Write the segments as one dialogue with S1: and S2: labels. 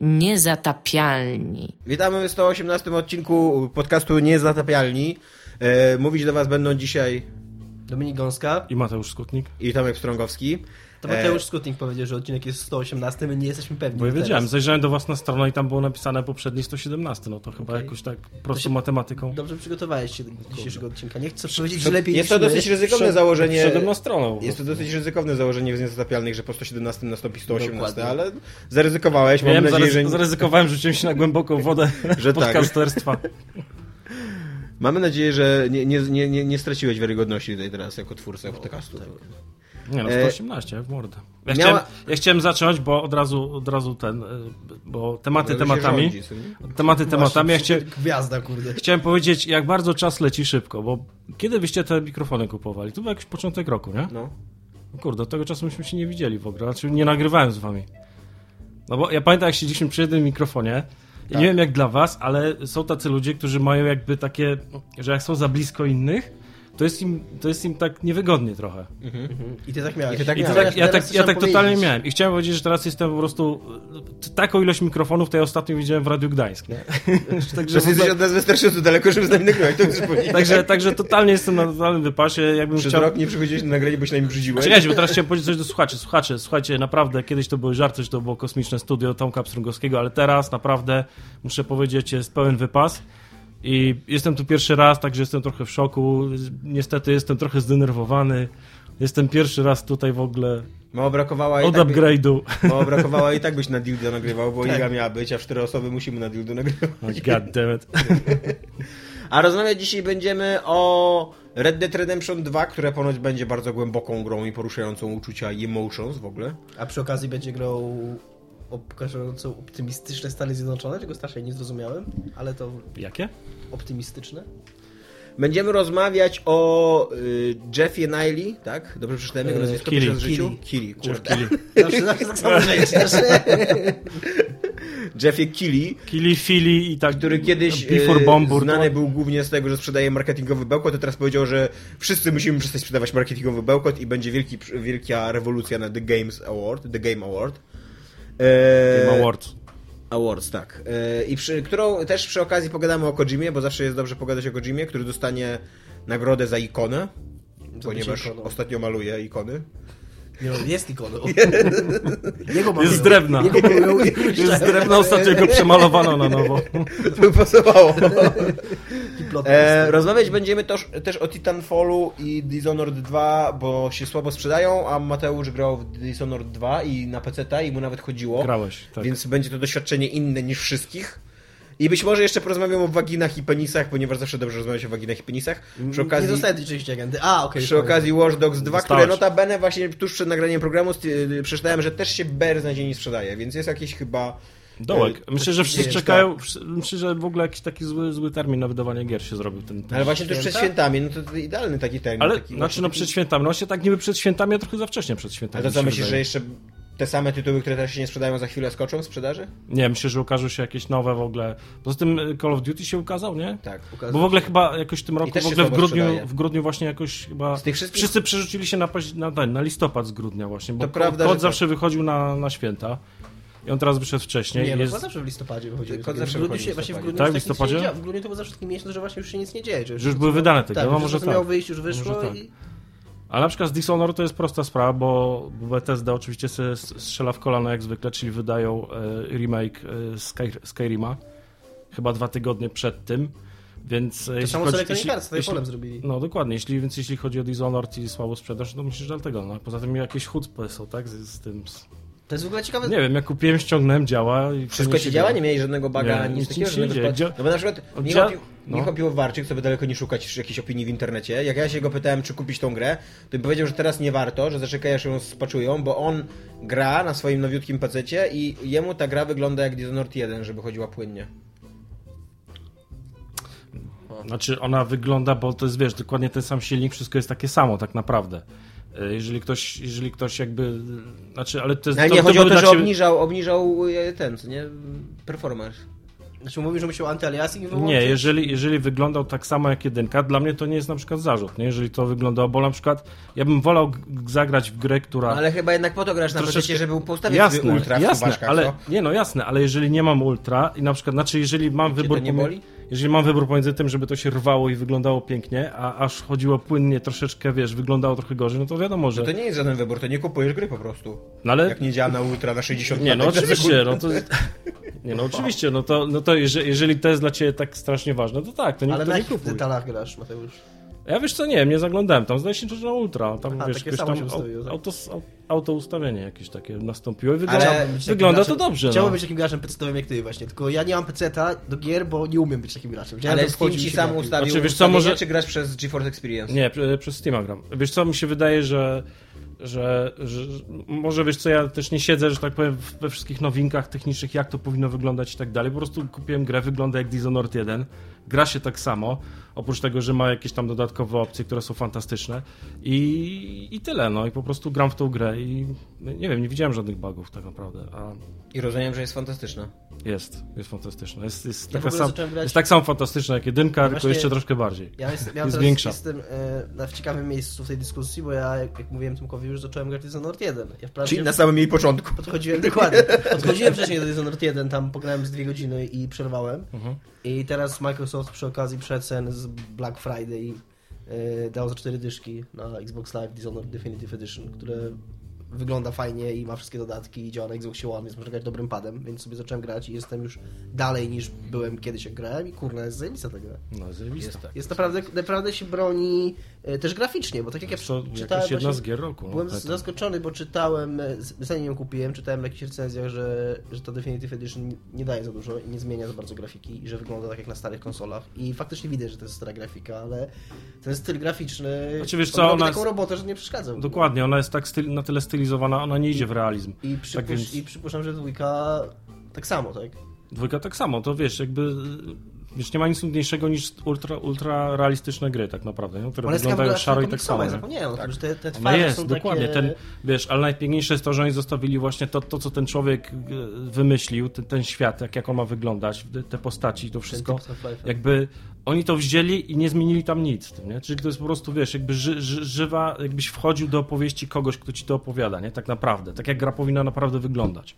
S1: Niezatapialni.
S2: Witamy w 118 odcinku podcastu Niezatapialni. E, mówić do Was będą dzisiaj
S3: Dominik Gąska.
S4: I Mateusz Skutnik.
S2: i Tomek Strągowski.
S3: To Mateusz Skutnik powiedział, że odcinek jest 118, my nie jesteśmy pewni.
S4: Bo ja
S3: teraz.
S4: wiedziałem, zajrzałem do was na stronę i tam było napisane poprzedni 117, no to chyba jakoś tak prostą
S3: się-
S4: matematyką.
S3: Dobrze przygotowałeś się do dzisiejszego odcinka. Nie chcę powiedzieć, że lepiej
S2: Jest to dosyć ryzykowne
S4: Wszedł-
S2: założenie. Jest to dosyć ryzykowne założenie w Niezatapialnych, że po 117 nastąpi 118,
S3: Dokładnie.
S2: ale zaryzykowałeś. Mam
S4: Wiem,
S2: nadzieję,
S4: zaryzy-
S2: że...
S4: zaryzykowałem, rzuciłem się na głęboką wodę
S2: Że tak.
S4: podcasterstwa.
S2: Mamy nadzieję, że nie, nie, nie, nie, straciłeś wiarygodności tutaj teraz jako twórca podcastu.
S4: Nie no,
S2: E,
S4: 118, w mordę. Ja,
S2: miała-
S4: chciałem, ja chciałem zacząć, bo od razu, od razu ten, e, bo tematy
S2: się
S4: tematami,
S2: rządzi,
S4: tematy tematami, ja chciałem,
S3: Gwiazda, kurde.
S4: chciałem powiedzieć, jak bardzo czas leci szybko, bo kiedy byście te mikrofony kupowali? To był jakiś początek roku, nie?
S2: No.
S4: No Kurde, od tego czasu myśmy się nie widzieli w ogóle, znaczy nie nagrywałem z wami. No bo ja pamiętam, jak siedzieliśmy przy jednym mikrofonie
S2: Tak.
S4: nie wiem jak dla was, ale są tacy ludzie, którzy mają jakby takie, że jak są za blisko innych, to jest im, to jest im tak niewygodnie trochę.
S3: I ty tak miałeś.
S2: I ty tak miałeś.
S4: tak, ja tak, ja tak totalnie miałem. I chciałem powiedzieć, że teraz jestem po prostu e, taką ilość mikrofonów, to ja ostatnio widziałem w Radiu Gdańsk. Nie? także,
S2: Że jesteś od nas wystarczająco daleko, żeby z nami nagrywać, to chcesz powiedzieć.
S4: także, także totalnie jestem na totalnym wypasie. Jakbym
S2: Przez
S4: chciał...
S2: rok nie przychodziłeś na nagranie, bo się nami brzydziłeś.
S4: Czekajcie, bo teraz chciałem powiedzieć coś do słuchaczy. Słuchacze, słuchajcie, naprawdę, kiedyś to były żarty, że to było kosmiczne studio Tomka Pstrągowskiego, ale teraz naprawdę, muszę powiedzieć, jest pełen wypas. I jestem tu pierwszy raz, także jestem trochę w szoku. Niestety jestem trochę zdenerwowany. Jestem pierwszy raz tutaj w ogóle
S2: Mało brakowało i
S4: od
S2: tak by,
S4: upgrade'u.
S2: mało brakowało i tak byś na dildo nagrywał, bo
S3: Tak.
S2: Iga miała być, a w cztery osoby musimy na dildo nagrywać.
S4: God damn it.
S2: A rozmawiać dzisiaj będziemy o Red Dead Redemption 2, które ponoć będzie bardzo głęboką grą i poruszającą uczucia i emotions w ogóle.
S3: A przy okazji będzie grał pokazującą optymistyczne Stany Zjednoczone, czego strasznie nie zrozumiałem, ale to
S4: Jakie?
S3: optymistyczne.
S2: Będziemy rozmawiać o y, Jeffie Niley, tak? Dobrze przeczytałem jego
S3: E,
S2: nazwisko
S4: Kili.
S2: w życiu?
S3: Kili.
S2: Kili,
S4: Jeff
S2: kurde.
S4: Keighley.
S3: Zawsze, zawsze tak samo.
S2: Jeffie Kili,
S4: Kili Fili i tak.
S2: który kiedyś y,
S4: Bombur.
S2: znany był głównie z tego, że sprzedaje marketingowy bełkot, a teraz powiedział, że wszyscy musimy przestać sprzedawać marketingowy bełkot i będzie wielki, wielka rewolucja na The Games Award, The Game Award. E,
S4: Game Awards.
S2: Awards, tak. E, I przy, którą też przy okazji pogadamy o Kojimie, bo zawsze jest dobrze pogadać o Kojimie, który dostanie nagrodę za ikonę, ponieważ
S3: ikoną?
S2: ostatnio maluje ikony.
S3: Nie, on jest ikoną. Jego malują.
S4: Jest z drewna.
S3: Jego malują i
S4: Jest z drewna, ostatnio go przemalowano na nowo.
S2: To by pasowało.
S3: Plot
S2: E, rozmawiać będziemy też, też o Titanfallu i Dishonored 2, bo się słabo sprzedają, a Mateusz grał w Dishonored 2 i na PC i mu nawet chodziło.
S4: Grałeś, tak.
S2: Więc będzie to doświadczenie inne niż wszystkich. I być może jeszcze porozmawiam o waginach i penisach, ponieważ zawsze dobrze rozmawiać o waginach i penisach. Przy okazji,
S3: Nie dostałem tej części agendy. A, okej.
S2: przy okazji Watch Dogs 2, które notabene właśnie tuż przed nagraniem programu st- przeczytałem, że też się ber na dzień nie sprzedaje, więc jest jakieś chyba...
S4: Dołek. Myślę, że wszyscy czekają. wsz- Myślę, że w ogóle jakiś taki zły, zły termin na wydawanie gier się zrobił. Ten, ten.
S2: Ale właśnie tuż przed
S3: Święta?
S2: świętami, no to, idealny taki termin.
S4: Ale
S2: taki,
S4: znaczy, no przed świętami. No właśnie tak niby przed świętami, a trochę za wcześnie przed świętami.
S2: Ale to co
S4: się
S2: myślisz, że
S4: wydaje.
S2: jeszcze te same tytuły, które teraz się nie sprzedają, za chwilę skoczą w sprzedaży?
S4: Nie, myślę, że ukażą się jakieś nowe w ogóle. Poza tym y, Call of Duty się ukazał, nie?
S2: Tak.
S4: Bo w ogóle chyba jakoś w tym roku,
S2: też
S4: w
S2: się
S4: ogóle w grudniu,
S2: sprzedaje.
S4: w grudniu właśnie jakoś chyba
S2: Z tych wszystkich-
S4: wszyscy przerzucili się na, na, na listopad z grudnia właśnie, bo
S2: To prawda,
S4: kod
S2: że
S4: zawsze wychodził na, na święta i on teraz wyszedł wcześniej.
S3: Nie, no
S4: jest...
S3: zawsze w listopadzie wychodziły.
S2: Kod
S3: W grudniu
S2: wychodzi
S3: się, właśnie w grudniu
S4: Tak,
S3: już
S4: w
S3: tak
S4: listopadzie?
S3: nie dzieje. W grudniu to był zawsze taki miesiąc, że właśnie już się nic nie dzieje. Że
S4: Że już były wydane te
S3: tak,
S4: no
S3: że
S4: może
S3: co
S4: tak.
S3: wyjść, już wyszło
S4: Może tak.
S3: i...
S4: Ale na przykład z Dishonored to jest prosta sprawa, bo Bethesda oczywiście strzela w kolano jak zwykle, czyli wydają e, remake e, Sky, Skyrima chyba dwa tygodnie przed tym, więc e,
S3: To
S4: jeśli
S3: samo co
S4: chodzi,
S3: Electronic Arts, z
S4: jeśli,
S3: zrobili.
S4: No dokładnie, jeśli, więc jeśli chodzi o Dishonored i słabą sprzedaż, to myślę, że dlatego. No. Poza tym jakieś chudzpy są, tak, z, z tym... Z...
S3: To jest w ogóle ciekawe.
S4: Nie wiem, jak kupiłem, ściągnąłem, działa i
S2: Wszystko ci działa? Nie miałeś żadnego baga,
S4: Nie,
S2: ani nic
S4: nic
S2: takiego?
S4: się nie
S2: żadnego?
S4: Dzia-
S2: No bo na przykład
S4: Dzia-
S2: Michał, Pi-
S4: no.
S2: Michał Piłowarczyk, co by daleko nie szukać jakiejś opinii w internecie, jak ja się go pytałem, czy kupić tą grę, to mi powiedział, że teraz nie warto, że zaczekaj, aż ją spaczują, bo on gra na swoim nowiutkim pececie i jemu ta gra wygląda jak Dishonored 1, żeby chodziła płynnie.
S4: Znaczy ona wygląda, bo to jest, wiesz, dokładnie ten sam silnik, wszystko jest takie samo tak naprawdę. E, Jeżeli ktoś, jeżeli ktoś jakby, znaczy, ale to jest...
S2: Ale
S4: to,
S2: nie,
S4: to
S2: chodzi o
S4: były
S2: to, że
S4: ciebie-
S2: obniżał, obniżał e, ten, co nie, performance.
S3: Znaczy mówisz, że musiał antyaliasing wyłączyć?
S4: Nie, jeżeli, jeżeli wyglądał tak samo jak jedynka, dla mnie to nie jest na przykład zarzut, nie? jeżeli to wyglądało, bo na przykład ja bym wolał zagrać w grę, która...
S2: No, ale chyba jednak po to grasz na
S4: Troszeczkę-
S2: PC, żeby ustawić
S4: jasne,
S2: ultra w
S4: jasne, ale
S2: co?
S4: nie no jasne, ale jeżeli nie mam ultra i na przykład, znaczy jeżeli mam
S2: Cię
S4: wybór
S2: to nie boli?
S4: Jeżeli mam wybór pomiędzy tym, żeby to się rwało i wyglądało pięknie, a aż chodziło płynnie troszeczkę, wiesz, wyglądało trochę gorzej, no to wiadomo, że
S2: To nie jest żaden wybór, to nie kupujesz gry po prostu.
S4: no ale
S2: Jak nie działa na ultra na 60
S4: nie, no oczywiście, no to nie, no oczywiście, no to, no to jeżeli, jeżeli to jest dla ciebie tak strasznie ważne, to tak, to nie,
S3: Ale
S4: to
S3: na
S4: nie
S3: jakich
S4: kupuj.
S3: detalach grasz, Mateusz?
S4: Ja wiesz co, nie wiem, nie zaglądałem tam, zdaje się, że na ultra, tam
S3: Aha,
S4: wiesz,
S3: samo
S4: tam
S3: się tak?
S4: Auto, auto ustawienie jakieś takie nastąpiło i wygląda, wygląda to dobrze.
S3: Chciałbym
S4: no.
S3: być takim graczem PC-owym jak ty właśnie, tylko ja nie mam PC-ta do gier, bo nie umiem być takim graczem. Chciałem,
S2: Ale Steam ci sam ustawił
S4: Znaczy, wiesz co, może-
S2: czy grasz przez GeForce Experience?
S4: Nie, prze- przez Steama gram. Wiesz co, mi się wydaje, że, że, że że może wiesz co, ja też nie siedzę, że tak powiem, we wszystkich nowinkach technicznych, jak to powinno wyglądać i tak dalej. Po prostu kupiłem grę, wygląda jak Dishonored 1, gra się tak samo, oprócz tego, że ma jakieś tam dodatkowe opcje, które są fantastyczne i, i tyle, no i po prostu gram w tą grę i nie wiem, nie widziałem żadnych bugów tak naprawdę, a
S2: I rozumiem, że jest fantastyczna.
S4: jest, jest fantastyczna. Jest, jest,
S3: Ja
S4: taka sam,
S3: grać-
S4: jest tak samo fantastyczna jak jedynka, tylko
S3: właśnie-
S4: jeszcze troszkę bardziej.
S3: Ja jest, ja
S4: Jest
S3: teraz
S4: większa.
S3: jestem e, na w ciekawym miejscu w tej dyskusji, bo ja, jak, jak mówiłem Tymkowi, już zacząłem grać Dishonored 1. Ja wprawdzie
S2: Czyli na samym jej początku.
S3: podchodziłem, dokładnie, podchodziłem wcześniej do Dishonored 1, tam pograłem z dwie godziny i przerwałem.
S4: Mhm.
S3: I teraz Microsoft przy okazji przecen z Black Friday e, dał za cztery dyszki na Xbox Live Dishonored Definitive Edition, które wygląda fajnie i ma wszystkie dodatki i działa na Xbox One, więc można grać dobrym padem, więc sobie zacząłem grać i jestem już dalej niż byłem kiedyś jak grałem i kurna jest zajebista ta gra.
S4: No, zajebiste.
S2: Jest tak.
S3: Jest naprawdę, naprawdę się broni też graficznie, bo tak jak ja
S4: To
S3: czytałem
S4: jakaś jedna z gier roku. no,
S3: Byłem
S4: tak.
S3: zaskoczony, bo czytałem, e, zanim ją kupiłem, czytałem w jakichś recenzjach, że, że ta Definitive Edition nie daje za dużo i nie zmienia za bardzo grafiki i że wygląda tak jak na starych konsolach. I faktycznie widać, że to jest stara grafika, ale ten styl graficzny
S4: Znaczy, wiesz co, ona
S3: taką
S4: jest-
S3: robotę, że nie przeszkadza.
S4: Dokładnie, ona jest tak styl, na tyle stylizowana, ona nie idzie w realizm.
S3: I, przypusz,
S4: Tak więc-
S3: I przypuszczam, że dwójka tak samo, tak?
S4: Dwójka tak samo, to wiesz, jakby wiesz, nie ma nic nudniejszego niż ultra, ultra realistyczne gry tak naprawdę, nie? które wyglądają szaro i tak samo.
S3: zapomniałem o tym, że te, te twarze
S4: jest,
S3: są
S4: dokładnie,
S3: takie...
S4: ten, wiesz, ale najpiękniejsze jest to, że oni zostawili właśnie to, to co ten człowiek e, wymyślił, ten, ten świat, jak, jak on ma wyglądać, te- postaci, to wszystko, jakby oni to wzięli i nie zmienili tam nic w tym, nie? Czyli to jest po prostu, wiesz, jakby ży, ży, żywa, jakbyś wchodził do opowieści kogoś, kto ci to opowiada, nie? Tak naprawdę, tak jak gra powinna naprawdę wyglądać.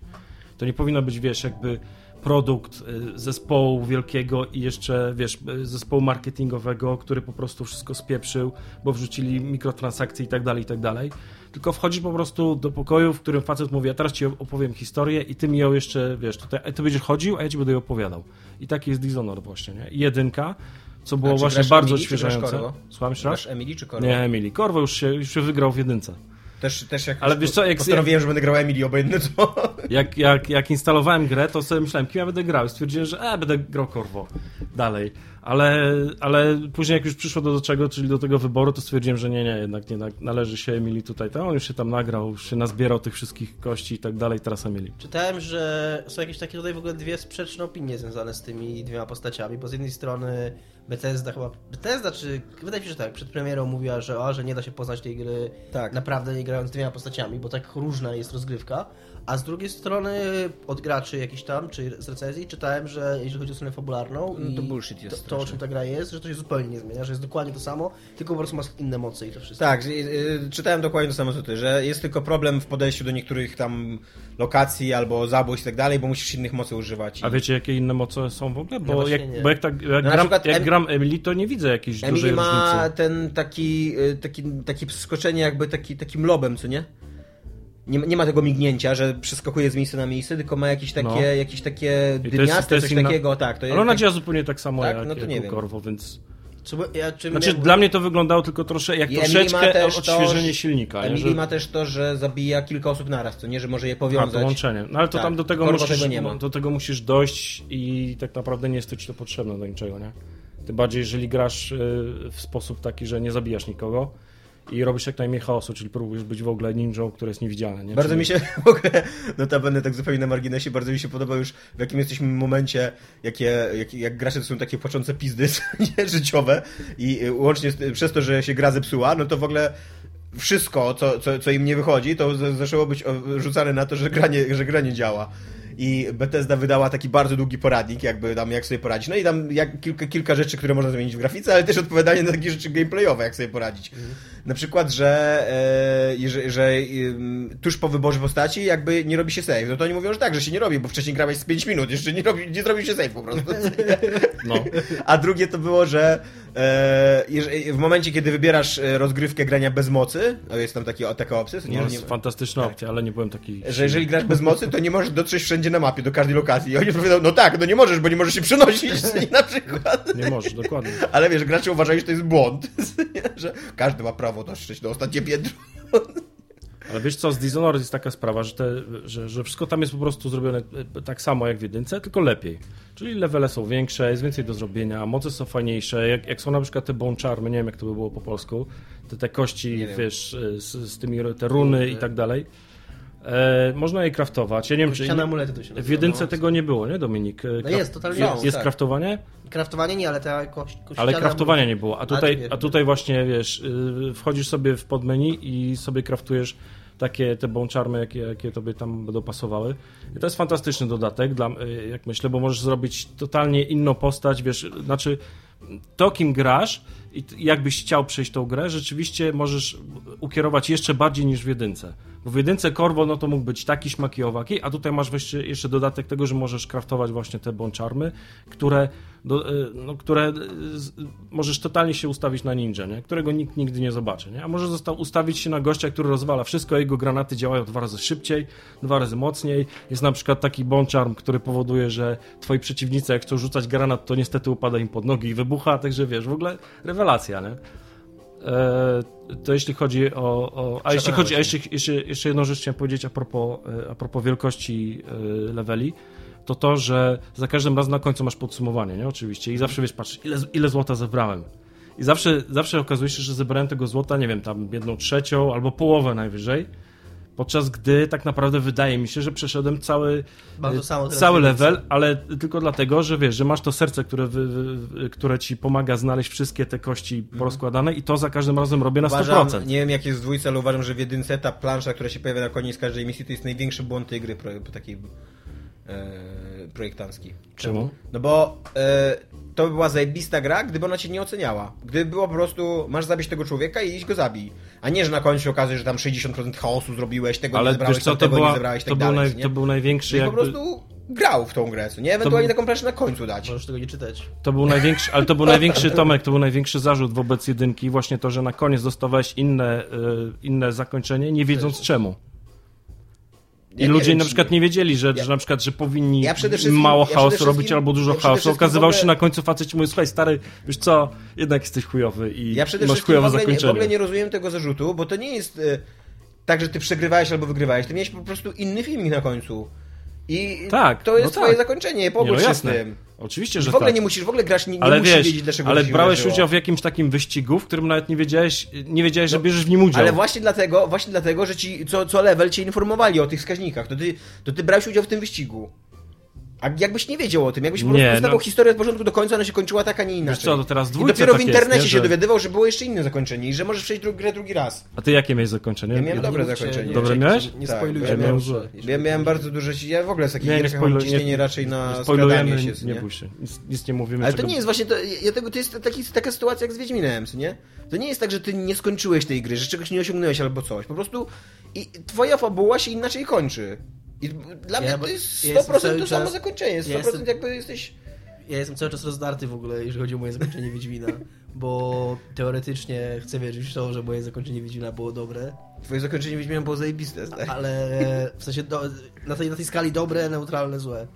S4: To nie powinno być, wiesz, jakby produkt y, zespołu wielkiego i jeszcze, wiesz, y, zespołu marketingowego, który po prostu wszystko spieprzył, bo wrzucili mikrotransakcje i tak dalej, i tak dalej. Tylko wchodzisz po prostu do pokoju, w którym facet mówi, a teraz ci opowiem historię i ty mi ją jeszcze, wiesz, tutaj, ty będziesz chodził, a ja ci będę ją opowiadał. I taki jest Dishonored właśnie, nie? I jedynka, co było właśnie bardzo
S2: Emily. Corvo?
S4: Słucham jeszcze raz?
S2: Emily czy Corvo?
S4: Nie, Emily. Korwo już się, już się wygrał w jedynce.
S2: Też, też jak
S4: Ale wiesz co, jak-
S2: postanowiłem, że będę grał Emily obojętnie co.
S4: Jak, jak, jak instalowałem grę, to sobie myślałem, kim ja będę grał. Stwierdziłem, że e, będę grał Korwo dalej. Ale, ale później jak już przyszło do, do czego, czyli do tego wyboru, to stwierdziłem, że nie, nie, jednak nie tak, należy się Emily tutaj. To on już się tam nagrał, już się nazbierał tych wszystkich kości i tak dalej, teraz Emily.
S3: Czytałem, że są jakieś takie tutaj w ogóle dwie sprzeczne opinie związane z tymi dwiema postaciami, bo z jednej strony Bethesda chyba, Bethesda czy, wydaje mi się, że tak, przed premierą mówiła, że, o, że nie da się poznać tej gry
S2: Tak.
S3: naprawdę nie grając dwiema postaciami, bo tak różna jest rozgrywka, a z drugiej strony od graczy jakiś tam, czy z recenzji czytałem, że jeżeli chodzi o stronę fabularną
S2: No to bullshit jest
S3: to, to o czym ta gra jest, że to się zupełnie nie zmienia, że jest dokładnie to samo, tylko po prostu ma inne moce i to wszystko.
S2: Tak, y, y, czytałem dokładnie to samo co ty, że jest tylko problem w podejściu do niektórych tam lokacji albo zabójstw i tak dalej, bo musisz innych mocy używać. I...
S4: A wiecie, jakie inne moce są w ogóle? Bo, jak, bo jak, tak, jak,
S2: No
S4: gram, jak
S2: Em-
S4: gram Emily, to nie widzę jakiejś dużej
S2: Emily ma
S4: różnicy.
S2: ten taki, y, taki, taki skoczenie jakby taki, takim lobem, co nie? Nie, ma- nie ma tego mignięcia, że przeskakuje z miejsca na miejsce, tylko ma jakieś takie,
S4: No.
S2: jakieś takie
S4: to jest-
S2: dymiaste,
S4: to jest
S2: coś
S4: inna-
S2: takiego, tak. To
S4: Ale ona
S2: tak,
S4: działa zupełnie tak samo
S2: Tak?
S4: jak,
S2: No to
S4: jak
S2: nie.
S4: Korwo, więc...
S3: Bo ja, czy
S4: Znaczy,
S3: miałem-
S4: dla mnie to wyglądało tylko trosze, jak
S2: Emily
S4: troszeczkę
S2: to,
S4: odświeżenie
S2: że-
S4: silnika.
S2: Emily
S4: Że-
S2: ma też to, że zabija kilka osób naraz, to nie, że może je
S4: A,
S2: powiązać.
S4: to łączenie. No ale to
S2: Tak,
S4: tam do tego,
S2: Korwo
S4: musisz,
S2: tego nie ma.
S4: do tego musisz dojść i tak naprawdę nie jest to ci to potrzebne do niczego, nie? Tym bardziej, jeżeli grasz y, w sposób taki, że nie zabijasz nikogo i robisz jak najmniej chaosu, czyli próbujesz być w ogóle ninją, który jest niewidzialny, nie?
S2: Bardzo
S4: czyli...
S2: mi się, w ogóle, notabene tak zupełnie na marginesie, bardzo mi się podoba już w jakim jesteśmy momencie, jakie, jak, jak gracze to są takie płaczące pizdy nie, życiowe i y, łącznie z, przez to, że się gra zepsuła, no to w ogóle wszystko, co, co, co im nie wychodzi, to zaczęło być rzucane na to, że gra nie, że gra nie działa. I Bethesda wydała taki bardzo długi poradnik, jakby tam jak sobie poradzić. No i tam jak, kilka, kilka rzeczy, które można zmienić w grafice, ale też odpowiadanie na takie rzeczy gameplayowe, jak sobie poradzić.
S3: Mhm.
S2: Na przykład, że, e, że, że e, tuż po wyborze postaci jakby nie robi się save. No to oni mówią, że tak, że się nie robi, bo wcześniej grałeś z 5 minut, jeszcze nie, robi, nie zrobił się save po prostu.
S4: No.
S2: A drugie to było, że w momencie, kiedy wybierasz e, rozgrywkę grania bez mocy, no jest tam taki, taka opcja, to nie,
S4: No, jest fantastyczna opcja, ale nie byłem taki...
S2: że jeżeli grasz bez mocy, to nie możesz dotrzeć wszędzie na mapie, do każdej lokacji. I oni powiedzą, no tak, no nie możesz, bo nie możesz się przenosić na przykład.
S4: Nie możesz, dokładnie.
S2: Ale wiesz, gracze uważają, że to jest błąd, że każdy ma prawo dotrzeć do ostatnie piętro.
S4: Ale wiesz co, z Dishonored jest taka sprawa, że, te, że, że wszystko tam jest po prostu zrobione e, tak samo jak w jedynce, tylko lepiej. Czyli levele są większe, jest więcej do zrobienia, moce są fajniejsze, jak, jak są na przykład te bone charmy, nie wiem jak to by było po polsku, te, te kości,
S2: Nie
S4: wiesz, e, z, z tymi, te runy i tak dalej. E, można je craftować. Ja nie wiem, czy
S3: amulety to się
S4: w jedynce
S3: no.
S4: tego nie było, nie Dominik? E,
S3: No jest, totalnie
S4: jest,
S3: jest,
S2: tak.
S4: craftowanie?
S3: Kraftowanie nie, ale ta kość, kościane
S4: Ale kraftowania nie było. A tutaj, a tutaj właśnie, wiesz, yy, wchodzisz sobie w podmenu i sobie kraftujesz takie te bączarmy, jakie, jakie tobie tam będą pasowały. I to jest fantastyczny dodatek, dla, yy, jak myślę, bo możesz zrobić totalnie inną postać, wiesz, znaczy to, kim grasz i jakbyś chciał przejść tą grę, rzeczywiście możesz ukierować jeszcze bardziej niż w jedynce. Bo w jedynce Corvo, no to mógł być taki, śmaki i owaki, a tutaj masz jeszcze, jeszcze dodatek tego, że możesz kraftować właśnie te bączarmy, które, do, y, no, które y, z, możesz totalnie się ustawić na ninja, nie? którego nikt nigdy nie zobaczy. Nie? A możesz zosta- ustawić się na gościa, który rozwala wszystko, jego granaty działają dwa razy szybciej, dwa razy mocniej. Jest na przykład taki bączarm, który powoduje, że twoi przeciwnicy, jak chcą rzucać granat, to niestety upada im pod nogi i wybucha, także wiesz, w ogóle rewelacja, nie? E, to jeśli chodzi o. o a jeśli chodzi, a jeszcze, jeszcze, jeszcze jedną rzecz chciałem powiedzieć a propos, e, a propos wielkości e, leveli, to to, że za każdym razem na końcu masz podsumowanie, nie? Oczywiście. I zawsze wiesz, patrz, ile, ile złota zebrałem. I zawsze, zawsze okazuje się, że zebrałem tego złota, nie wiem, tam jedną trzecią albo połowę najwyżej. Podczas gdy tak naprawdę wydaje mi się, że przeszedłem cały, e, cały level, ale tylko dlatego, że wiesz, że masz to serce, które, wy, wy, które ci pomaga znaleźć wszystkie te kości porozkładane i to za każdym razem robię na 100%.
S2: Uważam, nie wiem jak jest w dwójce, ale uważam, że w jedynce ta plansza, która się pojawia na koniec każdej misji, to jest największy błąd tej gry takiej projektancki.
S4: Czemu?
S2: No bo e, to by była zajebista gra, gdyby ona cię nie oceniała. Gdyby było po prostu, masz zabić tego człowieka i iść go zabij. A nie, że na końcu się okazuje, że tam 60% chaosu zrobiłeś, tego nie
S4: Ale
S2: zebrałeś,
S4: wiesz co, to,
S2: tego
S4: była,
S2: nie zebrałeś, tak
S4: to, był
S2: dalej.
S4: naj,
S2: nie?
S4: to był największy
S2: Czyli po
S4: jakby...
S2: prostu grał w tą grę, co nie? Ewentualnie
S4: był-
S2: taką planszę na końcu dać.
S3: Możesz tego nie czytać.
S4: To był największy, ale to był największy Tomek, to był największy zarzut wobec jedynki, właśnie to, że na koniec dostawałeś inne, y, inne zakończenie, nie wiedząc czemu. I
S2: Ja
S4: ludzie
S2: wiem,
S4: na przykład nie wiedzieli, że,
S2: Ja-
S4: że na przykład, że powinni
S2: Ja
S4: mało
S2: ja
S4: chaosu robić albo dużo
S2: ja
S4: chaosu.
S2: w ogóle-
S4: się na końcu facet ci mówi, słuchaj stary, wiesz co, jednak jesteś chujowy i
S2: Ja przede
S4: masz
S2: wszystkim w
S4: chujowe
S2: ogóle, nie, w
S4: zakończenie.
S2: ogóle nie rozumiem tego zarzutu, bo to nie jest e, tak, że ty przegrywałeś albo wygrywałeś. Ty miałeś po prostu inny filmik na końcu. I
S4: Tak,
S2: to jest
S4: no
S2: twoje
S4: tak.
S2: zakończenie,
S4: Nie,
S2: pogódź
S4: no
S2: się z tym.
S4: Oczywiście, że
S2: w ogóle
S4: tak.
S2: nie musisz, w ogóle grasz, nie, nie
S4: ale
S2: musisz
S4: wiesz,
S2: wiedzieć, dlaczego
S4: ale brałeś udział w jakimś takim wyścigu, w którym nawet nie wiedziałeś, nie wiedziałeś, że bierzesz w nim udział.
S2: Ale właśnie dlatego, właśnie dlatego, że ci co, co level cię informowali o tych wskaźnikach, to ty, to ty brałeś udział w tym wyścigu. A jakbyś nie wiedział o tym, jakbyś po
S4: Nie,
S2: prostu znawał
S4: no.
S2: historię od początku do końca, ona się kończyła tak, a nie inaczej.
S4: co, to teraz
S2: I dopiero
S4: tak
S2: w
S4: jest,
S2: internecie
S4: nie,
S2: się
S4: że-
S2: dowiadywał, że było jeszcze inne zakończenie i że możesz przejść grę drugi raz.
S4: A ty jakie miałeś zakończenie?
S2: Ja miałem
S3: Nie
S2: dobre zakończenie.
S3: nie
S4: Dobre miałeś?
S3: Nie
S2: Tak,
S3: spoilujcie.
S2: ja
S4: miałem
S2: Ja miałem bardzo duże... Ja w ogóle z takich
S4: Nie, nie
S2: gier mam ciśnienie
S4: nie-
S2: raczej na skradanie się,
S4: nie, nie
S2: nie?
S4: bój się. Nic, nic nie mówimy.
S2: Ale to
S4: czego-
S2: nie jest właśnie, to, ja tego, to jest taki, taka sytuacja jak z Wiedźminem, co nie? To nie jest tak, że ty nie skończyłeś tej gry, że czegoś nie osiągnąłeś albo coś. Po prostu i twoja fabuła się inaczej kończy. I dla mnie
S3: Ja-
S2: to jest 100%
S3: ja jestem cały
S2: to samo
S3: czas-
S2: zakończenie. 100%
S3: ja jestem-
S2: jakby jesteś...
S3: Ja jestem cały czas rozdarty w ogóle, jeżeli chodzi o moje zakończenie Wiedźmina, bo teoretycznie chcę wierzyć w to, że moje zakończenie Wiedźmina było dobre,
S2: Twoje zakończenie Wiedźmina było zajebiste, tak?
S3: ale w sensie do, na, tej, na tej skali dobre, neutralne, złe.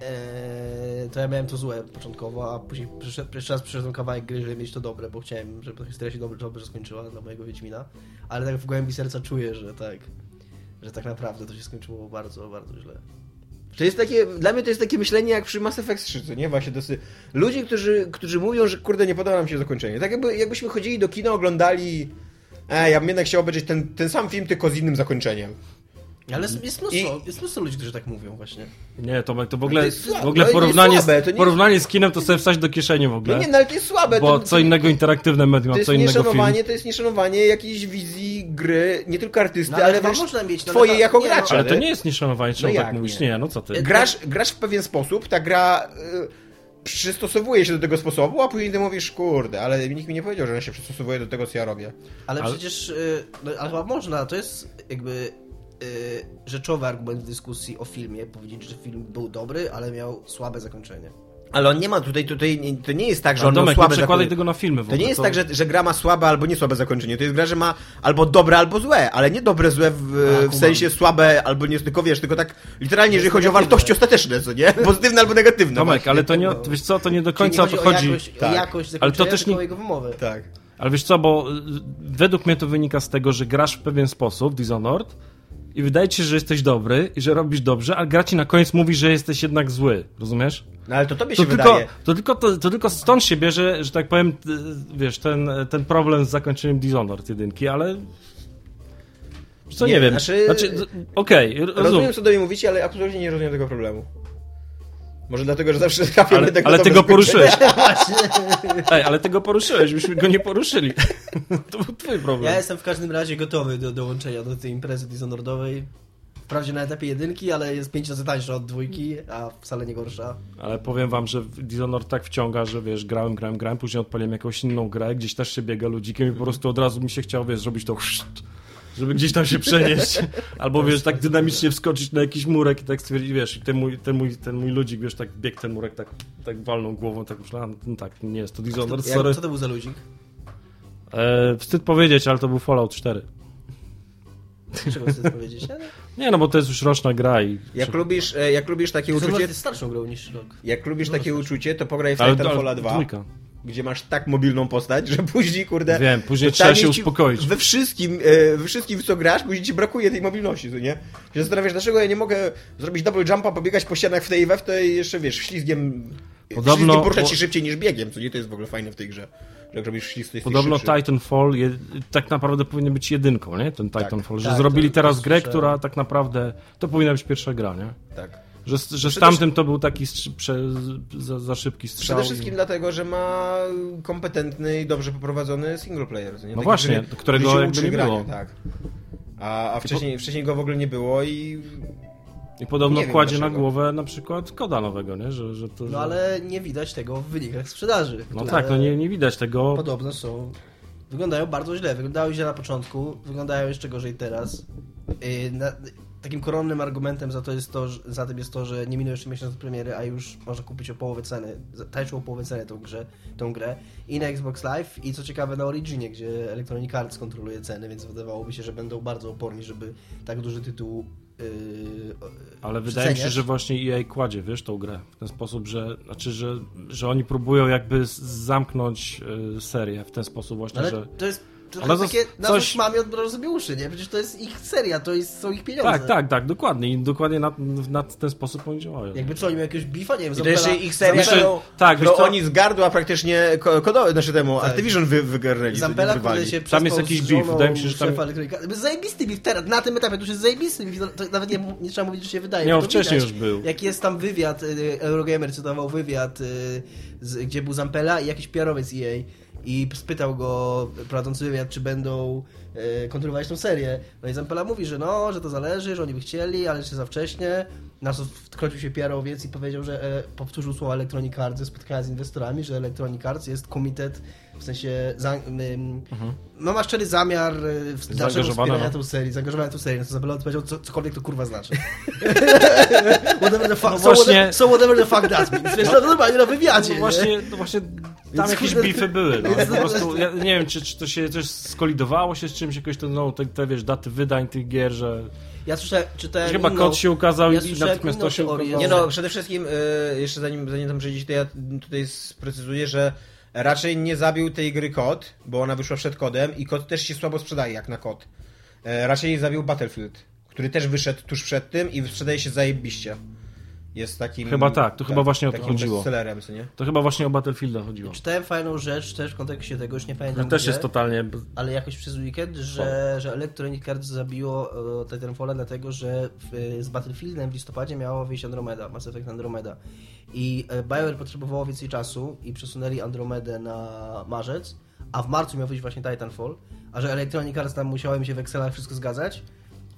S3: Eee, to ja miałem to złe początkowo, a później pierwszy raz przyszedłem kawałek gry, żeby mieć to dobre, bo chciałem, żeby ta historia się dobrze, dobrze skończyła dla mojego Wiedźmina, ale tak w głębi serca czuję, że tak, że tak naprawdę to się skończyło bardzo, bardzo źle.
S2: To jest takie, dla mnie to jest takie myślenie jak przy Mass Effect 3, co nie? Właśnie jest ludzie, którzy, którzy mówią, że kurde, nie podoba nam się zakończenie. Tak jakby, jakbyśmy chodzili do kina, oglądali... E, ja bym jednak chciał obejrzeć ten, ten sam film, tylko z innym zakończeniem.
S3: Ale jest, mnóstwo, jest mnóstwo ludzi, którzy tak mówią właśnie.
S4: Nie, Tomek, to w
S2: to
S4: ogóle,
S2: jest słabe,
S4: w ogóle
S2: to jest
S4: porównanie,
S2: słabe, to
S4: z,
S2: nie-
S4: porównanie z kinem to sobie wstać do kieszeni w
S2: No
S4: ogóle.
S2: nie, no ale to jest słabe.
S4: bo
S2: to,
S4: co innego interaktywne medium,
S2: to
S4: a co innego film.
S2: nieszanowanie, to jest nieszanowanie jakiejś wizji gry, nie tylko artysty,
S3: No, ale
S2: ale wręcz
S3: można mieć, no,
S2: twojej jako
S3: nie, no,
S2: gracza.
S4: Ale to
S2: nie?
S4: jest nieszanowanie, czemu
S2: No
S4: tak mówisz?
S2: nie?
S4: Nie, no co ty.
S2: Grasz, grasz w pewien sposób, ta gra y, przystosowuje się do tego sposobu, a później ty mówisz, kurde, ale nikt mi nie powiedział, że ona się przystosowuje do tego, co ja robię.
S3: Ale,
S4: Ale-
S3: przecież, y, no, ale chyba można, to jest jakby rzeczowy argument w dyskusji o filmie, powiedzieć, że film był dobry, ale miał słabe zakończenie.
S2: Ale on nie ma tutaj, tutaj nie- to nie jest tak, że on
S4: Domek,
S2: ma
S4: nie
S2: słabe
S4: przekładaj
S2: zakończenie.
S4: tego na filmy w
S2: To
S4: ogóle.
S2: nie jest tak, że, że gra ma słabe albo nie słabe zakończenie. To jest gra, że ma albo dobre, albo złe, ale nie dobre, złe w,
S3: A,
S2: w sensie słabe albo nie, tylko wiesz, tylko tak literalnie, jeżeli chodzi o wartości ostateczne, co nie? Pozytywne albo negatywne.
S4: Tomek,
S2: właśnie.
S4: ale to nie, wiesz co, to nie do końca o
S3: nie
S4: to
S3: chodzi
S4: chodzi.
S3: o jakość,
S2: Tak.
S3: o jakość
S4: Ale to
S3: zakończenia,
S4: też nie-
S3: jego wymowę.
S2: Tak.
S4: Ale wiesz co, bo y, według mnie to wynika z tego, że grasz w pewien sposób, Dishonored, i wydaje ci się, że jesteś dobry i że robisz dobrze, ale gra ci na koniec mówi, że jesteś jednak zły. Rozumiesz?
S2: No ale to tobie
S4: To
S2: się
S4: tylko,
S2: wydaje.
S4: to, tylko, to, to tylko stąd się bierze, że tak powiem, wiesz, ten, ten problem z zakończeniem Dishonored jedynki, ale... Co nie,
S2: Nie,
S4: wiem.
S2: znaczy-
S4: Znaczy, okej, rozumiem.
S2: Rozumiem, co do mnie mówicie, ale absolutnie nie rozumiem tego problemu. Może dlatego, że zawsze trafiamy
S4: Ale,
S2: tak
S4: ale
S2: gotowe
S4: ty go poruszyłeś. Ej, ale ty go poruszyłeś, byśmy go nie poruszyli. To był twój problem.
S3: Ja jestem w każdym razie gotowy do dołączenia do tej imprezy Dishonoredowej. Wprawdzie na etapie jedynki, ale jest 5 razy tańsza od dwójki, a wcale nie gorsza.
S4: Ale powiem wam, że Dishonored tak wciąga, że wiesz, grałem, grałem, grałem, później odpaliłem jakąś inną grę, gdzieś też się biega ludzikiem i po prostu od razu mi się chciało, wiesz, zrobić to żeby gdzieś tam się przenieść. Albo wiesz, tak dynamicznie wskoczyć na jakiś murek i tak stwierdzić, wiesz, i ten mój, ten mój, ten mój ludzik, wiesz, tak biegł ten murek, tak, tak walnął głową, tak myślałem, no tak, nie jest to Dishonored,
S3: Jak,
S4: sorry.
S3: co to był za ludzik?
S4: E, wstyd powiedzieć, ale to był Fallout 4.
S3: Czego chcesz powiedzieć? Ale
S4: Nie, no bo to jest już roczna gra i...
S2: Jak lubisz, e, jak lubisz takie uczucie,
S3: jest starszą grą niż rok.
S2: jak lubisz takie uczucie, to pograj w Titanfalla
S4: ale
S2: 2.
S4: dwójka.
S2: Gdzie masz tak mobilną postać, że później, kurde...
S4: Wiem, później trzeba się uspokoić.
S2: We wszystkim, e, we wszystkim, w co grasz, później ci brakuje tej mobilności, co nie? Się zastanawiasz, dlaczego ja nie mogę zrobić double jumpa, pobiegać po ścianach w tej i we w tej jeszcze, wiesz, ślizgiem...
S4: Podobno-
S2: ślizgiem poruszać się szybciej niż biegiem, co nie? To jest w ogóle fajne w tej grze. Że jak robisz ślizg, to
S4: Podobno
S2: szybszy.
S4: Titanfall je, tak naprawdę powinien być jedynką, nie? Ten Titanfall, że
S3: tak,
S4: zrobili
S3: to-
S4: teraz
S3: to
S4: grę, która tak naprawdę to powinna być pierwsza gra, nie?
S2: Tak.
S4: Że, że z tamtym to był taki prze, za, za szybki strzał.
S2: Przede wszystkim dlatego, że ma kompetentny i dobrze poprowadzony single player.
S4: No właśnie,
S2: który-
S4: którego
S2: który
S4: jakby nie
S2: grania,
S4: było.
S2: Tak. A, a wcześniej, wcześniej go w ogóle nie było i
S4: I podobno
S2: Nie
S4: kładzie na głowę na przykład koda nowego, nie? Że, że to, że...
S3: No ale nie widać tego w wynikach sprzedaży.
S4: No
S3: które
S4: tak, no nie, nie widać tego.
S3: Podobno są. Wyglądają bardzo źle. Wyglądały źle na początku, wyglądają jeszcze gorzej teraz. Yy, takim koronnym argumentem za to jest to, że, za tym jest to, że nie minął jeszcze miesiąc od premiery, a już można kupić o połowę ceny, tańszą o połowę ceny tą, grę, tą grę. I na Xbox Live i co ciekawe na Originie, gdzie Electronic Arts kontroluje ceny, więc wydawałoby się, że będą bardzo oporni, żeby tak duży tytuł yy,
S4: Ale wydaje mi się, że właśnie EA kładzie, wiesz, tą grę w ten sposób, że znaczy, że, że oni próbują jakby zamknąć y, serię w ten sposób właśnie,
S3: Ale
S4: że...
S3: to jest trochę takie
S4: coś-
S3: na coś... mamy od sobie uszy, nie? Przecież to jest ich seria, to jest, są ich pieniądze.
S4: Tak, tak, tak, dokładnie i dokładnie na, na ten sposób oni działają.
S3: Jakby co, oni mają jakiegoś bifa, nie wiem,
S2: jeszcze
S3: Zampella-
S2: ich seria,
S4: Jeszcze- tak, co?
S2: oni z gardła praktycznie ko- kodo, znaczy temu
S3: Tak.
S2: Activision wy, wygarnęli. wyrwali.
S3: który się
S4: Tam jest jakiś beef, wydaje mi się, że tam-.
S3: Zajebisty beef teraz, na tym etapie to już jest zajebisty beef, to nawet nie, nie trzeba mówić, że się wydaje.
S4: Nie, on wcześniej
S3: widać.
S4: już był.
S3: Jak jest tam wywiad, y, Eurogamer cytował wywiad, y, z, gdzie był Zampella i jakiś PR-owiec EA i spytał go prowadzący wywiad, czy będą y, kontynuować tą serię. No i Zampella mówi, że no, że to zależy, że oni by chcieli, ale jeszcze za wcześnie. Na co wkroczył się PR-owiec i powiedział, że e, powtórzył słowa Electronic Arts ze spotkania z inwestorami, że Electronic Arts jest komitet, w sensie za, ym, no ma szczery zamiar y, dalszego wspierania
S4: no.
S3: tą serię, zaangażowania tą serię. Na co Zampella odpowiedział, co, cokolwiek to kurwa znaczy. whatever the fuck,
S4: No
S3: so,
S4: właśnie-
S3: whatever, so whatever the fuck that means. Wiesz, no normalnie na wywiadzie,
S4: No
S3: nie?
S4: właśnie, no właśnie tam jakieś
S3: kurde-
S4: bify były, no. Po prostu, ja nie wiem, czy, czy to się coś skolidowało się z czymś, jakoś to, no, te, te wiesz, daty wydań tych gier, że
S3: Ja słyszałem, czytałem
S4: chyba
S3: inną,
S4: kod się ukazał
S3: ja
S4: i natychmiast to się
S3: teorię,
S4: ukazało.
S2: Nie no, przede wszystkim, y, jeszcze zanim, zanim tam przejdziecie, to ja tutaj sprecyzuję, że raczej nie zabił tej gry kod, bo ona wyszła przed kodem i kod też się słabo sprzedaje jak na kod. E, Raczej zabił Battlefield, który też wyszedł tuż przed tym i sprzedaje się zajebiście. Jest takim...
S4: Chyba tak, to chyba właśnie o to
S2: takim
S4: chodziło.
S2: bestsellerem, co nie?
S4: To chyba właśnie o Battlefielda chodziło.
S3: Czytałem fajną rzecz też w kontekście tego, już nie pamiętam
S4: To też
S3: gdzie,
S4: jest totalnie...
S3: ale jakoś przez weekend, że, że Electronic Arts zabiło e, Titanfalla dlatego, że w, z Battlefieldem w listopadzie miało wyjść Andromeda, Mass Effect Andromeda. I e, BioWare potrzebowało więcej czasu i przesunęli Andromedę na marzec, a w marcu miał wyjść właśnie Titanfall, a że Electronic Arts tam musiało im się w Excelach wszystko zgadzać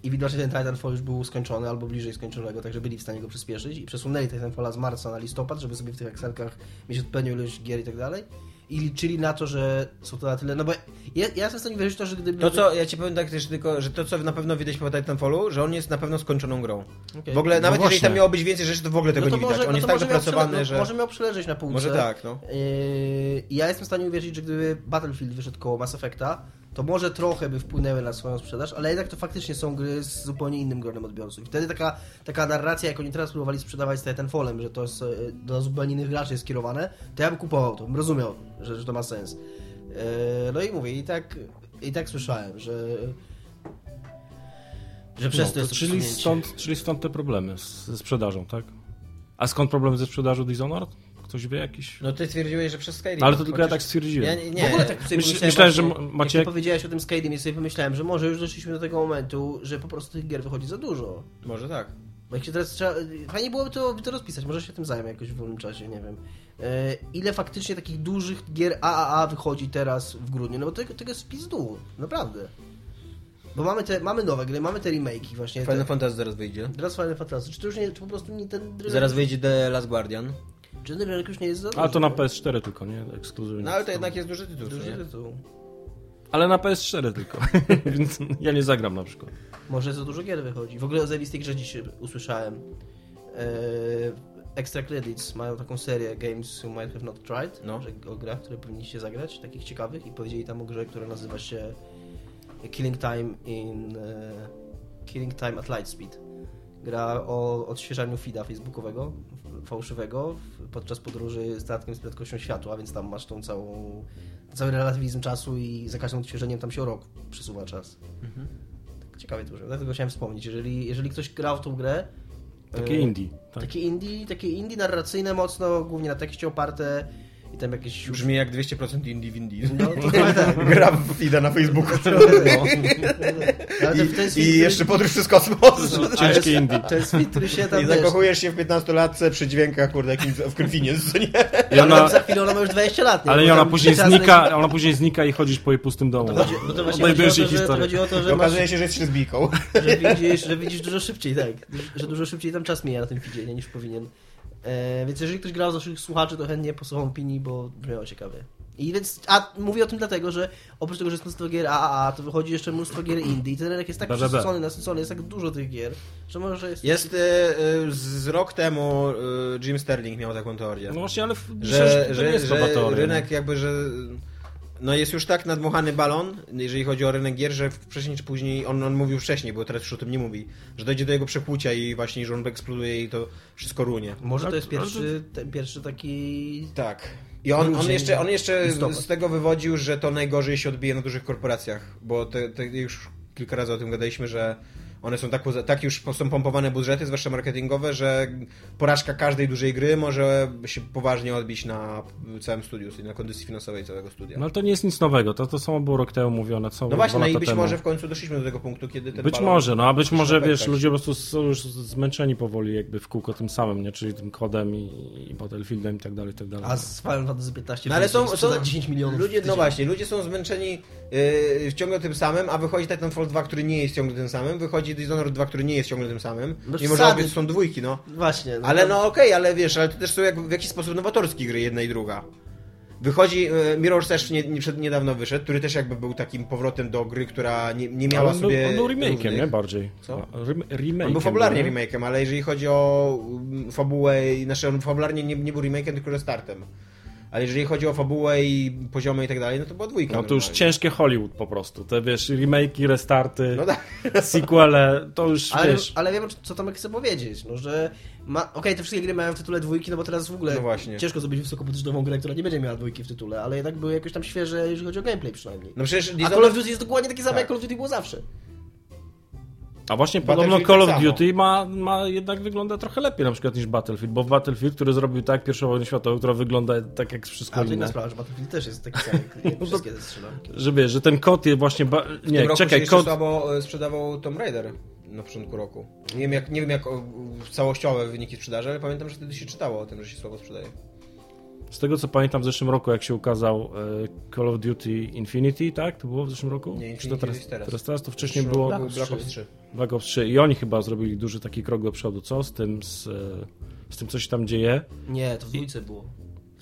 S3: i widocznie ten Titanfall już był skończony albo bliżej skończonego, także byli w stanie go przyspieszyć i przesunęli Titanfalla z marca na listopad, żeby sobie w tych Excelkach mieć odpowiednią ilość gier i tak dalej. I liczyli na to, że są to na tyle. No bo ja, ja jestem w stanie wierzyć w to, że gdyby.
S2: To co, ja ci powiem tak też tylko, że to co na pewno widać po Titanfallu, że on jest na pewno skończoną grą.
S3: Okej.
S2: W ogóle,
S4: No
S2: nawet jeżeli
S4: właśnie.
S2: tam miało być więcej rzeczy, to w ogóle tego
S3: no
S2: nie widać.
S3: może,
S2: on
S3: no
S2: jest tak dopracowany,
S3: przele-
S2: że...
S3: Może miał przeleżeć na półce.
S2: Może tak, no.
S3: Yy, ja jestem w stanie uwierzyć, że gdyby Battlefield wyszedł koło Mass Effecta, to może trochę by wpłynęły na swoją sprzedaż, ale jednak to faktycznie są gry z zupełnie innym gronem odbiorców. I wtedy taka, taka narracja, jak oni teraz próbowali sprzedawać z Titanfallem, że to jest e, do zupełnie innych graczy jest skierowane, to ja bym kupował to, bym rozumiał, że, że to ma sens. Yy, no i mówię, i tak, i tak słyszałem, że że przez
S4: No,
S3: to jest to
S4: czyli, stąd, czyli stąd te problemy z, ze sprzedażą, tak? A skąd problemy ze sprzedażą Dishonored? Ktoś wie jakiś?
S2: No ty stwierdziłeś, że przez Skyrim.
S4: Ale to tylko ja tak
S2: Chociaż-
S4: stwierdziłem.
S2: Ja nie, nie.
S3: W ogóle tak sobie
S4: Myśl- myślałem, że macie-
S3: Jak ty powiedziałeś o tym Skyrim, ja sobie pomyślałem, że może już doszliśmy do tego momentu, że po prostu tych gier wychodzi za dużo.
S2: Może tak.
S3: Bo jak się teraz trzeba... Fajnie byłoby to, to rozpisać, może się tym zajmę jakoś w wolnym czasie, nie wiem. E, ile faktycznie takich dużych gier AAA wychodzi teraz w grudniu? No bo tego, tego jest w pizdu, naprawdę. Bo mamy, te, mamy nowe gry, mamy te remake'i właśnie.
S2: Final
S3: Te,
S2: Fantasy zaraz wyjdzie.
S3: teraz Final Fantasy. Czy to już nie, czy po prostu nie ten...
S2: Zaraz wyjdzie The Last Guardian.
S3: Ten rynek już nie jest za
S4: Ale to na
S3: duży?
S4: PS4 tylko, nie? Ekskluzywnie.
S2: No ale to jednak jest duży tytuł,
S3: Duży
S2: nie?
S3: tytuł.
S4: Ale na PS4 tylko. Więc ja nie zagram na przykład.
S3: Może za dużo gier wychodzi. W ogóle o zajebistej grze dziś usłyszałem. Eee, Extra Credits mają taką serię Games You Might Have Not Tried,
S2: No.
S3: że, o grach, które powinniście zagrać, takich ciekawych i powiedzieli tam o grze, która nazywa się Killing Time in e, Killing Time at Lightspeed. Gra o odświeżaniu feeda facebookowego, fałszywego, podczas podróży statkiem z prędkością światła, więc tam masz tą całą, cały relatywizm czasu i za każdym odświeżeniem tam się o rok przesuwa czas. Tak ciekawie to brzmi. Dlatego chciałem wspomnieć, jeżeli, jeżeli ktoś grał w tą grę...
S4: Takie
S3: e,
S4: indie. Tak.
S3: Takie indie, takie indie narracyjne mocno, głównie na tekście oparte i tam jakieś...
S2: Brzmi jak 200% indie w indie.
S3: No, to tak.
S2: Gra w feeda na Facebooku.
S3: To jest
S2: I, I jeszcze podróż przez kosmos.
S4: Ciężkie
S3: ale-
S4: indie.
S3: To jest film, który się tam...
S2: I zakochujesz się w 15-latce przy dźwiękach, kurde, jakim w Krwinie, co nie?
S4: I ona,
S3: Za chwilę ona ma już 20 lat. nie?
S4: ale ona później znika, ona później znika i chodzisz po jej pustym domu.
S3: To chodzi, bo to właśnie chodzi o, to, że, to
S4: historię.
S3: chodzi o to,
S2: I
S3: że, masz,
S2: okazuje się, że jest ślizbijką.
S3: że, widzisz, że widzisz dużo szybciej, tak. Że dużo szybciej tam czas mija na tym feedzie, nie, niż powinien. E, więc jeżeli ktoś grał z naszych słuchaczy, to chętnie posłucham opinii, bo brzmiało ciekawie. I więc, a mówię o tym dlatego, że oprócz tego, że jest mnóstwo gier AAA, to wychodzi jeszcze mnóstwo gier indie i ten rynek jest tak przesycony, nasycony, jest tak dużo tych gier, że może jest...
S2: Jest y, y, z rok temu y, Jim Sterling miał taką teorię.
S4: No właśnie, ale w,
S2: że,
S4: to nie
S2: że,
S4: jest
S2: że
S4: teoria,
S2: rynek jakby, że no jest już tak nadmuchany balon, jeżeli chodzi o rynek gier, że wcześniej czy później, on, on mówił wcześniej, bo teraz już o tym nie mówi, że dojdzie do jego przekłucia i właśnie, że on eksploduje i to wszystko runie.
S3: Może to
S4: Tak,
S3: jest pierwszy, ten pierwszy taki...
S2: Tak. I on, on jeszcze, on jeszcze z tego wywodził, że to najgorzej się odbije na dużych korporacjach, bo te, te już kilka razy o tym gadaliśmy, że one są tak, tak już są pompowane budżety, zwłaszcza marketingowe, że porażka każdej dużej gry może się poważnie odbić na całym studiu, czyli na kondycji finansowej całego studia.
S4: No ale to nie jest nic nowego, to, to samo było rok temu mówione, co
S2: No właśnie, no i być
S4: temu.
S2: może w końcu doszliśmy do tego punktu, kiedy ten
S4: Być
S2: balon-
S4: może, no a być może,
S2: zacznie
S4: wiesz,
S2: pękać.
S4: ludzie po prostu są już zmęczeni powoli jakby w kółko tym samym, nie? Czyli tym kodem i, i Battlefieldem i tak dalej, i tak dalej.
S3: A z Final Fantasy 15
S2: No ale są, są
S3: 10 milionów.
S2: Ludzie, no właśnie, ludzie są zmęczeni yy, ciągle tym samym, a wychodzi Titanfall 2, który nie jest ciągle tym samym, wychodzi Dishonored 2, który nie jest ciągle tym samym.
S3: Bez
S2: Mimo, że obie są dwójki, no.
S3: Właśnie.
S2: Ale
S3: to-
S2: no okej, ale wiesz, ale to też są jak, w jakiś sposób nowatorskie gry jedna i druga. Wychodzi, e, Mirror's Edge nie, nie, przed- niedawno wyszedł, który też jakby był takim powrotem do gry, która nie, nie miała
S4: on, był,
S2: sobie
S4: on był remake'iem, nie? Bardziej.
S2: Co?
S4: Rem, remake'iem.
S2: On był fabularnie
S4: nie?
S2: remake'em, ale jeżeli chodzi o mm, fabułę, i- znaczy on fabularnie nie, nie był remake'em, tylko restartem. Ale jeżeli chodzi o fabułę i poziomy i tak dalej, no to była dwójka.
S4: No to już ciężkie Hollywood po prostu. Te wiesz, remake'i, restarty,
S2: No tak.
S4: sequele, to już
S3: Ale,
S4: wiesz.
S3: ale wiem, co Tomek chce powiedzieć, no że ma... okej, te wszystkie gry mają w tytule dwójki, no bo teraz w ogóle
S2: No właśnie.
S3: ciężko zrobić wysokobudżetową grę, która nie będzie miała dwójki w tytule, ale jednak były jakoś tam świeże, jeżeli chodzi o gameplay przynajmniej.
S2: No przecież
S3: A Call of. Duty jest dokładnie takie same,
S2: Tak.
S3: jak Call of Duty było zawsze.
S4: A właśnie podobno
S2: Battlefield
S4: Call
S2: tak
S4: of. Duty ma, ma jednak wygląda trochę lepiej na przykład niż Battlefield, bo Battlefield, który zrobił tak pierwszą wojnę światową, która wygląda tak jak wszystko
S3: A to inna
S4: inne.
S3: sprawa, że Battlefield też jest taki sam, jak wszystkie te strzelanki.
S4: Że wiesz, że ten kod jest właśnie... Ba... Nie, czekaj, kod...
S2: słabo e, sprzedawał Tomb Raider na początku roku. Nie wiem jak, nie wiem jak całościowe wyniki sprzedaży, ale pamiętam, że wtedy się czytało o tym, że się słabo sprzedaje.
S4: Z tego co pamiętam w zeszłym roku, jak się ukazał e, Call of Duty Infinity, tak? To było w zeszłym roku?
S2: Nie,
S4: Czy
S2: Infinity
S4: to teraz,
S2: teraz.
S4: teraz, teraz to wcześniej
S2: Zeszły
S4: było
S3: Black Ops
S2: Black Ops
S3: 3.
S2: 3.
S4: Black Ops 3 i oni chyba zrobili duży taki krok do przodu, co? Z tym, z, e, z tym co się tam dzieje.
S3: Nie, to w trójce było.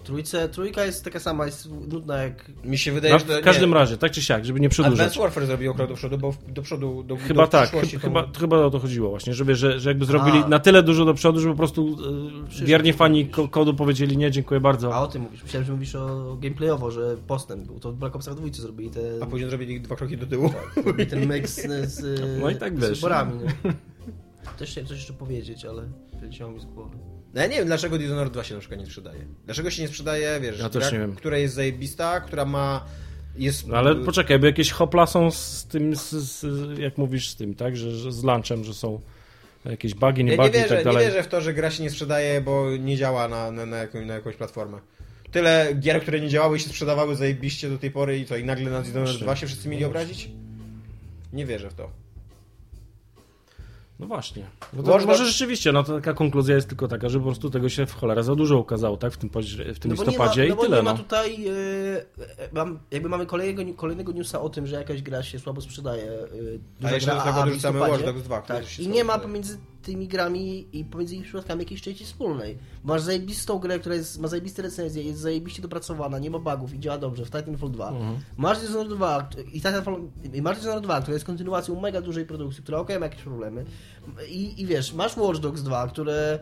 S3: Trójce, trójka jest taka sama, jest nudna jak...
S2: Mi się wydaje,
S4: No,
S2: że
S4: w każdym
S2: nie,
S4: razie, tak czy siak, żeby nie przedłużać.
S2: Advanced Warfare zrobił krok do przodu, bo w- do przodu, do,
S4: Chyba
S2: do
S4: tak, chyba,
S2: tą-
S4: chyba, o to chodziło właśnie, żeby, że, że jakby zrobili
S3: A.
S4: na tyle dużo do przodu, żeby po prostu e,
S3: to
S4: fani ko- kodu powiedzieli nie, dziękuję bardzo.
S3: A o tym mówisz. Myślałem, że mówisz o gameplayowo, że postęp był. To w Black Opsach dwójce zrobili te,
S2: A później zrobili dwa kroki do tyłu.
S3: zrobili ten mix z, z,
S4: No i tak
S3: z
S4: wiesz.
S3: wyborami. Nie? Też chciałem coś jeszcze powiedzieć, ale wyleciało mi z głowy.
S2: No ja nie wiem, dlaczego Dishonored 2 się na przykład nie sprzedaje. Dlaczego się nie sprzedaje, wiesz,
S4: Ja
S2: gra,
S4: nie wiem.
S2: która jest zajebista, która ma... Jest...
S4: No ale poczekaj, bo jakieś hopla są z tym, z, z, jak mówisz z tym, tak, że, że z lunchem, że są jakieś bugi, nie
S2: Ja
S4: bugi
S2: nie
S4: i
S2: wierzę,
S4: tak
S2: nie
S4: dalej.
S2: wierzę w to, że gra się nie sprzedaje, bo nie działa na, na, na, jaką, na jakąś platformę. Tyle gier, które nie działały i się sprzedawały zajebiście do tej pory i co, i nagle na Dishonored 2 się wszyscy mieli obrazić? Nie wierzę w to.
S4: No właśnie. No to
S2: Można-
S4: może rzeczywiście, no to taka konkluzja jest tylko taka, że po prostu tego się w cholera za dużo ukazało, tak, w tym, w tym
S3: No
S4: listopadzie
S3: ma, no
S4: i
S3: bo
S4: tyle,
S3: nie ma
S4: no.
S3: tutaj, e, e, mam, jakby mamy kolejnego, kolejnego newsa o tym, że jakaś gra się słabo sprzedaje. e,
S2: A jeszcze
S3: gra
S2: do tego dorzucamy. Watch Dogs 2, który
S3: Tak,
S2: się
S3: i nie ma pomiędzy tymi grami i pomiędzy ich przypadkami jakiejś części wspólnej. Masz zajebistą grę, która jest, ma zajebiste recenzje, jest zajebiście dopracowana, nie ma bugów i działa dobrze w Titanfall 2.
S4: Mhm.
S3: Masz Dishonored 2 i Titanfall, i masz Dishonored 2, która jest kontynuacją mega dużej produkcji, która okej ma jakieś problemy. I, I wiesz, masz Watch Dogs 2, które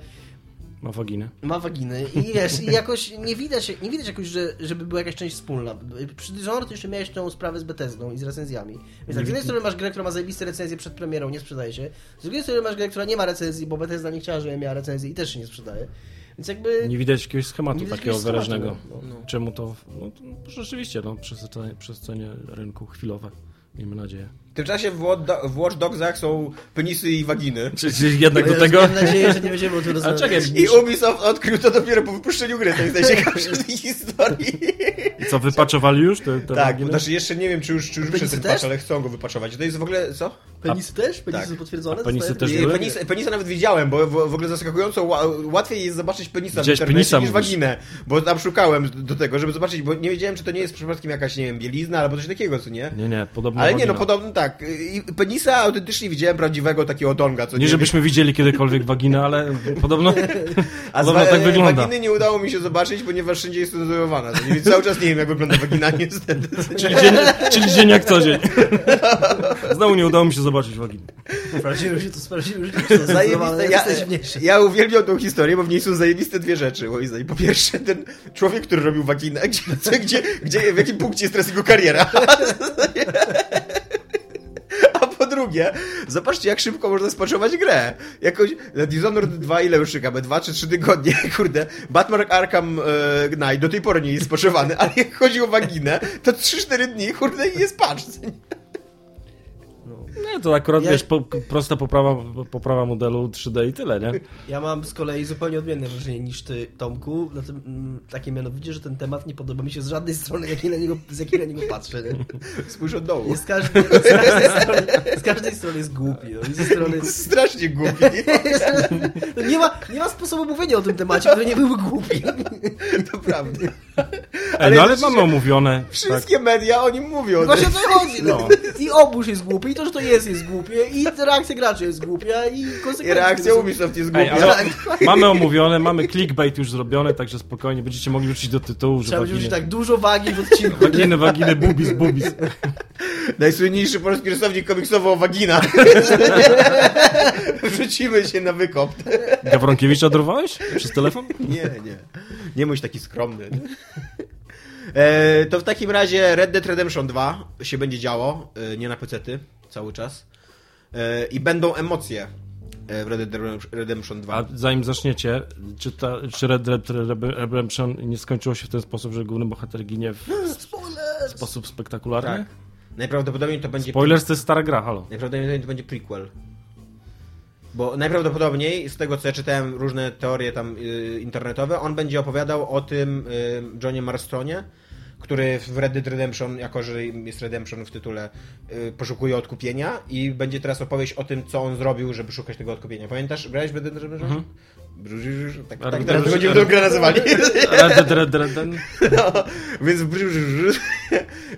S4: Ma waginę.
S3: ma waginy i wiesz, i jakoś nie widać, nie widać jakoś, że, żeby była jakaś część wspólna. Przy Dishonored jeszcze miałeś tą sprawę z Bethesdą i z recenzjami. Więc tak, z jednej strony masz grę, która ma zajebiste recenzje przed premierą, nie sprzedaje się. Z drugiej strony masz grę, która nie ma recenzji, bo Bethesda nie chciała, żeby miała recenzję i też się nie sprzedaje. Więc jakby...
S4: Nie widać jakiegoś schematu
S3: widać
S4: takiego
S3: jakiegoś schematu,
S4: wyraźnego.
S3: no.
S4: Czemu to, no, to rzeczywiście, no, przesycenie rynku chwilowe, miejmy nadzieję.
S2: W tym czasie w, Watch- Dogsach są penisy i waginy.
S4: Czy, czy jednak do tego...
S3: Mam nadzieję, że nie będziemy o tym rozmawiać.
S4: czekaj,
S2: I Ubisoft odkrył to dopiero po wypuszczeniu gry. To jest najciekawsze w tej historii.
S4: I co, wypaczowali już te, te
S2: Tak,
S4: waginy?
S2: znaczy jeszcze nie wiem, czy już, czy już wyszedł ten patch, ale chcą go wypaczować. To jest w ogóle, co?
S3: Penisy też? Penisy
S2: tak.
S3: są potwierdzone?
S4: A penisy też były?
S2: penis, penisa nawet widziałem, bo w, w ogóle zaskakująco ła, łatwiej jest zobaczyć penisa
S4: Widziałeś
S2: w internecie
S4: penisa,
S2: niż
S4: mówisz?
S2: waginę. Bo tam szukałem do tego, żeby zobaczyć, bo nie wiedziałem, czy to nie jest przypadkiem jakaś, nie wiem, bielizna albo coś takiego, co nie?
S4: Nie, nie, podobno
S2: Ale nie, no podobno tak. I penisa autentycznie widziałem prawdziwego takiego donga, co nie?
S4: Nie, żebyśmy widzieli kiedykolwiek waginę, ale podobno,
S2: A
S4: podobno tak wygląda.
S2: waginy nie udało mi się zobaczyć, ponieważ wszędzie jest cenzurowana. Więc cały czas nie wiem, jak wygląda wagina, niestety.
S4: Czyli dzień, czyli dzień jak co dzień. Znowu nie udało mi się zobaczyć waginy.
S3: Sprawdziłem się to, sprawdziłem, że to
S2: Zajebiste. Ja, ja uwielbiam tą historię, bo w niej są zajebiste dwie rzeczy. Po pierwsze, ten człowiek, który robił waginę, gdzie, gdzie, gdzie, w jakim punkcie jest teraz jego kariera. Drugie, zobaczcie, jak szybko można spaczować grę. Jakoś na Dishonored 2 ile już czekamy? 2 czy 3 tygodnie, kurde. Batman Arkham e, Knight do tej pory nie jest spaczowany, ale jak chodzi o waginę, to 3-4 dni, kurde, i jest patch.
S4: Nie, to akurat,
S3: Ja-
S4: wiesz, po, prosta poprawa, poprawa modelu 3D i tyle, nie?
S3: Ja mam z kolei zupełnie odmienne wrażenie niż ty, Tomku. Na tym, mm, takie mianowicie, że ten temat nie podoba mi się z żadnej strony, jakiej na niego, z jakiej na niego patrzę. Nie?
S2: Spójrz od dołu.
S3: Z, każdej, z, każdej strony, z każdej strony jest głupi. No. Ze strony...
S2: Strasznie głupi.
S3: No nie, ma, nie ma sposobu mówienia o tym temacie, który nie byłby głupi.
S2: To prawda.
S4: Ej, no ale mamy omówione. Tak.
S2: Wszystkie media o nim mówią.
S3: Właśnie o to chodzi. No. I obóz jest głupi, i to, że to jest, jest głupie, i reakcja graczy jest głupia, i konsekwencje.
S2: I reakcja Ubisoft jest
S4: Ej,
S2: głupia.
S4: ale mamy omówione, mamy clickbait już zrobione, także spokojnie będziecie mogli wrzucić do tytułu, że
S3: Trzeba będzie
S4: waginy,
S3: tak dużo wagi w odcinku.
S4: waginy, waginy, bubis, bubis.
S2: Najsłynniejszy polski rysownik komiksowy o wagina. Wrzucimy się na wykop.
S4: Gawronkiewicza dorwałeś? Przez telefon?
S2: Nie, nie. Nie bądź taki skromny. E, to w takim razie Red Dead Redemption 2 się będzie działo, e, nie na pecety, cały czas. E, I będą emocje e, w Red Dead Redemption 2.
S4: A zanim zaczniecie, czy, ta, czy Red Dead Redemption nie skończyło się w ten sposób, że główny bohater ginie w
S3: Spoilers!
S4: sposób spektakularny?
S2: Tak. Najprawdopodobniej to będzie...
S4: Spoilers to jest stara gra, halo.
S2: Najprawdopodobniej to będzie prequel. Bo najprawdopodobniej, z tego co ja czytałem różne teorie tam y, internetowe, on będzie opowiadał o tym y, Johnie Marstronie, który w Red Dead Redemption, jako że jest Redemption w tytule, y, poszukuje odkupienia i będzie teraz opowieść o tym, co on zrobił, żeby szukać tego odkupienia. Pamiętasz, grałeś w Red Dead Redemption? Tak, tak
S4: Red
S2: teraz będziemy tą grę nazywali. No, więc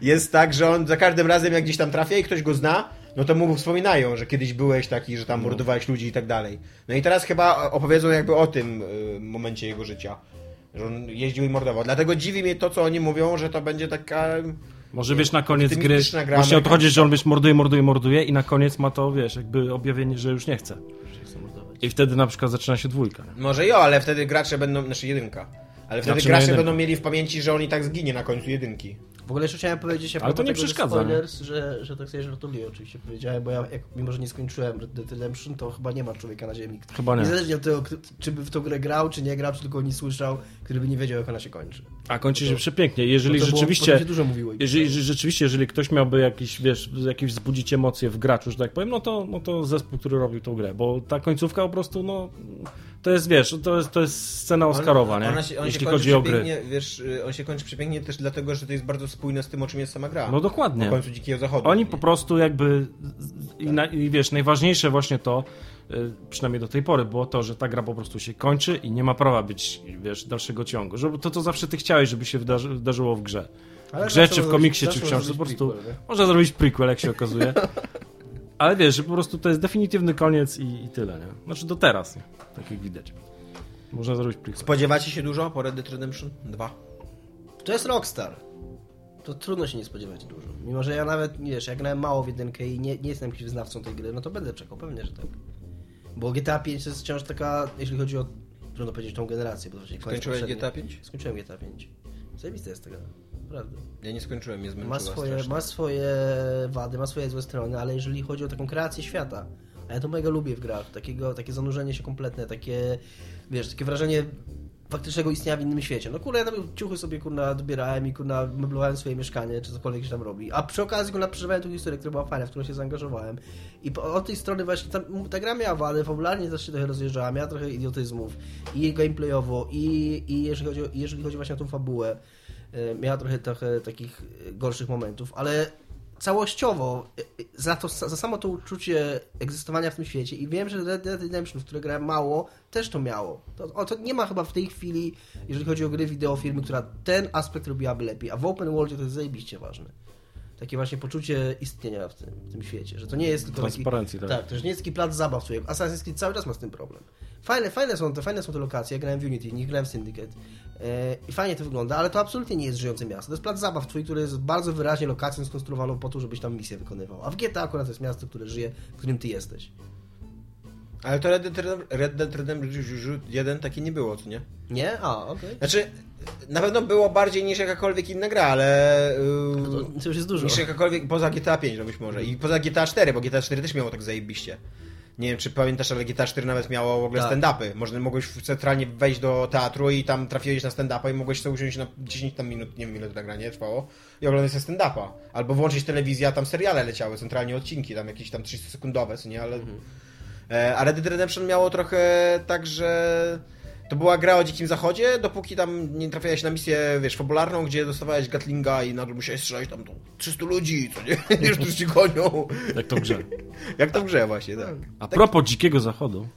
S2: jest tak, że on za każdym razem jak gdzieś tam trafia i ktoś go zna, no to mu wspominają, że kiedyś byłeś taki, że tam mordowałeś ludzi i tak dalej. No i teraz chyba opowiedzą jakby o tym momencie jego życia. Że on jeździł i mordował. Dlatego dziwi mnie to, co oni mówią, że to będzie taka...
S4: Może wiesz, na koniec gry
S2: gra
S4: właśnie o to chodzi,
S2: amerykańska.
S4: że on wiesz, morduje, morduje, morduje i na koniec ma to, wiesz, jakby objawienie, że już nie chce. I wtedy na przykład zaczyna się dwójka. nie?
S2: Może jo, ale wtedy gracze będą... Znaczy jedynka. Ale wtedy
S4: Znaczy na
S2: gracze będą mieli w pamięci, że on i tak zginie na końcu jedynki.
S3: W ogóle jeszcze chciałem powiedzieć,
S4: Ale to nie przeszkadza, nie?
S3: spoilers, że, że tak sobie żartuję oczywiście powiedziałem, bo ja jak, mimo, że nie skończyłem Red Dead Redemption, to chyba nie ma człowieka na ziemi.
S4: Chyba nie.
S3: Niezależnie od tego, czy by w tą grę grał, czy nie grał, czy tylko o niej słyszał, który by nie wiedział, jak ona się kończy.
S4: A kończy się przepięknie. Jeżeli
S3: było-
S4: rzeczywiście...
S3: bo to się dużo mówiło.
S4: Jeżeli, rzeczywiście, jeżeli ktoś miałby jakiś, wiesz, jakieś wzbudzić emocje w graczu, że tak powiem, no to, no to zespół, który robił tą grę, bo ta końcówka po prostu, no, to jest, wiesz, to jest, to jest scena Oscarowa, nie?
S2: Się, on
S4: Jeśli
S2: się
S4: chodzi o gry.
S2: Wiesz, y, on się kończy przepięknie też dlatego, że to jest bardzo spójne z tym, o czym jest sama gra.
S4: No dokładnie.
S2: Na końcu Dzikiego Zachodu.
S4: Oni po prostu jakby, i, na, i wiesz, najważniejsze właśnie to, przynajmniej do tej pory, było to, że ta gra po prostu się kończy i nie ma prawa być, wiesz, dalszego ciągu. Żeby to, co zawsze ty chciałeś, żeby się wydarzy, wydarzyło w grze.
S3: Ale
S4: W grze, czy w komiksie, czy w książce, po
S3: można
S4: prostu
S3: zrobić prequel,
S4: można zrobić prequel, jak się okazuje. Ale wiesz, że po prostu to jest definitywny koniec i, i tyle, nie? Znaczy do teraz, nie? Tak jak widać. Można zrobić prequel.
S2: Spodziewacie się dużo po Red Dead Redemption 2?
S3: To jest Rockstar. To trudno się nie spodziewać dużo. Mimo, że ja nawet, nie wiesz, jak grałem mało w jedynkę i nie, nie jestem jakimś wyznawcą tej gry, no to będę czekał, pewnie, że tak. Bo GTA 5 to jest wciąż taka, jeśli chodzi o, trudno powiedzieć, tą generację, bo to właśnie
S2: Skończyłeś. GTA 5?
S3: Skończyłem GTA 5. Zajebiste jest tego, naprawdę.
S2: Ja nie skończyłem, zmęczyła
S3: Ma swoje,
S2: strasznie.
S3: ma swoje wady, ma swoje złe strony, ale jeżeli chodzi o taką kreację świata, a ja to mega lubię w grach, takiego, takie zanurzenie się kompletne, takie, wiesz, takie wrażenie faktycznego istnienia w innym świecie. No kurna, ja tam ciuchy sobie kurna dobierałem i kurna meblowałem swoje mieszkanie, czy cokolwiek się tam robi. A przy okazji kurna przeżywałem tą historię, która była fajna, w którą się zaangażowałem. I po, od tej strony właśnie ta gra miała wady, fabularnie też się trochę rozjeżdżała, miała trochę idiotyzmów i gameplayowo, i, i jeżeli, chodzi o, jeżeli chodzi właśnie o tą fabułę, e, miała trochę, trochę takich e, gorszych momentów, ale całościowo e, e, za, to, za samo to uczucie egzystowania w tym świecie i wiem, że Red Dead Redemption, w które grałem mało, też to miało. To, o, to nie ma chyba w tej chwili, jeżeli chodzi o gry wideo firmy, która ten aspekt robiłaby lepiej, a w open worldzie to jest zajebiście ważne. Takie właśnie poczucie istnienia w tym, w tym świecie, że to nie jest tylko taki...
S4: Transparencji, tak.
S3: Tak, to już nie jest taki plac zabaw, który Assassin's Creed cały czas ma z tym problem. Fajne, fajne, są, te, fajne są te lokacje, ja grałem w Unity, nie grałem w Syndicate e, i fajnie to wygląda, ale to absolutnie nie jest żyjące miasto. To jest plac zabaw twój, który jest bardzo wyraźnie lokacją skonstruowaną po to, żebyś tam misję wykonywał. A w GTA akurat to jest miasto, które żyje, w którym ty jesteś.
S2: Ale to Red Dead, Redem- Red Dead Redemption 1 takie nie było, co nie?
S3: Nie? A, okej.
S2: Znaczy, na pewno było bardziej niż jakakolwiek inna gra, ale... Yy,
S3: to, już jest dużo.
S2: niż jakakolwiek, poza GTA 5 no być może. I poza GTA 4, bo GTA 4 też miało tak zajebiście. Nie wiem, czy pamiętasz, ale GTA 4 nawet miało w ogóle
S3: Tak.
S2: stand-upy. Można, mogłeś centralnie wejść do teatru i tam trafiłeś na stand-upa i mogłeś sobie usiąść na 10 tam minut, nie wiem ile to nagranie trwało, i oglądać sobie stand-upa. Albo włączyć telewizję, a tam seriale leciały, centralnie odcinki, tam jakieś tam 30-sekundowe, co nie, ale... E, A Red Dead Redemption miało trochę tak, że to była gra o dzikim zachodzie, dopóki tam nie trafiałeś na misję, wiesz, fabularną, gdzie dostawałeś Gatlinga i nagle musiałeś strzelać tam tą 300 ludzi, co nie? Wiesz, którzy ci gonią.
S4: Jak to w grze.
S2: Jak to w grze właśnie, tak.
S4: A propos Dzikiego Zachodu,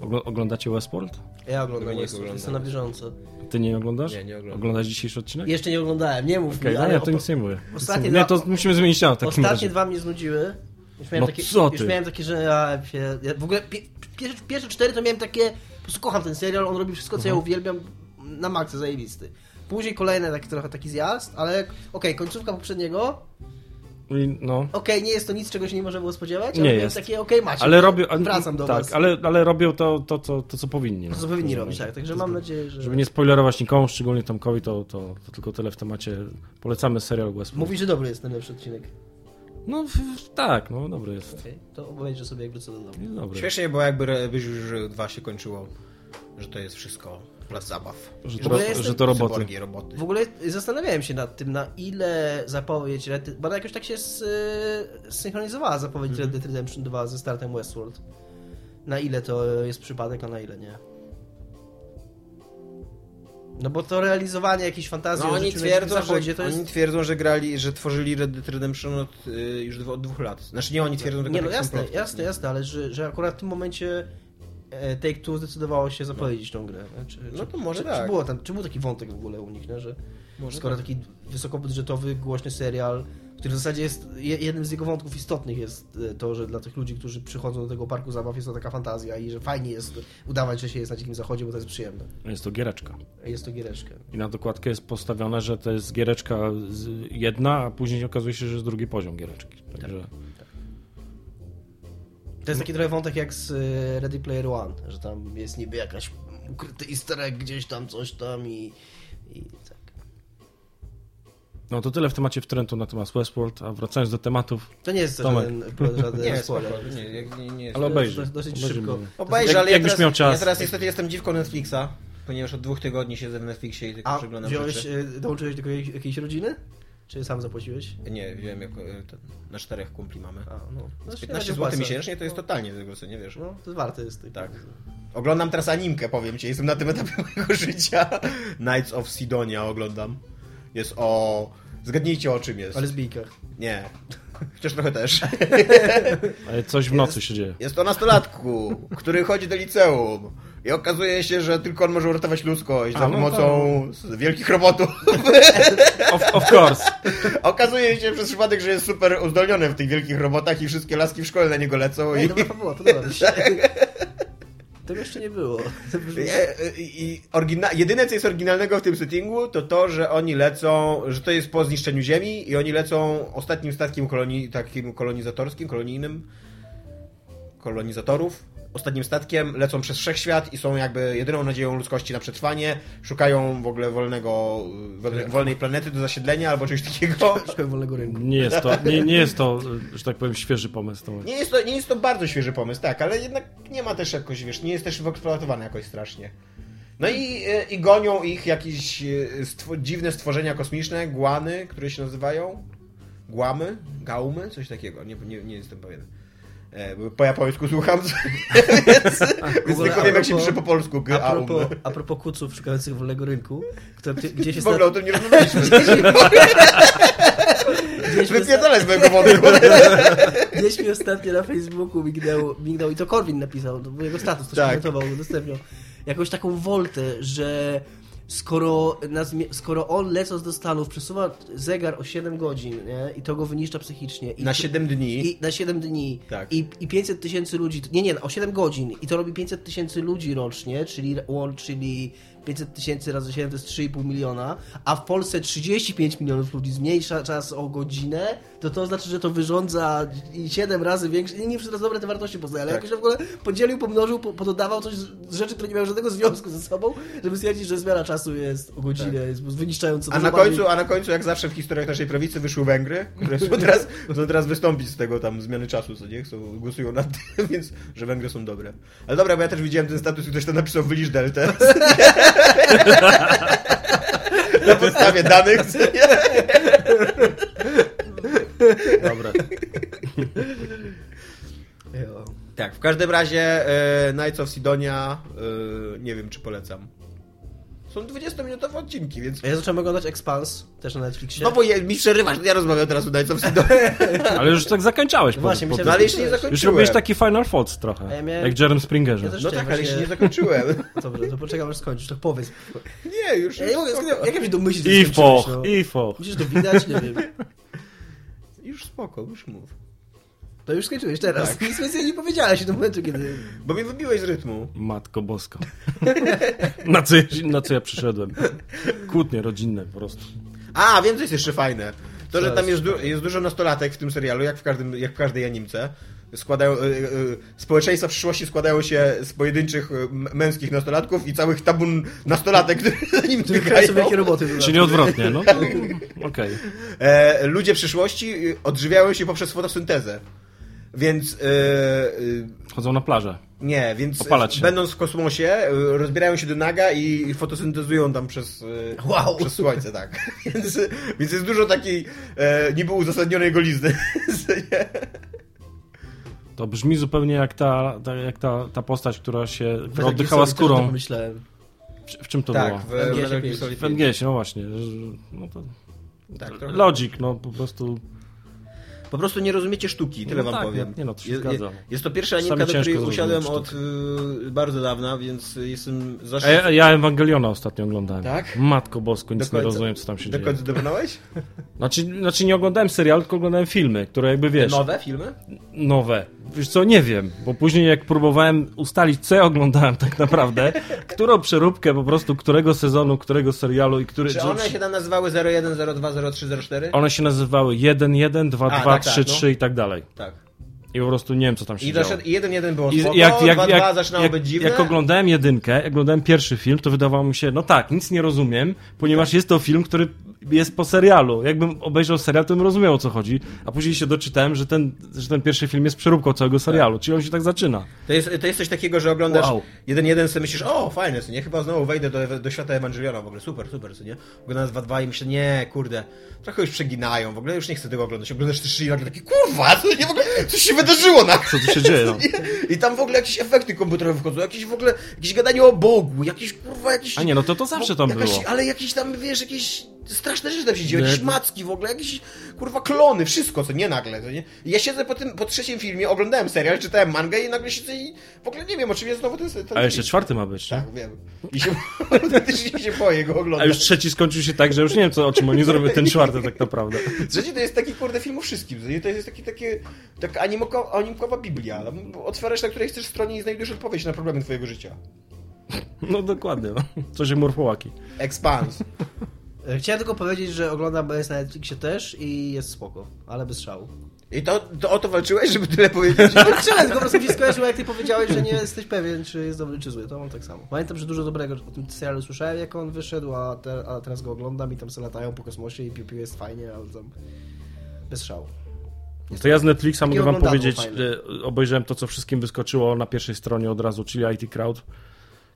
S4: ogl- oglądacie Westworld?
S3: Ja oglądam,
S2: nie oglądam.
S3: jestem na bieżąco.
S4: Ty nie oglądasz?
S2: Nie, nie oglądam.
S4: Oglądasz dzisiejszy odcinek?
S3: Jeszcze nie oglądałem, nie mów
S4: Okej,
S3: mi,
S4: no
S3: ale
S4: ja to nic nie mówię.
S3: Ostatnie
S4: nie,
S3: dwa-
S4: to musimy zmienić temat
S3: Ostatnie
S4: razie.
S3: dwa mnie znudziły. Już miałem
S4: No
S3: takie,
S4: co
S3: Już
S4: ty?
S3: miałem takie, że ja w ogóle pie, pierwsze, pierwsze cztery to miałem takie... Prostu kocham ten serial, on robi wszystko, co
S4: Mhm.
S3: ja uwielbiam na maksa zajebisty. Później kolejne taki trochę taki zjazd, ale okej, końcówka poprzedniego,
S4: I, no.
S3: okej, nie jest to nic, czego się nie można było spodziewać,
S4: Nie
S3: ale
S4: jest.
S3: takie, okej, macie,
S4: Ale robią...
S3: wracam do
S4: tak,
S3: was.
S4: ale, ale robią to, to, to, to, co powinni.
S3: To
S4: no.
S3: co powinni robić, tak, także mam nadzieję, że...
S4: Żeby nie spoilerować nikomu, szczególnie Tomkowi, to, to, to tylko tyle w temacie. Polecamy serial Westworld.
S3: Mówi, że dobry jest ten lepszy odcinek.
S4: No w, w, tak, no dobry jest.
S3: Okej, to obejrzę sobie, jak wrócę do domu.
S4: Jest dobry.
S2: Śmiesznie było jakby już dwa się kończyło, że to jest wszystko plac zabaw.
S4: Że to,
S3: jestem-
S4: że to roboty.
S2: Cyborgi, roboty.
S3: W ogóle zastanawiałem się nad tym, na ile zapowiedź Red Dead, bo ona jakoś tak się z, synchronizowała zapowiedź
S4: Mhm.
S3: Red Dead Redemption 2 ze startem Westworld. na ile to jest przypadek, a na ile nie. No bo to realizowanie jakiejś fantazji
S2: No
S3: o
S2: oni twierdzą,
S3: Zachodzie
S2: że,
S3: to jest...
S2: oni twierdzą, że grali, że tworzyli Red Dead Redemption od, y, już od dwóch lat. Znaczy nie oni twierdzą, tylko
S3: Nie, no jasne,
S2: plotki.
S3: jasne, jasne, ale że, że akurat w tym momencie e, Take-Two zdecydowało się zapowiedzieć tą grę. nie? Czy,
S2: No to może
S3: czy,
S2: tak.
S3: Czy, było tam, czy był taki wątek w ogóle u nich, nie? że
S2: Może
S3: skoro
S2: tak.
S3: taki wysokobudżetowy, głośny serial, który w zasadzie jest, je- jednym z jego wątków istotnych jest e, to, że dla tych ludzi, którzy przychodzą do tego parku zabaw jest to taka fantazja i że fajnie jest udawać, że się jest na Dzikim Zachodzie, bo to jest przyjemne.
S4: Jest to giereczka.
S3: Jest to giereczka.
S4: I na dokładkę jest postawione, że to jest giereczka jedna, a później okazuje się, że jest drugi poziom giereczki. Także
S3: To jest taki trochę wątek jak z e, Ready Player One, że tam jest niby jakaś ukryty easter egg gdzieś tam, coś tam i, i tak.
S4: No to tyle w temacie wtrętu na temat Westworld, a wracając do tematów,
S3: To nie jest
S4: Tomek.
S3: żaden, żaden
S2: Nie,
S3: spoiler.
S2: nie, nie, nie, jest.
S4: ale obejrzyj.
S3: dosyć- szybko.
S4: mnie.
S2: Obejrzę,
S4: Jak-
S2: ale ja
S4: jakbyś
S2: teraz,
S4: miał czas.
S2: ja teraz niestety jestem dziwką Netflixa, ponieważ od dwóch tygodni siedzę w Netflixie i tylko
S3: A
S2: przeglądam
S3: wziąłeś,
S2: rzeczy.
S3: e, dołączyłeś do jakiejś, jakiejś rodziny? Czy sam zapłaciłeś?
S2: Nie, wiem, jako, y, ten, na czterech kumpli mamy.
S3: A, no.
S2: Z
S3: Znaczy,
S2: 15
S3: nie
S2: zł miesięcznie to jest totalnie tego, co nie wiesz.
S3: No, to warte jest. tych
S2: Tak. Oglądam teraz animkę, powiem ci. Jestem na tym etapie mojego życia. Knights of Sidonia oglądam. Jest o... Zgadnijcie o czym jest.
S3: O lesbijkach.
S2: Nie. Chociaż trochę też.
S4: Ale coś w nocy się dzieje.
S2: Jest o nastolatku, który chodzi do liceum. I okazuje się, że tylko on może uratować ludzkość
S4: A,
S2: za
S4: no
S2: pomocą wielkich robotów.
S4: Of, of course.
S2: Okazuje się przez przypadek, że jest super uzdolniony w tych wielkich robotach i wszystkie laski w szkole na niego lecą.
S3: Ej,
S2: I,
S3: dobra fabuła, podoba mi się. Tego jeszcze nie było. To
S2: I. Jedyne, co jest oryginalnego w tym settingu, to to, że oni lecą, że to jest po zniszczeniu Ziemi i oni lecą ostatnim statkiem takim kolonizatorskim, kolonijnym, kolonizatorów. Ostatnim statkiem lecą przez wszechświat i są jakby jedyną nadzieją ludzkości na przetrwanie. Szukają w ogóle wolnego, wolnej- wolnej planety do zasiedlenia albo czegoś takiego.
S3: Szukam wolnego rynku.
S4: Nie jest to, nie, nie jest to, że tak powiem, świeży pomysł.
S2: Nie jest, to, nie jest to bardzo świeży pomysł, tak, ale jednak nie ma też jakoś, wiesz, nie jest też wyeksploatowany jakoś strasznie. No i, e, i gonią ich jakieś e, stwo, dziwne stworzenia kosmiczne, guany, które się nazywają. Guamy? Gaumy? Coś takiego, nie, nie, nie jestem pewien. E, po japońsku słucham, więc, więc tylko
S3: a
S2: wiem jak się pisze po polsku.
S3: A
S2: Gaumy.
S3: propos, a propos kuców szukających wolnego rynku, które gdzie- gdzieś
S2: W ogóle o tym nie rozmawialiśmy.
S3: gdzieś, mi osta-
S2: Wypierdalaj z mojego wątku.
S3: gdzieś mi ostatnio na Facebooku mignął, mignął i to Korwin napisał, to był jego status, też
S2: Tak.
S3: komentował, udostępniał, jakąś taką woltę, że skoro, na skoro on lecąc do Stanów przesuwa zegar o 7 godzin nie? i to go wyniszcza psychicznie. I
S2: Na 7 dni.
S3: I na 7 dni.
S2: Tak.
S3: I, I 500 tysięcy ludzi. Nie, nie, o 7 godzin. I to robi 500 tysięcy ludzi rocznie, czyli czyli 500 tysięcy razy 7 to jest 3,5 miliona, a w Polsce 35 milionów ludzi zmniejsza czas o godzinę, to to znaczy, że to wyrządza 7 razy większe. Nie czy to dobre te wartości poznaję, ale
S2: Tak.
S3: jakoś w ogóle podzielił, pomnożył, po- pododawał coś z rzeczy, które nie mają żadnego związku ze sobą, żeby stwierdzić, że zmiana czasu jest o godzinę, jest wyniszczająco
S2: Tak. A na,
S3: bardziej-
S2: końcu, a na końcu, jak zawsze w historiach naszej prawicy, wyszły Węgry, które chcą teraz, teraz wystąpić z tego tam zmiany czasu, co nie? Chcą, głosują nad tym, więc, że Węgry są dobre. Ale dobra, bo ja też widziałem ten status i ktoś tam napisał wylisz deltę. na podstawie danych, nie?
S4: Dobra.
S2: Tak, w każdym razie e, Knights of Sidonia e, nie wiem, czy polecam. Są 20-minutowe odcinki, więc...
S3: A Ja zacząłem oglądać Expans, też na Netflixie.
S2: No bo je, mi przerywasz, ja rozmawiam teraz o Knights of Sidonia.
S4: Ale już tak zakończałeś.
S3: No
S4: po-
S3: właśnie,
S4: po-
S3: myślałem,
S2: No ale jeszcze nie
S3: Już
S4: Już
S2: zakończyłem.
S4: robiłeś taki Final Thoughts trochę.
S3: Ja miałem-
S4: Jak Jerem Springerze.
S3: Ja
S2: No tak, ale jeszcze
S3: właśnie-
S2: nie zakończyłem.
S3: Dobrze, to poczekam aż skończysz, tak powiedz.
S2: Nie, już...
S3: Ja nie mogę, jak ja się domyślić, że
S4: I
S3: skończyłeś,
S4: foch,
S3: no?
S4: i foch.
S3: Musisz to widać, nie wiem.
S2: Już spoko, już mów.
S3: To już skończyłeś teraz.
S2: Tak.
S3: Nic więcej nie powiedziałeś do momentu, kiedy...
S2: Bo mnie wybiłeś z rytmu.
S4: Matko boska. na, co ja, na co ja przyszedłem? Kłótnie rodzinne po prostu.
S2: A, wiem, co jest jeszcze fajne. To, że tam
S3: jest
S2: jest, du- jest dużo nastolatek w tym serialu, jak w, każdym, jak w każdej animce. Składają, y, y, społeczeństwa w przyszłości składają się z pojedynczych m- męskich nastolatków i całych tabun nastolatek, które za nim biegają.
S3: jakie roboty.
S4: Czyli odwrotnie, no to okej.
S2: E, ludzie przyszłości odżywiają się poprzez fotosyntezę. Więc y, y,
S4: Chodzą na plażę.
S2: nie, więc
S4: Opalać się.
S2: będąc w kosmosie, rozbierają się do naga i fotosyntezują tam przez,
S3: Wow.
S2: przez słońce, tak. więc, więc jest dużo takiej e, niby uzasadnionej golizny.
S4: To brzmi zupełnie jak ta, ta, jak ta, ta postać, która się
S3: Metal
S4: oddychała
S3: Gear Solid też o tym
S4: skórą.
S3: pomyślałem.
S4: W, w czym to
S2: tak,
S4: było?
S2: w
S4: W
S2: 5.
S4: MGS, no właśnie. No to
S2: Tak.
S4: Logic, no po prostu.
S2: Po prostu nie rozumiecie sztuki, tyle
S4: No
S2: wam
S4: tak,
S2: powiem.
S4: nie, nie no, to się
S2: Je-
S4: zgadza.
S2: Jest to pierwsza animka, do której usiadłem od y, bardzo dawna, więc jestem
S4: A
S2: zaszczycony.
S4: ja, ja Ewangeliona ostatnio oglądałem.
S2: Tak?
S4: Matko Bosko, nic nie rozumiem, co tam się
S2: Do
S4: dzieje.
S2: końca dobrnąłeś?
S4: Znaczy, znaczy nie oglądałem serial, tylko oglądałem filmy, które jakby wiesz.
S2: Nowe filmy?
S4: nowe. Wiesz co, nie wiem, bo później jak próbowałem ustalić, co ja oglądałem tak naprawdę, którą przeróbkę po prostu, którego sezonu, którego serialu i który...
S2: Czy one się tam nazywały 01, 02, 03, 04?
S4: one się nazywały 1, 1, 2,
S2: A,
S4: 2,
S2: tak,
S4: 3,
S2: tak, no.
S4: 3 i tak dalej.
S2: Tak.
S4: I po prostu nie wiem, co tam się
S2: I
S4: działo.
S2: i 1, 1 było
S4: I
S2: spoko,
S4: jak, jak,
S2: 2, 2
S4: jak,
S2: zaczynało
S4: jak,
S2: być dziwne.
S4: jak oglądałem jedynkę, jak oglądałem pierwszy film, to wydawało mi się, no tak, nic nie rozumiem, ponieważ jest to film, który jest po serialu. Jakbym obejrzał serial, to bym rozumiał, o co chodzi. A później się doczytałem, że ten, że ten pierwszy film jest przeróbką całego serialu, czyli on się tak zaczyna.
S2: To jest, to jest coś takiego, że oglądasz
S4: Wow.
S2: jeden jeden sobie myślisz, o fajne, co nie? Chyba znowu wejdę do, do świata Ewangeliona w ogóle, super, super, co nie? Oglądasz 2-2 i myślę, nie, kurde, trochę już przeginają, w ogóle już nie chcę tego oglądać. Oglądasz też i nagle taki, kurwa, co nie w ogóle, coś się wydarzyło na
S4: Co tu się dzieje? No.
S2: I tam w ogóle jakieś efekty komputerowe wchodzą, jakieś w ogóle, jakieś gadanie o Bogu, jakieś kurwa, jakieś...
S4: A nie, no to to zawsze tam
S2: jakaś,
S4: było.
S2: Ale jakieś tam, wiesz, jakieś straszne rzeczy tam się dzieją, jakieś macki w ogóle, jakieś kurwa klony, wszystko, co nie nagle, co nie? I ja siedzę po tym, po trzecim filmie, oglądałem serial, czytałem mangę i nagle siedzę i w ogóle nie wiem, o czym jest znowu ten, ten
S4: A jeszcze czwarty ma być.
S2: Tak, wiem. I się, autentycznie się boję go
S4: A
S2: oglądać.
S4: już trzeci skończył się tak, że już nie wiem, co, o czym oni zrobią ten czwarty tak naprawdę.
S2: Trzeci to jest taki kurde film o wszystkim, co nie? to jest taki, takie, taka animoka, animkowa biblia. Otwierasz na której chcesz stronie i znajdujesz odpowiedź na problemy twojego życia.
S4: No dokładnie, no. Coś jak morfołaki.
S2: Expans.
S3: E, Chciałem tylko powiedzieć, że oglądam BS na Netflixie też i jest spoko, ale bez szału.
S2: I to, to o to walczyłeś, żeby tyle powiedzieć?
S3: Chciałem, po prostu mi się skojarzyło, jak ty powiedziałeś, że nie jesteś pewien, czy jest dobry, czy zły. To mam tak samo. Pamiętam, że dużo dobrego o tym serialu słyszałem, jak on wyszedł, a, te, a teraz go oglądam i tam se latają po kosmosie i piu, piu jest fajnie, ale tam bez szału.
S4: To ja z Netflixa mogę wam powiedzieć,
S3: fajne.
S4: że obejrzałem to, co wszystkim wyskoczyło na pierwszej stronie od razu, czyli IT Crowd,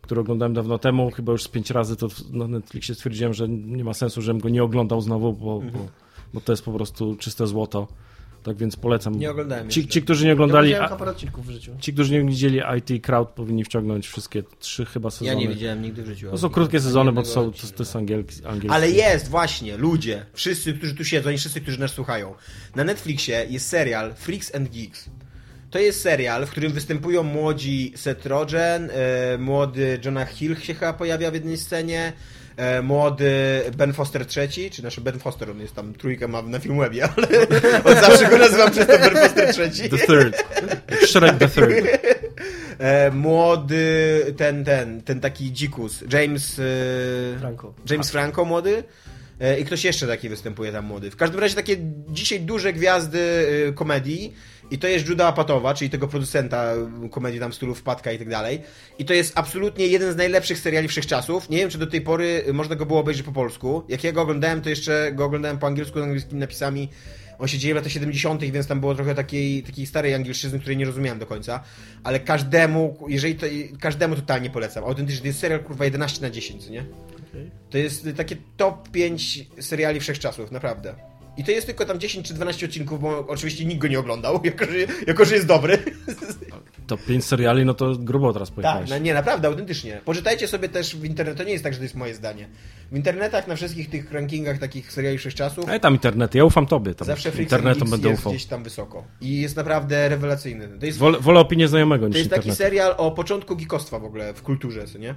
S4: który oglądałem dawno temu, chyba już z pięć razy to na Netflixie stwierdziłem, że nie ma sensu, żebym go nie oglądał znowu, bo,
S2: Mhm.
S4: bo, bo to jest po prostu czyste złoto. Tak więc polecam.
S2: Nie oglądałem
S4: Ci, ci którzy nie
S3: Ja
S4: oglądali,
S3: widziałem
S4: a,
S3: parę odcinków w życiu.
S4: ci, którzy nie widzieli IT Crowd, powinni wciągnąć wszystkie trzy chyba sezony.
S2: Ja nie widziałem nigdy w życiu.
S4: To są krótkie sezony, bo to, są, to, to jest angielski. angielski.
S2: Ale jest, właśnie, ludzie, wszyscy, którzy tu siedzą i wszyscy, którzy nas słuchają. Na Netflixie jest serial Freaks and Geeks. To jest serial, w którym występują młodzi Seth Rogen, e, młody Jonah Hill się chyba pojawia w jednej scenie, e, młody Ben Foster III, czy nasz Ben Foster, on jest tam trójkę ma na Filmwebie, ale od zawsze go nazywam przez to Ben Foster III.
S4: The Third. Shrek The Third.
S2: E, młody, ten, ten, ten taki dzikus, James... E,
S3: Franco.
S2: James Franco młody. E, I ktoś jeszcze taki występuje tam młody. W każdym razie takie dzisiaj duże gwiazdy e, komedii. I to jest Juda Apatowa, czyli tego producenta e, komedii tam w stylu Wpadka i tak dalej. I to jest absolutnie jeden z najlepszych seriali wszechczasów. Nie wiem, czy do tej pory można go było obejrzeć po polsku. Jak ja go oglądałem, to jeszcze go oglądałem po angielsku z angielskimi napisami. On się dzieje w latach 70., więc tam było trochę takiej, takiej starej angielszczyzny, której nie rozumiałem do końca. Ale każdemu, jeżeli to, każdemu totalnie polecam. Autentycznie, to jest serial kurwa 11 na 10, co nie? To jest takie top 5 seriali wszechczasów, naprawdę. I to jest tylko tam 10 czy 12 odcinków, bo oczywiście nikt go nie oglądał, jako że, jako, że jest dobry.
S4: To pięć seriali, no to grubo teraz
S2: Tak,
S4: pojechałeś.
S2: no nie, naprawdę, autentycznie. Poczytajcie sobie też w internecie, to nie jest tak, że to jest moje zdanie. W internetach, na wszystkich tych rankingach takich seriali wszechczasów,
S4: Ale tam internet, ja ufam tobie. Tam
S2: zawsze
S4: internetom będę
S2: jest
S4: ufał.
S2: gdzieś tam wysoko. I jest naprawdę rewelacyjny. To jest,
S4: Wolę, wolę opinię znajomego
S2: to
S4: niż
S2: jest taki serial o początku geekostwa w ogóle w kulturze, co nie?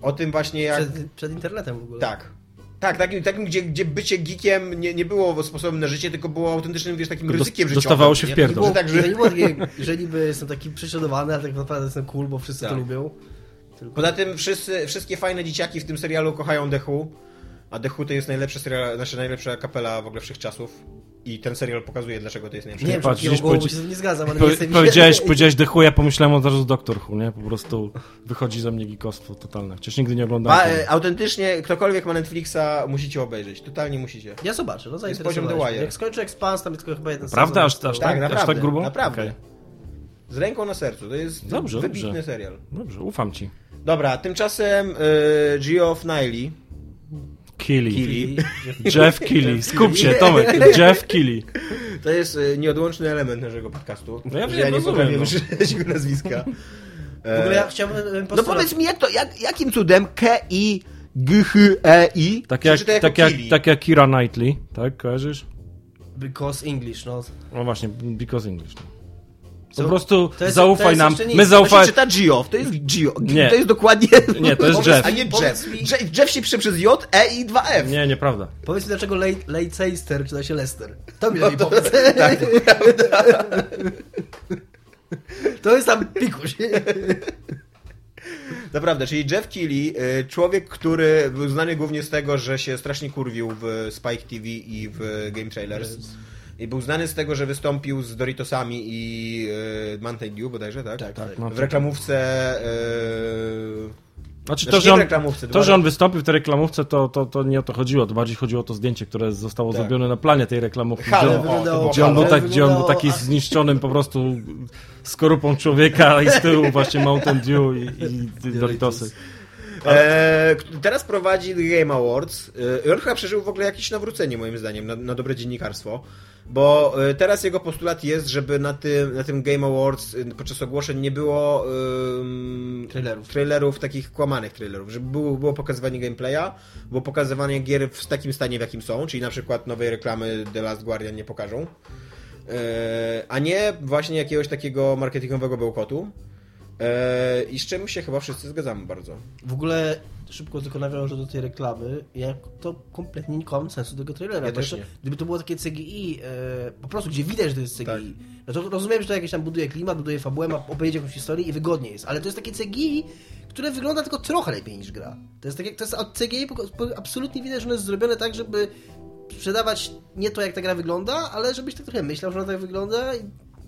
S2: O tym właśnie jak...
S3: Przed, przed internetem w ogóle.
S2: Tak. Tak, takim, takim gdzie, gdzie bycie geekiem nie, nie było sposobem na życie, tylko było autentycznym, wiesz, takim ryzykiem życiowym.
S4: dostawało się w pierdol.
S2: Tak,
S3: Że
S2: że
S3: niby jestem taki prześladowany, ale tak naprawdę jestem cool, bo wszyscy
S2: Tak.
S3: to lubią. Tylko
S2: Poza tym wszyscy, wszystkie fajne dzieciaki w tym serialu kochają The Who, a The Who to jest najlepsza, serial, znaczy najlepsza kapela w ogóle wszechczasów. I ten serial pokazuje, dlaczego to jest najlepszy.
S3: nie wiem,
S4: patrz,
S3: czy
S4: gdzieś
S3: głową
S4: powiedzi-
S3: się z tym nie zgadzam, ale nie
S4: Po,
S3: jestem...
S4: powiedziałeś, powiedziałeś The Who, ja pomyślałem od razu Doctor Who, nie? Po prostu wychodzi ze mnie gikostwo totalne. Chociaż nigdy nie
S2: Ba,
S4: oglądałem.
S2: e, autentycznie, ktokolwiek ma Netflixa, musicie obejrzeć. Totalnie musicie.
S3: Ja zobaczę, no
S2: poziom The Wire.
S3: Jak skończę Expans, tam jest tylko chyba jeden
S4: Prawda? Aż- aż
S2: Tak,
S4: Aż
S2: naprawdę.
S4: tak grubo?
S2: Naprawdę.
S4: Okej.
S2: Z ręką na sercu. To jest
S4: Dobrze,
S2: wybitny
S4: dobrze.
S2: serial.
S4: Dobrze, ufam ci.
S2: Dobra, tymczasem y, Geoff Niley
S4: Keighley. Jeff Keighley. Skup się, Tomek. Jeff Keighley.
S2: To jest e, nieodłączny element naszego podcastu.
S4: No ja
S2: że
S4: wiem,
S2: ja nie
S4: rozumiem,
S2: potrafię
S4: no.
S2: wyszukać jego nazwiska.
S3: W ogóle ja chciałbym...
S2: No powiedz mi, jak to, jak, jakim cudem K-I-G-H-E-I
S4: Tak jak,
S2: przeczyta jako
S4: tak, jak,
S2: Kili?
S4: tak jak Kira Knightley, tak? Kojarzysz?
S3: Because English, no.
S4: No właśnie, because English. No. Po
S3: Co?
S4: prostu
S3: To jest-
S4: zaufaj
S3: to jest
S4: nam.
S3: nic.
S4: My
S2: To się
S4: zaufaj...
S2: czyta Gio, to jest Gio.
S4: Nie.
S2: To jest dokładnie...
S4: Nie, to jest Jeff.
S2: A nie Jeff.
S3: mi-
S2: Jeff. Jeff się pisze przez J, E i 2 F.
S4: Nie, nieprawda.
S3: Powiedz mi, dlaczego Le- Leicester czyta się Leicester. To mi lepiej powiedz.
S2: Tak,
S3: To jest tam pikuś.
S2: Naprawdę, czyli Jeff Keighley, y, człowiek, który był znany głównie z tego, że się strasznie kurwił w Spike TV i w Game Trailers. I był znany z tego, że wystąpił z Doritosami i y, Mountain Dew bodajże, tak?
S3: Tak, tak.
S4: No,
S2: W reklamówce... Y,
S4: Znaczy
S2: Znaczy,
S4: to, że on, to, że on wystąpił w tej reklamówce, to, to, to nie o to chodziło. To bardziej chodziło o to zdjęcie, które zostało
S2: Tak.
S4: zrobione na planie tej reklamówki.
S2: Halo,
S4: gdzie gdzie on był, tak, gdzie on był taki zniszczonym po prostu skorupą człowieka i z tyłu właśnie Mountain Dew i, i Doritosy.
S2: E, teraz prowadzi The Game Awards e, i on chyba przeżył w ogóle jakieś nawrócenie moim zdaniem na, na dobre dziennikarstwo, bo e, teraz jego postulat jest, żeby na tym, na tym Game Awards e, podczas ogłoszeń nie było ym,
S3: Trailerów.
S2: trailerów, takich kłamanych trailerów, żeby było, było pokazywanie gameplaya, było pokazywanie gier w takim stanie, w jakim są, czyli na przykład nowej reklamy The Last Guardian nie pokażą, e, a nie właśnie jakiegoś takiego marketingowego bełkotu. I z czym się chyba wszyscy zgadzamy bardzo.
S3: W ogóle szybko tylko nawiążę do tej reklamy. Ja to kompletnie nie mam sensu tego trailera.
S2: Ja też nie.
S3: Gdyby to było takie CGI, e, po prostu gdzie widać, że to jest CGI,
S2: Tak.
S3: no to rozumiem, że to jakieś tam buduje klimat, buduje fabułę, ma opowiedzieć jakąś historię i wygodnie jest. Ale to jest takie CGI, które wygląda tylko trochę lepiej niż gra. To jest, takie, to jest od CGI absolutnie widać, że ono jest zrobione tak, żeby sprzedawać nie to, jak ta gra wygląda, ale żebyś tak trochę myślał, że ona tak wygląda i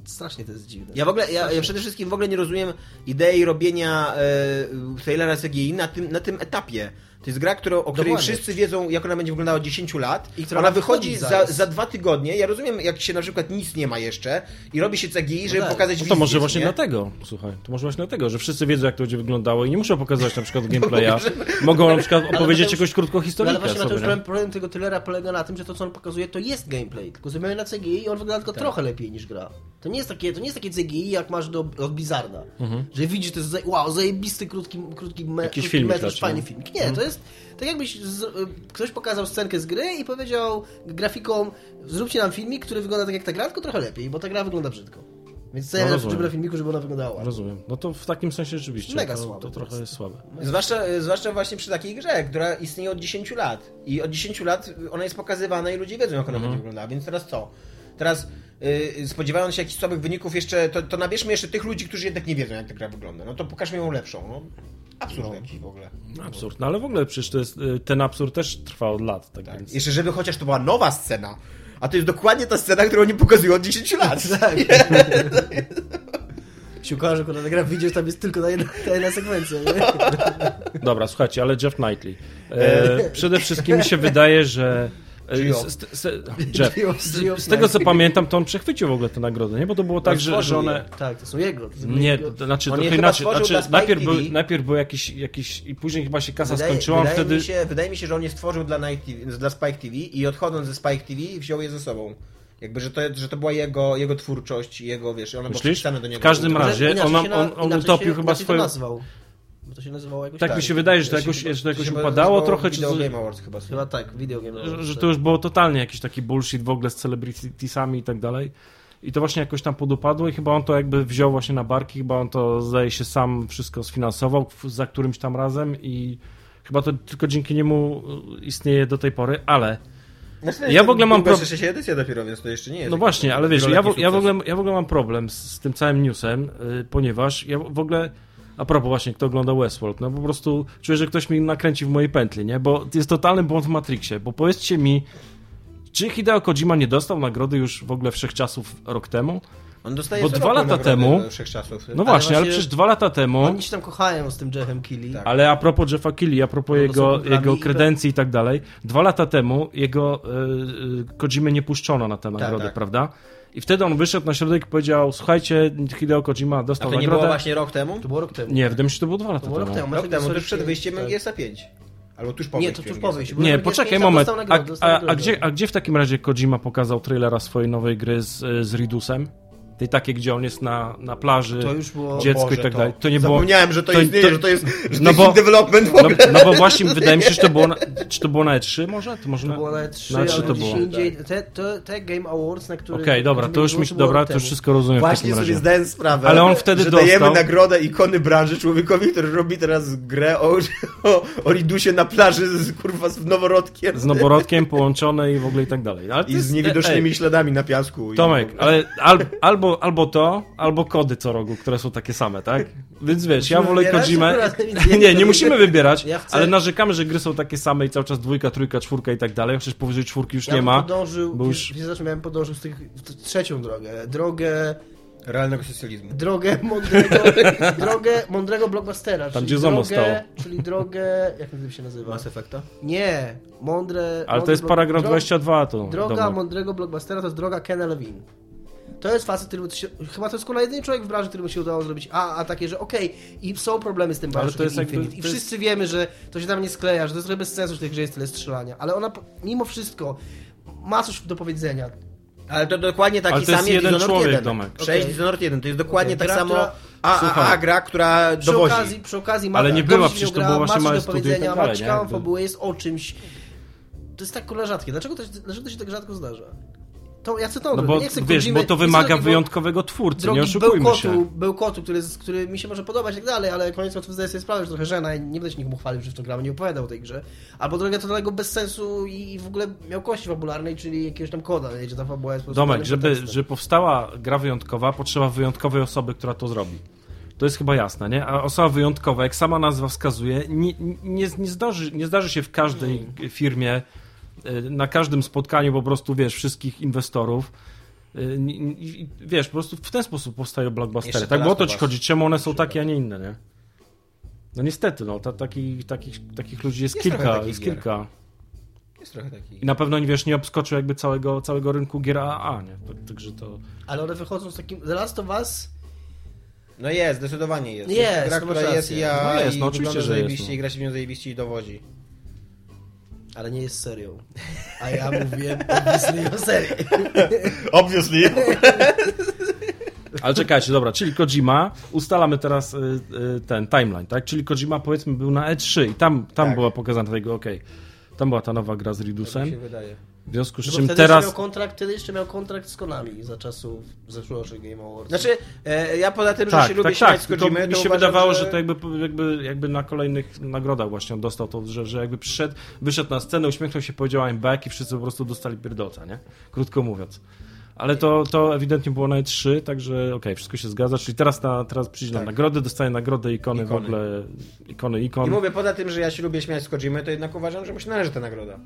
S3: strasznie to jest dziwne.
S2: Ja w ogóle, ja, ja przede wszystkim w ogóle nie rozumiem idei robienia e, trailera CGI na tym, na tym etapie. To jest gra, którą, o której
S3: Dokładnie.
S2: wszyscy wiedzą, jak ona będzie wyglądała od 10 lat.
S3: I która
S2: ona wychodzi za, za dwa tygodnie. Ja rozumiem, jak się na przykład nic nie ma jeszcze i robi się CGI, żeby
S3: tak.
S2: pokazać
S4: No to może właśnie
S2: nie?
S4: dlatego, słuchaj, to może właśnie dlatego, że wszyscy wiedzą, jak to będzie wyglądało i nie muszą pokazywać na przykład gameplaya. Mogą na przykład opowiedzieć jakąś krótką
S3: No ale właśnie
S4: sobie.
S3: Mateusz,
S4: nie?
S3: problem, problem tego trailera polega na tym, że to co on pokazuje to jest gameplay, tylko zrobione na CGI i on wygląda tylko trochę lepiej niż gra. To nie jest takie, to nie jest takie CGI jak masz do, od Blizzarda, że widzisz, to jest wow, zajebisty krótki, krótki, me,
S4: Jakiś
S3: krótki
S4: raczej,
S3: fajny
S4: no.
S3: filmik. Nie, to jest tak jakbyś z, y, ktoś pokazał scenkę z gry i powiedział grafikom zróbcie nam filmik, który wygląda tak jak ta gra, tylko trochę lepiej, bo ta gra wygląda brzydko. Więc co ja
S4: No, rozumiem.
S3: na filmiku, żeby ona wyglądała.
S4: Rozumiem. No to w takim sensie rzeczywiście
S3: Mega
S4: to,
S3: słabe
S4: to trochę
S3: jest.
S4: jest słabe.
S2: Zwłaszcza, zwłaszcza właśnie przy takiej grze, która istnieje od 10 lat. I od 10 lat ona jest pokazywana i ludzie wiedzą, jak ona będzie wyglądała. Więc teraz co? Teraz spodziewając się jakichś słabych wyników jeszcze, to, to nabierzmy jeszcze tych ludzi, którzy jednak nie wiedzą, jak ta gra wygląda. No to pokażmy ją lepszą. No. Absurd jakiś w ogóle.
S4: Absurd. No ale w ogóle przecież to jest, y, ten absurd też trwa od lat, tak, więc...
S2: Jeszcze żeby chociaż to była nowa scena. A to jest dokładnie ta scena, którą nie pokazują od 10 lat.
S3: Tak. się okaże, że akurat ta gra wyjdzie, że tam jest tylko ta jedna, ta jedna sekwencja, nie?
S4: Dobra, słuchajcie, ale Jeff Knightley. E, przede wszystkim mi się wydaje, że... z, z, z, Jeff. Z, tego co pamiętam, to on przechwycił w ogóle tę nagrodę, nie? Bo to było tak, że, że one...
S2: je.
S3: Tak, to są jego. To są
S4: Nie,
S3: jego.
S4: to znaczy
S2: On
S4: trochę inaczej. Znaczy, najpierw, był, najpierw był jakiś, jakiś... I później chyba się kasa
S2: Wydaje,
S4: skończyła,
S2: wydaje,
S4: wtedy...
S2: mi się, wydaje mi się, że on je stworzył dla, Night TV, dla Spike TV i odchodząc ze Spike TV wziął je ze sobą. Jakby, że to, że to była jego, jego twórczość, jego, wiesz, ona
S4: Myślisz?
S2: do niego.
S4: W każdym razie on, on, on utopił
S3: się-
S4: chyba swoją...
S3: Bo to się nazywało jakoś
S4: Tak,
S3: tak.
S4: mi się wydaje, że to jakoś, że to jakoś upadało trochę, czy
S2: Video
S4: to,
S2: Game Awards chyba.
S3: Chyba tak, video game.
S4: że, że to już było totalnie jakiś taki bullshit w ogóle z celebritiesami i tak dalej. I to właśnie jakoś tam podupadło i chyba on to jakby wziął właśnie na barki, chyba on to zdaje się sam wszystko sfinansował za którymś tam razem i chyba to tylko dzięki niemu y, istnieje do tej pory, ale
S2: Znaczy,
S4: Ja w ogóle mam
S2: pro...
S4: pro-
S2: jeszcze się edycja dopiero, więc to jeszcze nie jest.
S4: no właśnie, ale wiesz, ja w, ja, w ogóle, ja w ogóle mam problem z, z tym całym newsem, y, ponieważ ja w ogóle a propos właśnie, kto ogląda Westworld, no po prostu czuję, że ktoś mi nakręci w mojej pętli, nie? Bo jest totalny błąd w Matrixie, bo powiedzcie mi, czy Hideo Kojima nie dostał nagrody już w ogóle wszechczasów rok temu?
S2: On dostaje
S4: bo dwa lata temu-
S2: Wszechczasów.
S4: No właśnie, ale
S3: właśnie-
S4: przecież dwa lata temu,
S3: Oni się tam kochają z tym Jeffem Keighley.
S2: Tak.
S4: ale a propos Jeffa Keighley, a propos
S3: No
S4: jego, jego kredencji i tak dalej, dwa lata temu jego y, y, Kojimy nie puszczono na tę nagrodę,
S2: tak.
S4: prawda? I wtedy on wyszedł na środek i powiedział, słuchajcie, Hideo Kojima
S2: A
S4: dostał
S2: to nie
S4: nagrodę.
S2: było właśnie rok temu?
S3: To było rok temu.
S4: Nie, wydaje mi się, że to było dwa lata
S3: To było rok
S4: temu.
S3: temu.
S2: Rok temu, to już przed
S3: Tak.
S2: wyjściem GSA 5. Albo tuż po
S3: Nie,
S2: wyjściu
S3: to tuż
S2: MGS-a.
S3: po wyjściu.
S4: Nie, poczekaj moment. A,
S3: nagrodę,
S4: a, a,
S3: nagrodę.
S4: gdzie, a gdzie w takim razie Kojima pokazał trailera swojej nowej gry z, z Ridusem? Tej takiej, gdzie on jest na, na plaży,
S3: To już było...
S4: dziecko
S2: Boże,
S4: i tak dalej. To nie było...
S2: Zapomniałem, że to,
S4: to-
S2: istnieje,
S4: to-
S2: że to jest, że
S4: no bo-
S2: development w
S4: No,
S2: ogóle.
S4: no bo właśnie wydaje mi się, że to było na, czy to było na E3 może? To może
S3: To
S4: na...
S3: było na 3
S4: na E3
S3: ale
S4: to było.
S3: indziej. Te, te, te Game Awards, na których...
S4: Okej, dobra, to już mi się, dobra, to już wszystko rozumiem
S2: Właśnie sobie zdałem sprawę,
S4: Ale on wtedy
S2: że dajemy
S4: dostał-
S2: nagrodę ikony branży człowiekowi, który robi teraz grę o, o, o Ridusie na plaży z, kurwa, z noworodkiem
S4: Z noworodkiem połączone i w ogóle i tak dalej. Ale
S2: i z niewidocznymi
S4: ej,
S2: śladami na piasku.
S4: Tomek, ale al, albo, albo to, albo kody co rogu, które są takie same, tak? Więc wiesz, ja wolę Kojimę. Nie, nie musimy wybierać,
S3: Ja chcę-
S4: ale narzekamy, że gry są takie same i cały czas dwójka, trójka, czwórka i tak dalej, chociaż powyżej czwórki już
S3: Ja
S4: nie
S3: bym
S4: ma.
S3: Podążył,
S4: bo już-
S3: już... miałem podążył z tych, trzecią drogę. Drogę,
S2: Realnego socjalizmu.
S3: drogę mądrego, drogę mądrego blockbustera. czyli
S4: gdzie Zomo stało.
S3: Czyli drogę, jak typ się nazywa?
S2: Mass Effecta?
S3: Nie, mądre...
S4: Ale
S3: mądry
S4: to jest paragraf
S3: dro-
S4: 22, to
S3: Droga
S4: Domek.
S3: mądrego blockbustera to jest droga Kena Levine. To jest facet, który się, chyba to jest kurwa jedyny człowiek w branży, któremu się udało zrobić a, a takie, że okej, i są problemy z tym Bioshockiem
S4: to jest jakby-
S3: Infinite. I
S4: to jest-
S3: wszyscy wiemy, że to się tam nie skleja, że to jest trochę bez sensu, że w tej grze jest tyle strzelania. Ale ona mimo wszystko ma coś do powiedzenia.
S2: Ale to dokładnie taki
S4: Ale to jest
S2: sam jak
S4: jeden
S2: Dishonored
S4: człowiek,
S2: 1.
S4: Domek.
S2: Przejść
S3: Okej.
S2: Dishonored 1, to jest dokładnie
S3: Okej,
S2: tak
S3: gra,
S2: samo
S3: która-
S2: a, a, a gra, która
S3: Przy okazji, przy okazji ma
S4: Ale nie była,
S3: się
S4: przecież to
S3: gra,
S4: było właśnie
S3: ma coś
S4: małe
S3: do
S4: studio i
S3: powiedzenia,
S4: tak
S3: ma
S4: dalej,
S3: ciekawą
S4: nie?
S3: fabułę, jest o czymś. To jest tak kurwa rzadkie. Dlaczego to, dlaczego to się tak rzadko zdarza? To ja chcę to
S4: No bo
S3: nie chcę
S4: wiesz,
S3: Kojimy-
S4: bo to wymaga
S3: takiego-
S4: wyjątkowego twórcy,
S3: drogi
S4: nie oszukujmy
S3: bełkotu,
S4: się.
S3: bełkotu który, który mi się może podobać i tak dalej, ale koniec końców zdaję sobie sprawę, że trochę żena i nie będę się nikomu chwalił, że w to gramy, nie opowiadał o tej grze. Albo droga totalnego bez sensu i w ogóle miałkości fabularnej, czyli jakiegoś tam koda, nie? że ta fabuła jest po
S4: Domek, żeby, żeby powstała gra wyjątkowa, potrzeba wyjątkowej osoby, która to zrobi. To jest chyba jasne, nie? A osoba wyjątkowa, jak sama nazwa wskazuje, nie, nie, nie, zdarzy, nie zdarzy się w każdej firmie, y, na każdym spotkaniu po prostu, wiesz, wszystkich inwestorów. Y, i- Wiesz, po prostu w ten sposób powstają blockbustery. Tak, bo o to ci chodzi. Czemu one są takie, a nie inne, nie? No niestety, no, ta, takich, takich, takich ludzi jest,
S2: Jest
S4: kilka,
S2: takich
S4: jest
S2: gier.
S4: kilka.
S2: Jest trochę taki.
S4: I na pewno, nie wiesz, nie obskoczył jakby całego, całego rynku gier AAA, nie? Tak- Także to...
S3: Ale one wychodzą z takim... The Last of Us...
S2: No jest, zdecydowanie jest.
S3: Jest,
S2: gra,
S3: to
S2: która jest i ja
S4: No jest,
S2: i
S4: no oczywiście,
S2: wygląda
S4: że jest, no.
S2: i gra się w nią zajebiście i dowodzi.
S3: Ale nie jest serią. A ja mówiłem obviously o serii.
S2: Obviously.
S4: Ale czekajcie, dobra, czyli Kojima, ustalamy teraz y, y, ten timeline, tak? Czyli Kojima powiedzmy był na E3 i tam, tam
S2: Tak.
S4: była pokazana tego, okej, tam była ta nowa gra z
S2: Tak mi
S4: Ridusem,
S2: się wydaje.
S4: W związku z
S3: No
S4: czym teraz...
S3: miał kontrakt, wtedy jeszcze miał kontrakt z Konami za czasów zeszłorocznych Game Awards.
S2: Znaczy, e, ja poza tym, że
S4: Tak,
S2: się lubię
S4: tak,
S2: śmiać
S4: tak,
S2: z Kojimy,
S4: mi
S2: to
S4: się
S2: uważam,
S4: wydawało, że... to jakby, jakby, jakby na kolejnych nagrodach właśnie on dostał to, że, że jakby przyszedł, wyszedł na scenę, uśmiechnął się, powiedział I'm back i wszyscy po prostu dostali pierdolca, nie? Krótko mówiąc. Ale to, to ewidentnie było na E3, także okej, wszystko się zgadza, czyli teraz, na, teraz przyjdzie
S2: Tak.
S4: na nagrody, dostaje nagrody, ikony,
S2: Ikony.
S4: w ogóle, ikony,
S2: I
S4: ikon.
S2: mówię, poza tym, że ja się lubię śmiać z Kojimy, to jednak uważam, że mu się należy ta nagroda.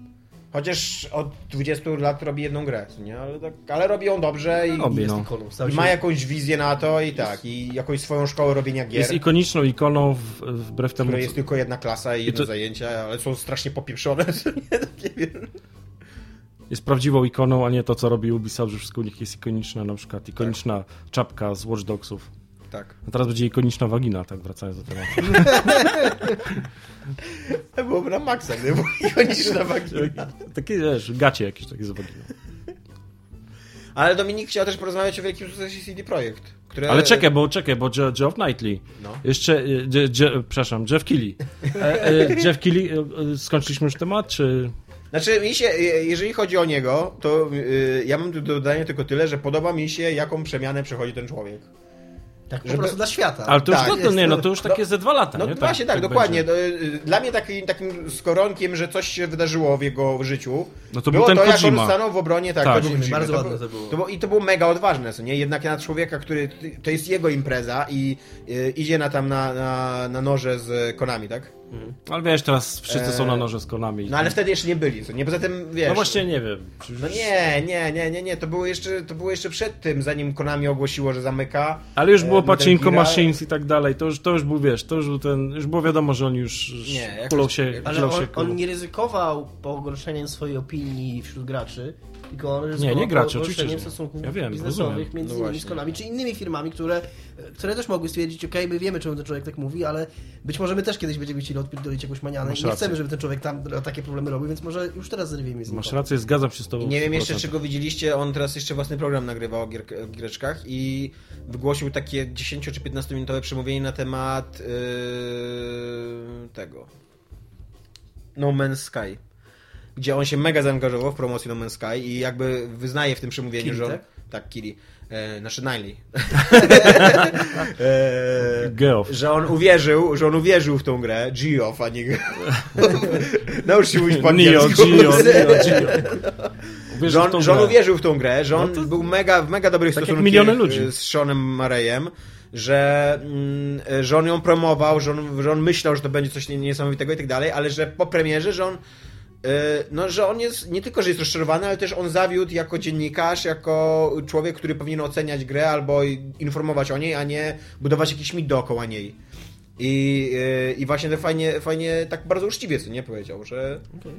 S2: Chociaż od 20 lat robi jedną grę, nie? Ale, tak, ale robi ją dobrze i,
S4: Robi,
S3: jest
S4: no.
S3: ikoną.
S2: I ma jakąś wizję na to i tak, i jakąś swoją szkołę robienia gier,
S4: Jest ikoniczną ikoną w, wbrew temu,
S2: której jest tylko jedna klasa i jedno
S4: to-
S2: zajęcia, ale są strasznie popieprzone, nie? Takie, wiem.
S4: jest prawdziwą ikoną, a nie to, co robi Ubisoft, że wszystko u nich jest ikoniczne, na przykład ikoniczna czapka z Watch Dogsów.
S2: Tak.
S4: A teraz będzie ikoniczna wagina, tak wracając do tematu.
S2: To byłoby na maksa, gdyby było ikoniczna wagina.
S4: Takie, wiesz, gacie jakieś takie z waginą.
S2: Ale Dominik chciał też porozmawiać o wielkim sukcesie CD Projekt. Które...
S4: Ale czekaj, bo czekaj, bo Je- Geoff Knightley.
S2: No.
S4: Jeszcze, Je, Je, przepraszam, Jeff Keighley. E, e, Jeff Keighley, e, skończyliśmy już temat, czy...
S2: Znaczy, mi się, je- jeżeli chodzi o niego, to ja mam tu do dodania tylko tyle, że podoba mi się, jaką przemianę przechodzi ten człowiek.
S3: Tak po
S2: żeby-
S3: prostu dla świata.
S4: Ale to już,
S2: Tak,
S4: no, to,
S3: jest
S4: nie, no to już takie ze dwa lata,
S2: No
S4: nie?
S2: właśnie tak, dokładnie.
S4: będzie.
S2: No, y, Dla mnie taki, takim skoronkiem, że coś się wydarzyło w jego życiu,
S4: No to
S2: było
S4: był ten
S2: to, jak on stanął w obronie, tak,
S4: Tak.
S2: to był Kojima.
S3: Bardzo
S2: to
S3: ładne to było.
S2: To było. I to było mega odważne, co nie? Jednak na człowieka, który, to jest jego impreza i y, idzie na tam na, na, na noże z Konami, tak?
S4: Ale wiesz, teraz wszyscy są na
S2: Eee,
S4: noże z konami.
S2: No ale wtedy jeszcze nie byli, co nie? Poza tym, wiesz...
S4: No właśnie nie wiem.
S2: No nie, nie, nie, nie, nie, to było jeszcze, to było jeszcze przed tym, zanim Konami ogłosiło, że zamyka.
S4: Ale już było
S2: e,
S4: Pacinko. Machines i tak dalej, to już, to już był, wiesz, to już był ten, już było wiadomo, że oni już
S2: Nie,
S4: kulą się,
S3: Ale on,
S4: się
S3: on nie ryzykował pogorszeniem swojej opinii wśród graczy,
S4: nie graczy, oczywiście,
S3: pogorszeniem
S4: że nie.
S3: stosunków
S4: Ja wiem,
S3: biznesowych
S4: rozumiem.
S3: między
S2: No
S3: innymi Konami, czy innymi firmami, które, które też mogły stwierdzić, ok, my wiemy, czemu ten człowiek tak mówi, ale być może my też kiedyś będziemy chcieli odpierdolić jakąś manianę.
S4: Masz
S3: I nie
S4: rację.
S3: chcemy, żeby ten człowiek tam takie problemy robił, więc może już teraz zerwijmy z nim.
S4: Masz rację, zgadzam się z tobą.
S2: I nie wiem jeszcze,
S4: 100%.
S2: czy go widzieliście, on teraz jeszcze własny program nagrywa o, gier, o giereczkach i wygłosił takie 10 czy 15 minutowe przemówienie na temat yy, tego No Man's Sky. Gdzie on się mega zaangażował w promocję No Man's Sky i jakby wyznaje w tym przemówieniu,
S3: Kili,
S2: że on,
S3: tak?
S2: tak, Kili. E, znaczy Niley. e,
S4: Geoff.
S2: że on uwierzył, że on uwierzył w tą grę, Geoff, a nie Naucz się mówić po
S4: Neo, Neo,
S2: Że on, że on uwierzył w tą grę, że on
S4: No to-
S2: był mega, w mega dobrych
S4: Tak
S2: stosunkach
S4: ludzi.
S2: z Seanem Marejem, że, mm, że on ją promował, że on, że on myślał, że to będzie coś niesamowitego i tak dalej, ale że po premierze, że on no, że on jest, nie tylko, że jest rozczarowany, ale też on zawiódł jako dziennikarz, jako człowiek, który powinien oceniać grę albo informować o niej, a nie budować jakiś mit dookoła niej. I, y, i właśnie to fajnie, fajnie, tak bardzo uczciwie, co nie powiedział, że,
S3: Okej.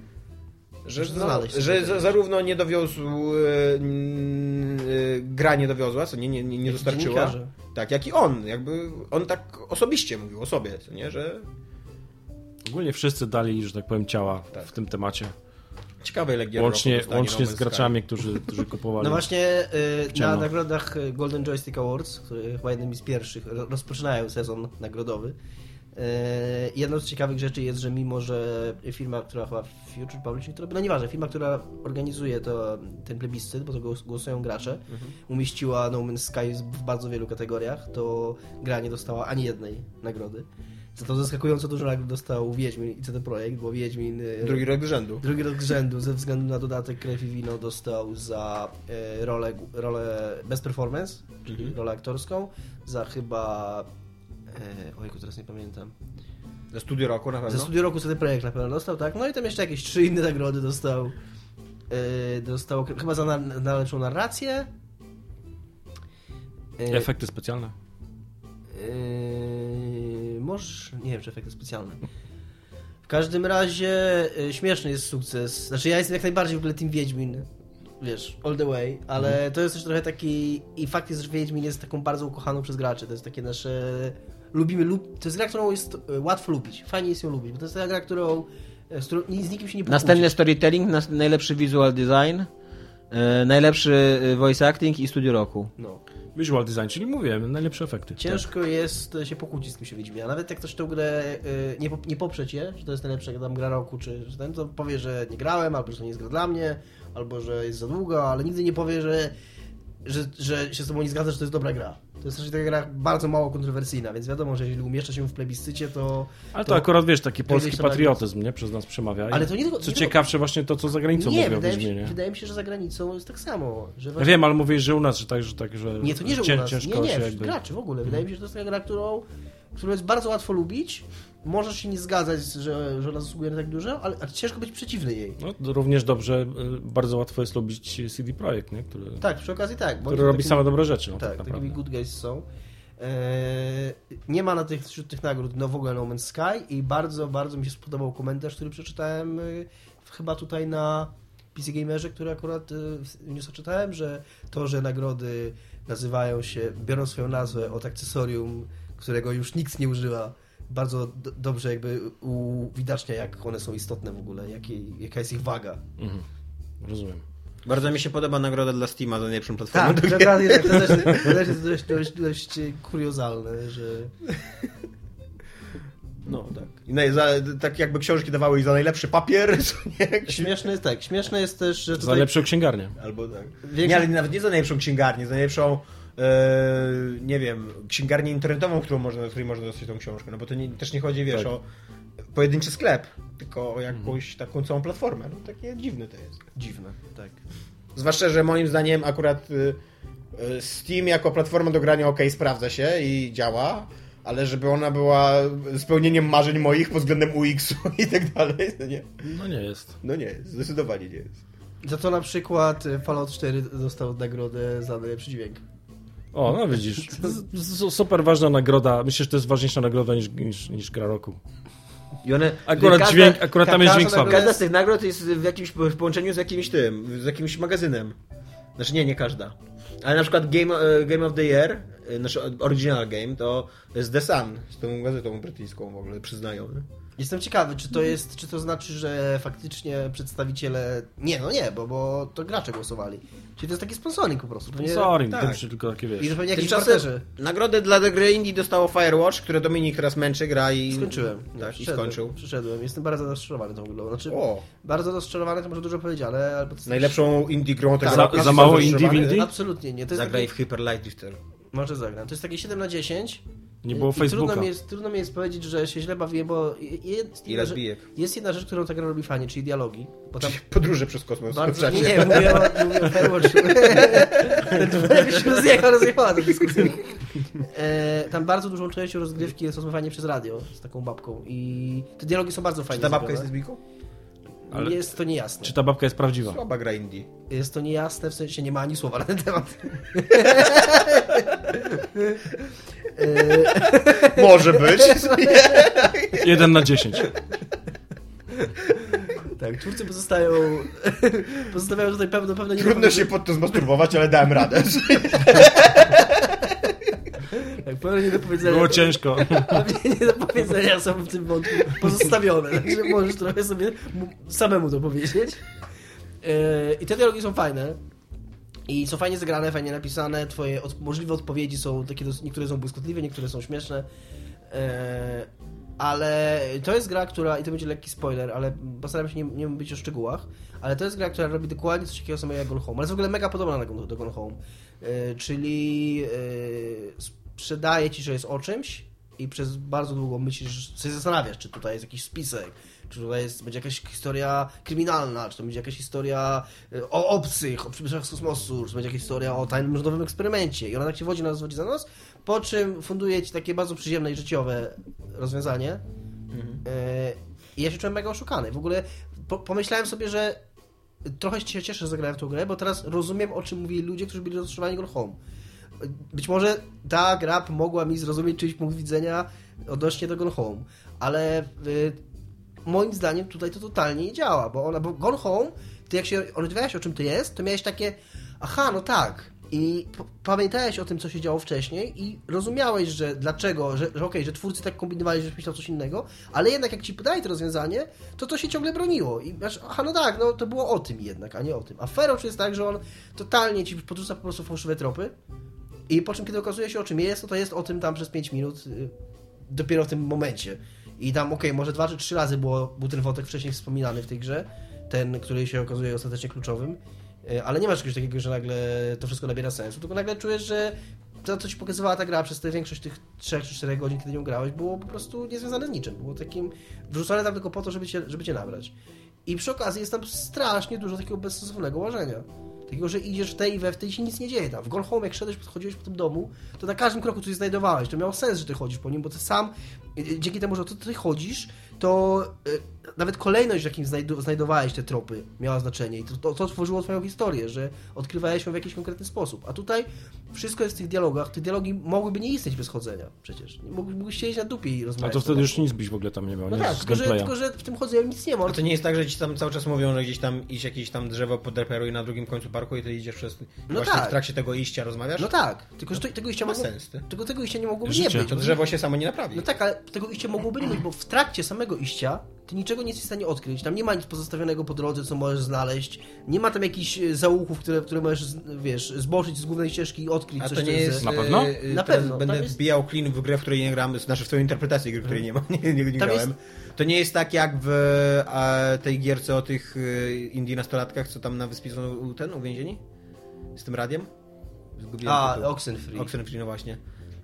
S2: że, no, że zarówno nie dowiózł, e, mm, e, gra nie dowiozła, co nie, nie, nie, dostarczyła. Tak, jak i on. Jakby on tak osobiście mówił o sobie, co nie, że
S4: Ogólnie wszyscy dali, że tak powiem, ciała
S2: Tak.
S4: w tym temacie.
S2: ciekawe ile gier
S4: Łącznie, łącznie z graczami, którzy, którzy kupowali.
S3: No właśnie y, na nagrodach Golden Joystick Awards, które chyba jednymi z pierwszych ro- rozpoczynają sezon nagrodowy. y, Jedną z ciekawych rzeczy jest, że mimo, że firma, która chyba Future Publishing, która, no nieważne, firma, która organizuje to, ten plebiscyt, bo to głos- głosują gracze,
S2: Mhm.
S3: umieściła No Man's Sky w bardzo wielu kategoriach, to gra nie dostała ani jednej nagrody. Za to zaskakująco dużo nagród dostał Wiedźmin i CD Projekt, bo Wiedźmin y,
S2: Drugi rok z rzędu.
S3: Drugi rok z rzędu ze względu na dodatek Krew i Wino dostał za e, rolę, rolę Best Performance, czyli
S2: Mhm.
S3: rolę aktorską, za chyba... E, ojku, teraz nie pamiętam.
S2: Za studio roku na
S3: Za
S2: pewno.
S3: studio roku sobie projekt na pewno dostał, tak? No i tam jeszcze jakieś trzy inne nagrody dostał. E, dostał chyba za na, na lepszą narrację. E,
S4: Efekty specjalne.
S3: Yy, może, nie wiem, czy efekty specjalne. W każdym razie yy, śmieszny jest sukces. Znaczy ja jestem jak najbardziej w ogóle Team Wiedźmin, wiesz, all the way, ale
S2: Mhm.
S3: to jest też trochę taki... I fakt jest, że Wiedźmin jest taką bardzo ukochaną przez graczy. To jest takie nasze... Lubimy, lub... to jest gra, którą jest yy, łatwo lubić. Fajnie jest ją lubić, bo to jest taka gra, którą... yy, Z, którą ni- z nikim się nie pokłócisz.
S2: Następny storytelling, nas, najlepszy visual design, e, najlepszy voice acting i studio roku.
S3: No.
S4: Visual design, czyli mówiłem, najlepsze efekty.
S3: Ciężko jest się pokłócić z kim się Wiedźmie, a nawet jak ktoś tę grę y, nie, nie poprze cię, że to jest najlepsza tam gra roku, czy że ten, to powie, że nie grałem, albo że to nie jest gra dla mnie, albo że jest za długa, ale nigdy nie powie, że, że, że się z tobą nie zgadza, że to jest dobra gra. To jest raczej taka gra bardzo mało kontrowersyjna, więc wiadomo, że jeżeli umieszcza się w plebiscycie, to...
S4: Ale to,
S3: to-
S4: akurat, wiesz, taki
S3: to
S4: polski
S3: tam
S4: patriotyzm, nie? Przez nas przemawia.
S3: Ale to nie tylko-
S4: Co
S3: nie
S4: ciekawsze, właśnie to, co za granicą
S3: nie,
S4: mówią
S3: wydaje mi, się, wydaje mi się, że za granicą jest tak samo. Że
S4: Ja
S3: właśnie-
S4: wiem, ale mówisz, że u nas, że tak, że tak, że
S3: Nie, to nie, że u nas.
S4: ciężko
S3: Nie, nie,
S4: się jakby...
S3: graczy w ogóle. Wydaje mi się, że to jest taka gra, którą, którą jest bardzo łatwo lubić. Możesz się nie zgadzać, że, że ona zasługuje na tak dużo, ale, ale ciężko być przeciwny jej.
S4: No, również dobrze, y, bardzo łatwo jest lubić CD Projekt, nie? Który,
S3: Tak, przy okazji tak.
S4: który robi same dobre rzeczy.
S3: Tak,
S4: tak,
S3: takimi good guys są. Eee, nie ma na tych, wśród tych nagród no w ogóle No Man's Sky i bardzo, bardzo mi się spodobał komentarz, który przeczytałem y, chyba tutaj na PC Gamerze, który akurat y, newsa czytałem, że to, że nagrody nazywają się, biorą swoją nazwę od akcesorium, którego już nikt nie używa, bardzo do, dobrze jakby uwidacznia, jak one są istotne w ogóle, jakie, jaka jest ich waga.
S4: Mhm. Rozumiem.
S2: Bardzo mi się podoba nagroda dla Steama za najlepszą platformę.
S3: Tak, dokładnie tak. To też, to też jest dość, dość, dość kuriozalne, że...
S2: No, tak. I naj, za, tak jakby książki dawały i za najlepszy papier, nie?
S3: Śmieszne jest tak, śmieszne jest też, że
S4: Za
S3: tutaj
S4: lepszą księgarnię.
S2: Albo tak.
S3: Większość-
S2: Nie, ale nawet nie za najlepszą księgarnię, za najlepszą nie wiem, księgarnię internetową, którą można, której można dostać tą książkę. No bo to nie, też nie chodzi, wiesz,
S4: Tak.
S2: o pojedynczy sklep, tylko o jakąś taką całą platformę. No takie dziwne to jest.
S3: dziwne, tak.
S2: Zwłaszcza, że moim zdaniem akurat y, y, Steam jako platforma do grania ok, sprawdza się i działa, ale żeby ona była spełnieniem marzeń moich pod względem UX-u i tak dalej, no nie.
S4: No nie jest.
S2: No nie, zdecydowanie nie jest.
S3: Za to na przykład Fallout 4 dostał nagrodę za najlepszy dźwięk.
S4: O, no widzisz. Super ważna nagroda. Myślę, że to jest ważniejsza nagroda niż, niż, niż gra roku.
S2: I one,
S4: Akurat
S2: każda-
S4: dźwięk, akurat tam jest dźwięk słaby.
S2: Każda z tych nagród jest w jakimś w połączeniu z jakimś tym, z jakimś magazynem. Znaczy nie, nie każda. Ale na przykład Game, e, Game of the Year, e, znaczy original game, to jest The Sun, z tą gazetą brytyjską w ogóle, przyznają. nie?
S3: Jestem ciekawy, czy to jest, czy to znaczy, że faktycznie przedstawiciele... Nie, no nie, bo, bo to gracze głosowali. Czyli to jest taki sponsoring po prostu. Pewnie...
S4: Sorry,
S2: tak.
S4: to już tylko takie wiesz.
S3: I że pewnie jakiś
S2: Tymczasem
S3: partnerzy.
S2: nagrodę dla The gry Indie dostało Firewatch, które Dominik teraz męczy, gra i...
S3: Skończyłem. Nie,
S2: Tak, i
S3: przyszedłem,
S2: skończył.
S3: Przyszedłem. Jestem bardzo rozczarowany tą grą. Znaczy,
S2: O,
S3: bardzo rozczarowany to może dużo powiedziane, ale... to jest-
S2: najlepszą indie grą tego
S3: Tak,
S4: Za-
S2: roku.
S4: za mało indie w indie?
S3: Absolutnie nie. To jest
S2: Zagraj
S3: takie...
S2: w Hyper Light Drifter.
S3: Może zagram. To jest takie 7 na 10.
S4: Nie było Facebooka.
S3: Trudno mi, jest, trudno mi jest powiedzieć, że się źle bawiłem, bo jest jedna, rzecz, jest jedna rzecz, którą ta gra robi fajnie, czyli dialogi. Bo tam
S2: Podróże przez kosmos.
S3: bardzo... Nie, nie, mówię o, mówię o Firewatchu. Jakoś rozjechała, rozjechała ta dyskusja. E, tam bardzo dużą częścią rozgrywki jest rozmawianie przez radio z taką babką i te dialogi są bardzo
S2: Czy
S3: fajnie
S2: ta babka jest lesbijką?
S4: Ale-
S3: Jest to niejasne.
S4: Czy ta babka jest prawdziwa?
S2: Słaba gra indie.
S3: Jest to niejasne, w sensie nie ma ani słowa na ten temat.
S2: Może być.
S4: Jeden na 10.
S3: Tak, twórcy pozostają... pozostawiają tutaj pewno, pewno nie
S2: Trudno się pod to zmasturbować, ale dałem radę.
S3: Tak, pewne niedopowiedzenia.
S4: Było ciężko.
S3: Pewnie niedopowiedzenia są w tym wątku pozostawione, także możesz trochę sobie mu- samemu to powiedzieć. Yy, I te dialogi są fajne. I są fajnie zagrane, fajnie napisane. Twoje od, możliwe odpowiedzi są takie, niektóre są błyskotliwe, niektóre są śmieszne. Yy, ale to jest gra, która, i to będzie lekki spoiler, ale postaram się nie, nie mówić o szczegółach, ale to jest gra, która robi dokładnie coś takiego samego jak Gone Home, ale jest w ogóle mega podobna do, do Gone Home. Yy, czyli yy, sprzedaje ci, że jest o czymś i przez bardzo długo myślisz, sobie zastanawiasz, czy tutaj jest jakiś spisek, czy tutaj jest, będzie jakaś historia kryminalna, czy to będzie jakaś historia y, o obcych, o przybywszych z kosmosu, czy to będzie jakaś historia o tajnym rządowym eksperymencie. I ona tak się wodzi na nas, wodzi za nos, po czym funduje ci takie bardzo przyziemne i życiowe rozwiązanie. Y, I ja się czułem mega oszukany. W ogóle po, pomyślałem sobie, że trochę się cieszę, że zagrałem w tą grę, bo teraz rozumiem, o czym mówili ludzie, którzy byli rozczarowani Gone Home. Być może ta gra pomogła mi zrozumieć czyjś punkt widzenia odnośnie do Gone Home, ale y, moim zdaniem tutaj to totalnie nie działa, bo ona, bo Gone Home, ty jak się orientowałeś o czym to jest, to miałeś takie, aha, no tak, i pamiętałeś o tym, co się działo wcześniej i rozumiałeś, że dlaczego, że, że okej, że twórcy tak kombinowali, że myślał coś innego, ale jednak jak ci podali to rozwiązanie, to to się ciągle broniło. I masz, aha, no tak, no to było o tym jednak, a nie o tym. A Ferocz jest tak, że on totalnie ci podrzuca po prostu fałszywe tropy i po czym, kiedy okazuje się o czym jest, to to jest o tym tam przez 5 minut y, dopiero w tym momencie. I tam, okej, może dwa czy trzy razy było, był ten wątek wcześniej wspominany w tej grze, ten, który się okazuje ostatecznie kluczowym, y, ale nie masz czegoś takiego, że nagle to wszystko nabiera sensu, tylko nagle czujesz, że to, co ci pokazywała ta gra przez tę większość tych 3 czy 4 godzin, kiedy nią grałeś, było po prostu niezwiązane z niczym. Było takim wrzucone tam tylko po to, żeby cię, żeby cię nabrać. I przy okazji jest tam strasznie dużo takiego bezsensownego łażenia. Takiego, że idziesz w tej i we w tej się nic nie dzieje tam. W Gone Home, jak szedłeś, chodziłeś po tym domu, to na każdym kroku coś znajdowałeś. To miało sens, że ty chodzisz po nim, bo ty sam, dzięki temu, że ty chodzisz, to y, nawet kolejność, w jakim znajdowałeś te tropy, miała znaczenie. I to, to, to tworzyło twoją historię, że odkrywałeś ją w jakiś konkretny sposób. A tutaj wszystko jest w tych dialogach. Te dialogi mogłyby nie istnieć bez chodzenia przecież. Mógł- Mógłbyś siedzieć na dupie i
S4: A
S3: rozmawiać.
S4: to
S3: z
S4: wtedy już nic byś w ogóle tam nie miał,
S3: No
S4: nie?
S3: tak, tylko że, tylko że w tym chodzeniu nic nie ma.
S2: A to nie jest tak, że ci tam cały czas mówią, że gdzieś tam iść jakieś tam drzewo podreperuje na drugim końcu parku i ty idziesz przez...
S3: No
S2: właśnie
S3: tak.
S2: w trakcie tego iścia rozmawiasz?
S3: No tak, tylko że to, tego iścia
S2: Ma
S3: mogło,
S2: sens, ty.
S3: tylko tego iścia nie mogłoby
S4: Życie.
S3: nie być.
S2: To drzewo się samo nie naprawi.
S3: No tak, ale tego iścia mogłoby nie być, bo w trakcie samego iścia ty niczego nie jesteś w stanie odkryć. Tam nie ma nic pozostawionego po drodze, co możesz znaleźć. Nie ma tam jakichś e, zaułków, które, które możesz, wiesz, zboczyć z głównej ścieżki i odkryć
S2: A
S3: coś,
S2: to nie jest...
S4: Na pewno?
S2: e, e,
S3: Na pewno,
S2: Będę
S3: jest-
S2: wbijał klin w grę, w której nie gram, znaczy w twoją interpretację gry, której nie ma, nie, nie, nie grałem.
S3: jest-
S2: To nie jest tak jak w a, tej gierce o tych e, indie nastolatkach, co tam na wyspie są u- ten, uwięzieni? Z tym radiem? Zgubiłem
S3: A,
S2: tytuł.
S3: Oxenfree.
S2: Oxenfree, no właśnie.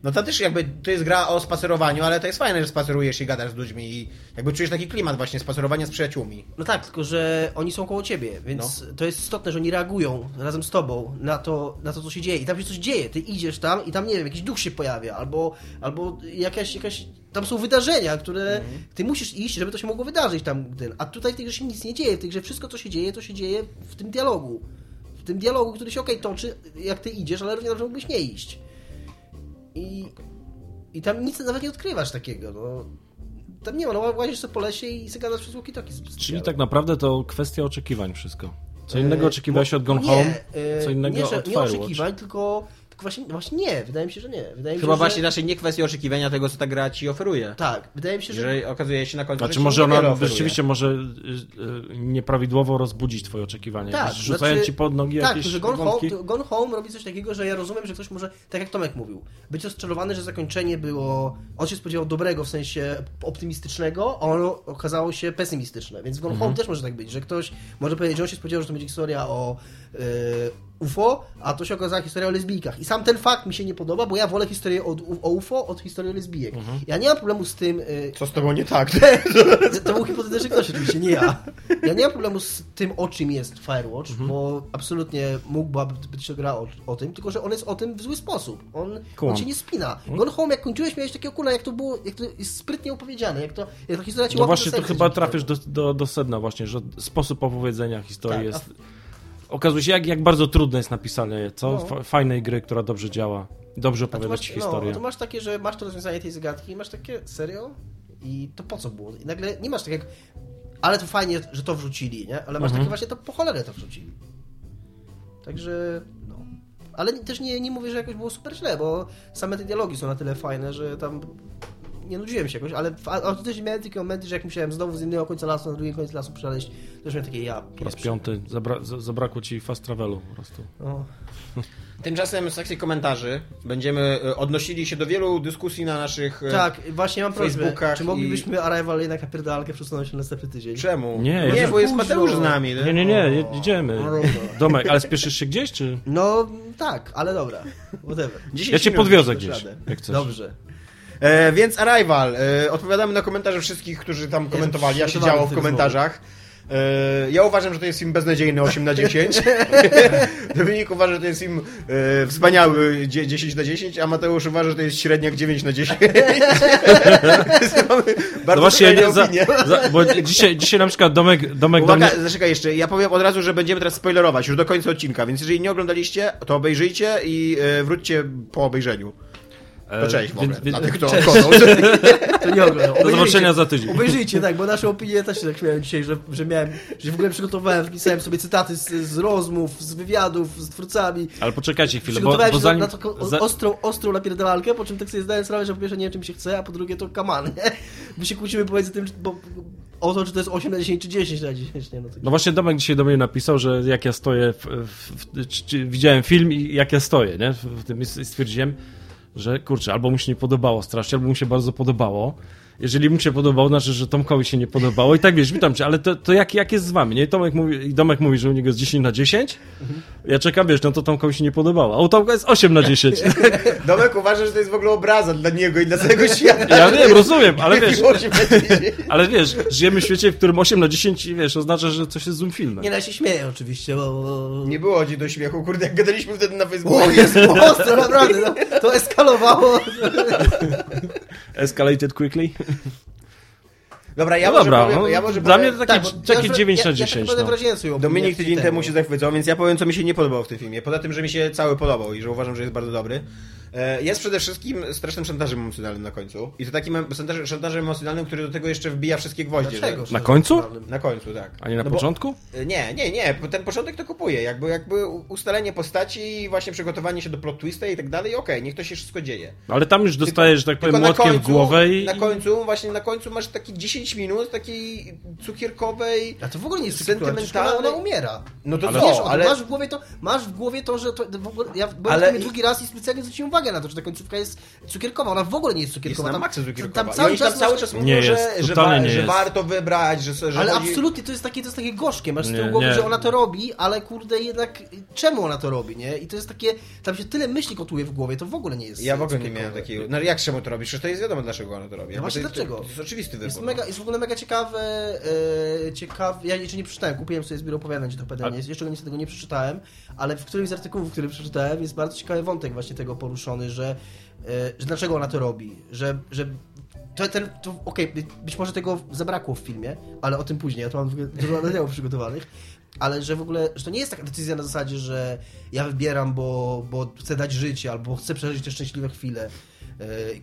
S2: No to też jakby, to jest gra o spacerowaniu, ale to jest fajne, że spacerujesz i gadasz z ludźmi i jakby czujesz taki klimat właśnie spacerowania z przyjaciółmi.
S3: No tak, tylko że oni są koło ciebie, więc
S2: No.
S3: to jest istotne, że oni reagują razem z tobą na to, na to, co się dzieje. I tam się coś dzieje. Ty idziesz tam i tam, nie wiem, jakiś duch się pojawia, albo, albo jakaś, jakaś... Tam są wydarzenia, które ty musisz iść, żeby to się mogło wydarzyć tam. A tutaj w tej grze się nic nie dzieje. W tej grze wszystko, co się dzieje, to się dzieje w tym dialogu. W tym dialogu, który się okej toczy, jak ty idziesz, ale równie dobrze mógłbyś nie iść. I, I tam nic nawet nie odkrywasz takiego, no. Tam nie ma, no łazisz sobie po lesie i sobie gadasz przez walkie-talkie
S4: Czyli tak naprawdę to kwestia oczekiwań wszystko. Co innego
S3: E,
S4: oczekiwałeś
S3: mo-
S4: od Gone
S3: nie,
S4: Home,
S3: e,
S4: co innego
S3: nie, że,
S4: od
S3: nie
S4: Firewatch.
S3: oczekiwań, tylko właśnie, właśnie nie, wydaje mi się, że nie. Wydaje mi
S2: Chyba
S3: się,
S2: właśnie
S3: że...
S2: raczej nie kwestia oczekiwania tego, co ta gra ci oferuje.
S3: Tak, wydaje mi się, że...
S2: Że okazuje się na końcu,
S4: Znaczy
S2: że
S4: może ona rzeczywiście może y, y, nieprawidłowo rozbudzić twoje oczekiwania.
S3: Tak,
S4: Jakieś Rzucają
S3: znaczy-
S4: ci pod nogi
S3: Tak,
S4: jakieś
S3: że Gone
S4: wątki.
S3: Home, Gone Home robi coś takiego, że ja rozumiem, że ktoś może, tak jak Tomek mówił, być rozczarowany, że zakończenie było, on się spodziewał dobrego, w sensie optymistycznego, a ono okazało się pesymistyczne, więc w Gone
S4: Mhm.
S3: Home też może tak być, że ktoś może powiedzieć, że on się spodziewał, że to będzie historia o UFO, a to się okazała historia o lesbijkach. I sam ten fakt mi się nie podoba, bo ja wolę historię od, o UFO od historii o lesbijek.
S4: Mhm.
S3: Ja nie mam problemu z tym, e,
S2: Co z tobą nie tak?
S3: to był hipotetyczny ktoś oczywiście, nie ja. Ja nie mam problemu z tym, o czym jest Firewatch, bo absolutnie mógłby być to gra o, o tym, tylko że on jest o tym w zły sposób. On, on cię nie spina. Gone Home, jak kończyłeś, miałeś takie okula, jak to było, jak to jest sprytnie opowiedziane, jak to, jak ta historia ci
S4: No właśnie, to chyba trafisz do, do, do sedna właśnie, że sposób opowiedzenia historii
S3: Tak, a
S4: jest... Okazuje się, jak, jak bardzo trudne jest napisanie, co?
S3: No.
S4: Fa- Fajnej gry, która dobrze działa. Dobrze opowiadać
S3: masz,
S4: historię.
S3: no, to masz takie, że masz to rozwiązanie tej zagadki i masz takie, serio? I to po co było? I nagle nie masz tak jak, ale to fajnie, że to wrzucili, nie? Ale masz
S4: Mhm.
S3: takie właśnie, to po cholerę to wrzucili. Także, no. Ale też nie, nie mówię, że jakoś było super źle, bo same te dialogi są na tyle fajne, że tam nie nudziłem się jakoś, ale a, a też miałem takie momenty, że jak musiałem znowu z jednego końca lasu na drugi koniec lasu przejść, też miałem takie ja
S4: Po raz piąty. Zabra za- zabrakło ci fast travelu po prostu.
S3: No.
S2: Tymczasem w sekcji komentarzy będziemy e, odnosili się do wielu dyskusji na naszych... e,
S3: Tak, właśnie mam prośbę,
S2: Facebookach
S3: czy moglibyśmy Arrival jednak na pierdalkę przesunąć na następny tydzień?
S2: Czemu?
S4: Nie,
S2: nie bo jest. Mateusz z nami.
S4: Nie, nie, nie, je- idziemy.
S3: No dobra.
S4: Domek, ale spieszysz się gdzieś, czy...
S3: No tak, ale dobra. Whatever.
S2: 10
S4: Ja cię podwiozę gdzieś, jak chcesz.
S3: Dobrze.
S2: E, więc Arrival. E, odpowiadamy na komentarze wszystkich, którzy tam komentowali. Jak się działo w
S3: do
S2: komentarzach. E, ja uważam, że to jest film beznadziejny 8 na 10. Dominik uważa, że to jest film e, wspaniały dzie- 10 na 10, a Mateusz uważa, że to jest średniak 9 na 10. Więc mamy
S4: No
S2: bardzo
S4: właśnie, nie, za, za, bo dzisiaj, dzisiaj na przykład Domek, Domek do
S2: Uwaga,
S4: mnie...
S2: zaczekaj jeszcze, ja powiem od razu, że będziemy teraz spoilerować już do końca odcinka, więc jeżeli nie oglądaliście, to obejrzyjcie i e, wróćcie po obejrzeniu. To cześć w ogóle, dla tych, kto odchodzą.
S3: To nie oglądam.
S4: Do zobaczenia za tydzień.
S3: Obejrzyjcie, tak, bo nasze opinie też się tak śmiałem dzisiaj, że, że miałem, że w ogóle przygotowałem, wpisałem sobie cytaty z, z rozmów, z wywiadów z twórcami.
S4: Ale poczekajcie chwilę, bo,
S3: Przygotowałem
S4: bo zanim...
S3: na, taką
S4: za-
S3: ostrą, ostrą napierdalalkę, po czym tak sobie zdałem sprawę, że po pierwsze nie wiem, czym się chce, a po drugie to kaman? My się kłócimy pomiędzy tym, bo, o to, czy to jest 8 na 10, czy 10 na 10, nie? No, to...
S4: No właśnie Domek dzisiaj do mnie napisał, że jak ja stoję, w, w, w, widziałem film i jak ja stoję, nie? W, tym stwierdziłem, że kurczę, albo mu się nie podobało strasznie, albo mu się bardzo podobało. Jeżeli mu się podobało, znaczy, że Tomkowi się nie podobało. I tak wiesz, witam cię, ale to, to jak, jak jest z wami, nie? Tomek mówi, i Domek mówi, że u niego jest 10 na 10. Ja czekam, wiesz, no to Tomkowi się nie podobało. A u Tomka jest 8 na 10.
S2: Domek uważa, że to jest w ogóle obraza dla niego i dla całego świata.
S4: Ja wiem, rozumiem, ale wiesz,
S2: na
S4: ale wiesz, żyjemy w świecie, w którym 8 na 10, wiesz, oznacza, że coś jest złym filmem.
S3: Nie, no ja się śmieję oczywiście, bo...
S2: Nie było ci do śmiechu, kurde, jak gadaliśmy wtedy na Facebooku.
S3: O, jest ostro, naprawdę, no, to eskalowało.
S4: Escalated quickly.
S2: Dobra, ja
S4: No
S2: może
S4: dobra,
S2: powiem,
S4: no,
S2: ja może
S4: dla
S2: powiem,
S4: mnie takie,
S3: bo
S4: takie
S3: ja,
S4: 9
S3: ja,
S4: na
S3: Ja
S4: 10.
S3: tak
S4: no.
S2: Dominik tydzień temu się
S3: się
S2: zachwycał, więc ja powiem, co mi się nie podobało w tym filmie. Poza tym, że mi się cały podobał i że uważam, że jest bardzo dobry. E, Jest przede wszystkim strasznym szantażem emocjonalnym na końcu. I to takim em- szantażem, emocjonalnym, który do tego jeszcze wbija wszystkie gwoździe.
S3: Dlaczego?
S2: Że...
S4: Na końcu?
S2: Na końcu, tak.
S4: A nie na
S2: No bo-
S4: początku?
S2: E, Nie, nie, nie, bo ten początek to kupuje. Jakby, jakby ustalenie postaci i właśnie przygotowanie się do plot twista i tak dalej, okej, niech to się wszystko dzieje.
S4: Ale tam już dostajesz, że tak powiem,
S2: Tylko na
S4: młotkiem
S2: końcu,
S4: w głowę i...
S2: Na końcu, właśnie na końcu masz takie 10 minut takiej cukierkowej.
S3: A to w ogóle nie jest sentymentalne. Ona, umiera.
S2: No to
S4: Ale-
S2: co,
S3: Wiesz, ale... masz w głowie to, masz w głowie to, że to w ogóle, ja byłem
S2: ale...
S3: drugi raz i specjalnie zwróciłem uwagę na to, że ta końcówka jest cukierkowa. Ona w ogóle nie jest
S2: Jest
S3: cukierkowa.
S2: na maksa cukierkowa.
S3: tam cały
S2: tam
S3: czas
S2: cały czas mówią,
S4: Nie
S2: że,
S4: jest,
S2: że, wa-
S4: nie
S2: że
S4: jest.
S2: warto wybrać, że, że
S3: Ale
S2: chodzi...
S3: absolutnie to jest takie, to jest takie gorzkie. Masz z tyłu głowy,
S4: nie.
S3: że ona to robi, ale kurde jednak czemu ona to robi, nie? I to jest takie, tam się tyle myśli kotuje w głowie, to w ogóle nie jest
S2: Ja w ogóle nie miałem takiego. No jak czemu to robisz? Przecież to jest wiadomo, dlaczego ona to robi. Jakby
S3: właśnie
S2: to jest,
S3: dlaczego?
S2: To jest oczywisty wybór.
S3: Jest, mega, jest w ogóle mega ciekawe, e, ciekawe, ja jeszcze nie przeczytałem, kupiłem sobie z biura opowiadań czy to PDN, jest, jeszcze niestety tego nie przeczytałem, ale w którymś z artykułów, który przeczytałem, jest bardzo ciekawy wątek właśnie tego poruszony, że, e, że dlaczego ona to robi, że, że to, ten, to okej, by- być może tego zabrakło w filmie, ale o tym później, ja tu mam dużo materiałów przygotowanych, ale że w ogóle, że to nie jest taka decyzja na zasadzie, że ja wybieram, bo, bo chcę dać życie, albo chcę przeżyć te szczęśliwe chwile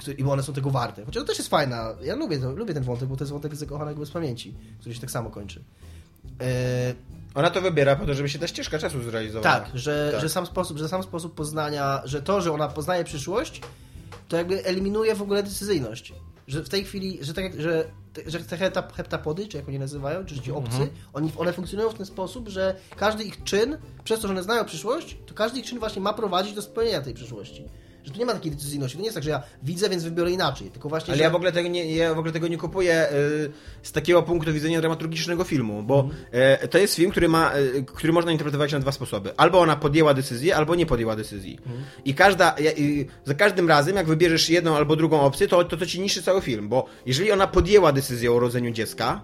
S3: e, i one są tego warte. Chociaż to też jest fajna, ja lubię, to, lubię ten wątek, bo to jest wątek zakochanego bez pamięci, który się tak samo kończy. E,
S2: Ona to wybiera po to, żeby się ta ścieżka czasu zrealizowała.
S3: Tak, że,
S2: Tak.
S3: Że, sam sposób, że sam sposób poznania, że to, że ona poznaje przyszłość, to jakby eliminuje w ogóle decyzyjność. Że w tej chwili, że, tak, że, że te hepta- heptapody, czy jak oni nazywają, czy ci obcy, oni, one funkcjonują w ten sposób, że każdy ich czyn, przez to, że one znają przyszłość, to każdy ich czyn właśnie ma prowadzić do spełnienia tej przyszłości. Że tu nie ma takiej decyzyjności. To nie jest tak, że ja widzę, więc wybiorę inaczej. Tylko właśnie,
S2: Ale
S3: że...
S2: ja w ogóle tego nie, ja w ogóle tego nie kupuję y, z takiego punktu widzenia dramaturgicznego filmu, bo e, to jest film, który ma, e, który można interpretować na dwa sposoby. Albo ona podjęła decyzję, albo nie podjęła decyzji. I każda, i za każdym razem, jak wybierzesz jedną albo drugą opcję, to, to to ci niszczy cały film, bo jeżeli ona podjęła decyzję o urodzeniu dziecka,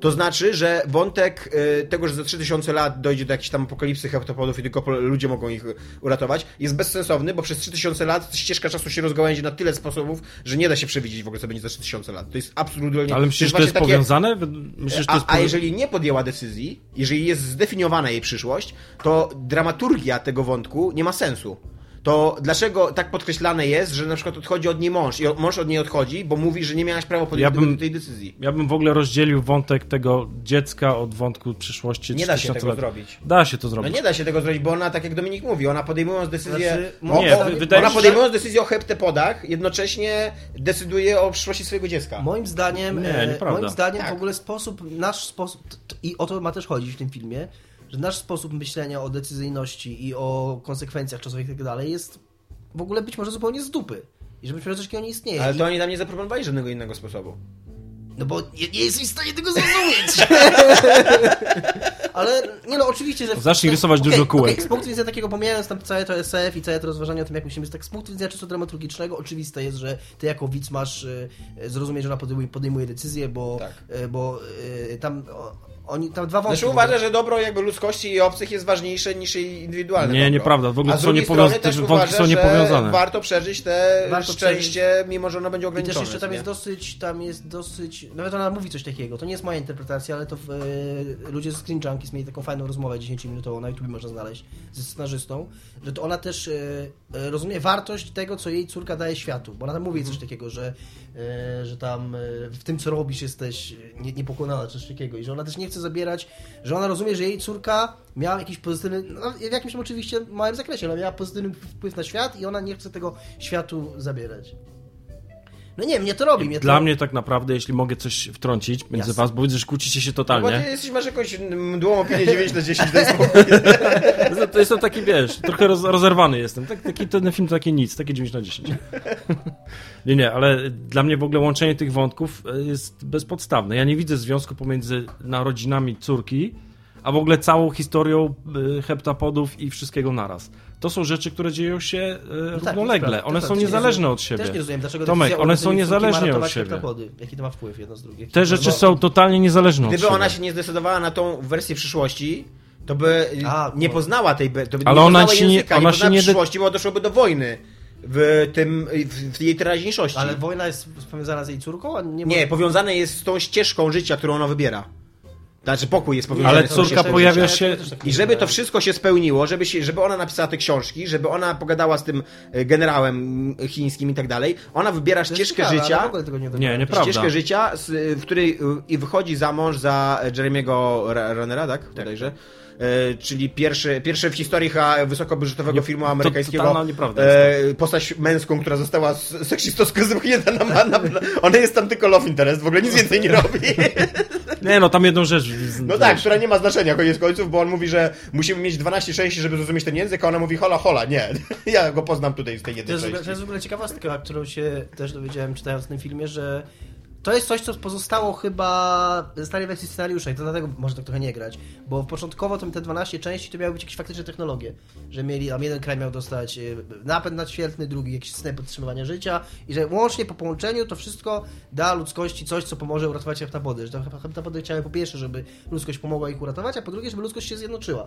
S2: to znaczy, że wątek y, tego, że za 3000 lat dojdzie do jakiejś tam apokalipsy heptapodów i tylko ludzie mogą ich uratować, jest bezsensowny, bo przez 3000 lat ścieżka czasu się rozgałęzi na tyle sposobów, że nie da się przewidzieć w ogóle, co będzie za 3000 lat. To jest absolutnie...
S4: Ale myślisz, że to jest
S2: takie-
S4: powiązane? Myślisz,
S2: a,
S4: jest
S2: a jeżeli nie podjęła decyzji, jeżeli jest zdefiniowana jej przyszłość, to dramaturgia tego wątku nie ma sensu. To dlaczego tak podkreślane jest, że na przykład odchodzi od niej mąż i mąż od niej odchodzi, bo mówi, że nie miałaś prawa podjąć
S4: Ja bym-
S2: tej decyzji.
S4: Ja bym w ogóle rozdzielił wątek tego dziecka od wątku przyszłości.
S2: Nie da się
S4: 3000
S2: tego
S4: lat.
S2: zrobić.
S4: Da się to
S2: No
S4: zrobić.
S2: nie da się tego zrobić, bo ona, tak jak Dominik mówi, ona podejmując decyzję.
S3: Znaczy,
S2: o,
S4: nie,
S2: o,
S4: wy- wydaje
S2: ona
S4: mi się,
S2: podejmując decyzję o heptepodach, jednocześnie decyduje o przyszłości swojego dziecka.
S3: Moim zdaniem,
S4: Nie,
S3: e, moim zdaniem
S2: Tak.
S3: w ogóle sposób, nasz sposób, i o to ma też chodzić w tym filmie, że nasz sposób myślenia o decyzyjności i o konsekwencjach czasowych i tak dalej jest w ogóle być może zupełnie z dupy. I że być może coś takiego nie istnieje.
S2: Ale
S3: I-
S2: to oni nam nie zaproponowali żadnego innego sposobu.
S3: No bo nie, nie jesteś w stanie tego zrozumieć. Ale nie no, oczywiście, że...
S4: Zacznij rysować
S3: Okej,
S4: dużo kółek.
S3: okej, z punktu widzenia takiego, pomijając tam całe to SF i całe to rozważanie o tym, jak musimy... Tak z punktu widzenia czysto dramaturgicznego oczywiste jest, że ty jako widz masz y, zrozumieć, że ona podejmuje, podejmuje decyzję, bo,
S2: Tak.
S3: y, bo y, tam... O, oni, tam dwa wątki...
S2: Znaczy uważa, że dobro jakby ludzkości i obcych jest ważniejsze niż jej indywidualne
S4: Nie,
S2: dobro.
S4: nieprawda. W ogóle
S2: A
S4: to
S2: z
S4: są
S2: drugiej
S4: niepowią-
S2: strony
S4: te
S2: też uważa,
S4: są
S2: że
S4: niepowiązane.
S2: warto przeżyć te
S3: Warto
S2: szczęście, mimo że ono będzie
S3: I
S2: ograniczone.
S3: też jeszcze tam
S2: nie?
S3: jest dosyć, tam jest dosyć, nawet ona mówi coś takiego, to nie jest moja interpretacja, ale to w, e, ludzie z Screen Junkies mieli taką fajną rozmowę 10-minutową, na YouTube można znaleźć, ze scenarzystą, że to ona też e, e, rozumie wartość tego, co jej córka daje światu, bo ona tam mówi coś takiego, że, że tam e, w tym, co robisz, jesteś nie, niepokonana, czy takiego i że ona też nie chce zabierać, że ona rozumie, że jej córka miała jakiś pozytywny, no, w jakimś oczywiście małym zakresie, ale miała pozytywny wpływ na świat i ona nie chce tego światu zabierać. No nie, mnie to robi. Mnie
S4: Dla
S3: to...
S4: mnie tak naprawdę, jeśli mogę coś wtrącić między
S3: Jasne.
S4: was, bo widzę, że kłócicie się
S2: No bo
S4: totalnie.
S2: ty jesteś, masz jakąś mdłą opinię 9 na 10, daj spokój.
S4: To- To jestem taki, wiesz, trochę roz, rozerwany jestem. Tak, taki, ten film to takie nic, takie 9 na 10. Nie, nie, ale dla mnie w ogóle łączenie tych wątków e, jest bezpodstawne. Ja nie widzę związku pomiędzy narodzinami córki, a w ogóle całą historią e, heptapodów i wszystkiego naraz. To są rzeczy, które dzieją się e,
S3: No tak,
S4: równolegle. One są niezależne od
S3: Też
S4: siebie.
S3: nie rozumiem, dlaczego
S4: Tomek, one są niezależnie od siebie.
S3: heptapody. Jaki to ma wpływ jedno z drugich?
S4: Te rzeczy
S3: No,
S4: są totalnie niezależne od
S2: Gdyby
S4: siebie.
S2: ona się nie zdecydowała na tą wersję przyszłości, to by
S3: A,
S2: nie poznała tej, to by
S4: Ale
S2: nie
S4: ona się nie-
S2: języka,
S4: ona
S2: nie
S4: się
S2: poznała
S4: nie de-
S2: przyszłości, bo doszłoby do wojny w tym, w, jej teraźniejszości.
S3: Ale wojna jest powiązana z jej córką, a nie...
S2: Nie, powiązane jest z tą ścieżką życia, którą ona wybiera. Znaczy pokój jest powiązany
S4: Ale córka pojawia się...
S2: I żeby to wszystko się spełniło, żeby, się, żeby ona napisała te książki, żeby ona pogadała z tym e, generałem chińskim i tak dalej, ona wybiera ścieżkę
S3: ciekawe,
S2: życia,
S3: ogóle tego nie
S4: Nie, nieprawda.
S2: ścieżkę życia, w której y, i wychodzi za mąż za Jeremiego Ra- Runnera, tak? Bodajże. E, czyli pierwszy, pierwszy w historii wysokobudżetowego filmu amerykańskiego
S4: nieprawda
S2: e, postać męską, która została seksistowsko zepchnięta na, na, na... Ona jest tam tylko love interest, w ogóle nic więcej nie robi.
S4: Nie, no tam jedną rzecz...
S2: No tak, która nie ma znaczenia koniec końców, bo on mówi, że musimy mieć 12 części, żeby zrozumieć ten język, a ona mówi hola hola, nie. Ja go poznam tutaj z tej
S3: To
S2: jednej
S3: jest, w ogóle-
S2: części.
S3: to jest w ogóle ciekawostka, którą się też dowiedziałem czytając ten filmie, że to jest coś, co pozostało chyba ze starej wersji scenariusza i to dlatego można tak trochę nie grać, bo początkowo to te 12 części to miały być jakieś faktyczne technologie, że mieli, tam jeden kraj miał dostać e, napęd nadświetlny, drugi jakiś system podtrzymywania życia i że łącznie po połączeniu to wszystko da ludzkości coś, co pomoże uratować heptapody, że heptapody chciały po pierwsze, żeby ludzkość pomogła ich uratować, a po drugie, żeby ludzkość się zjednoczyła.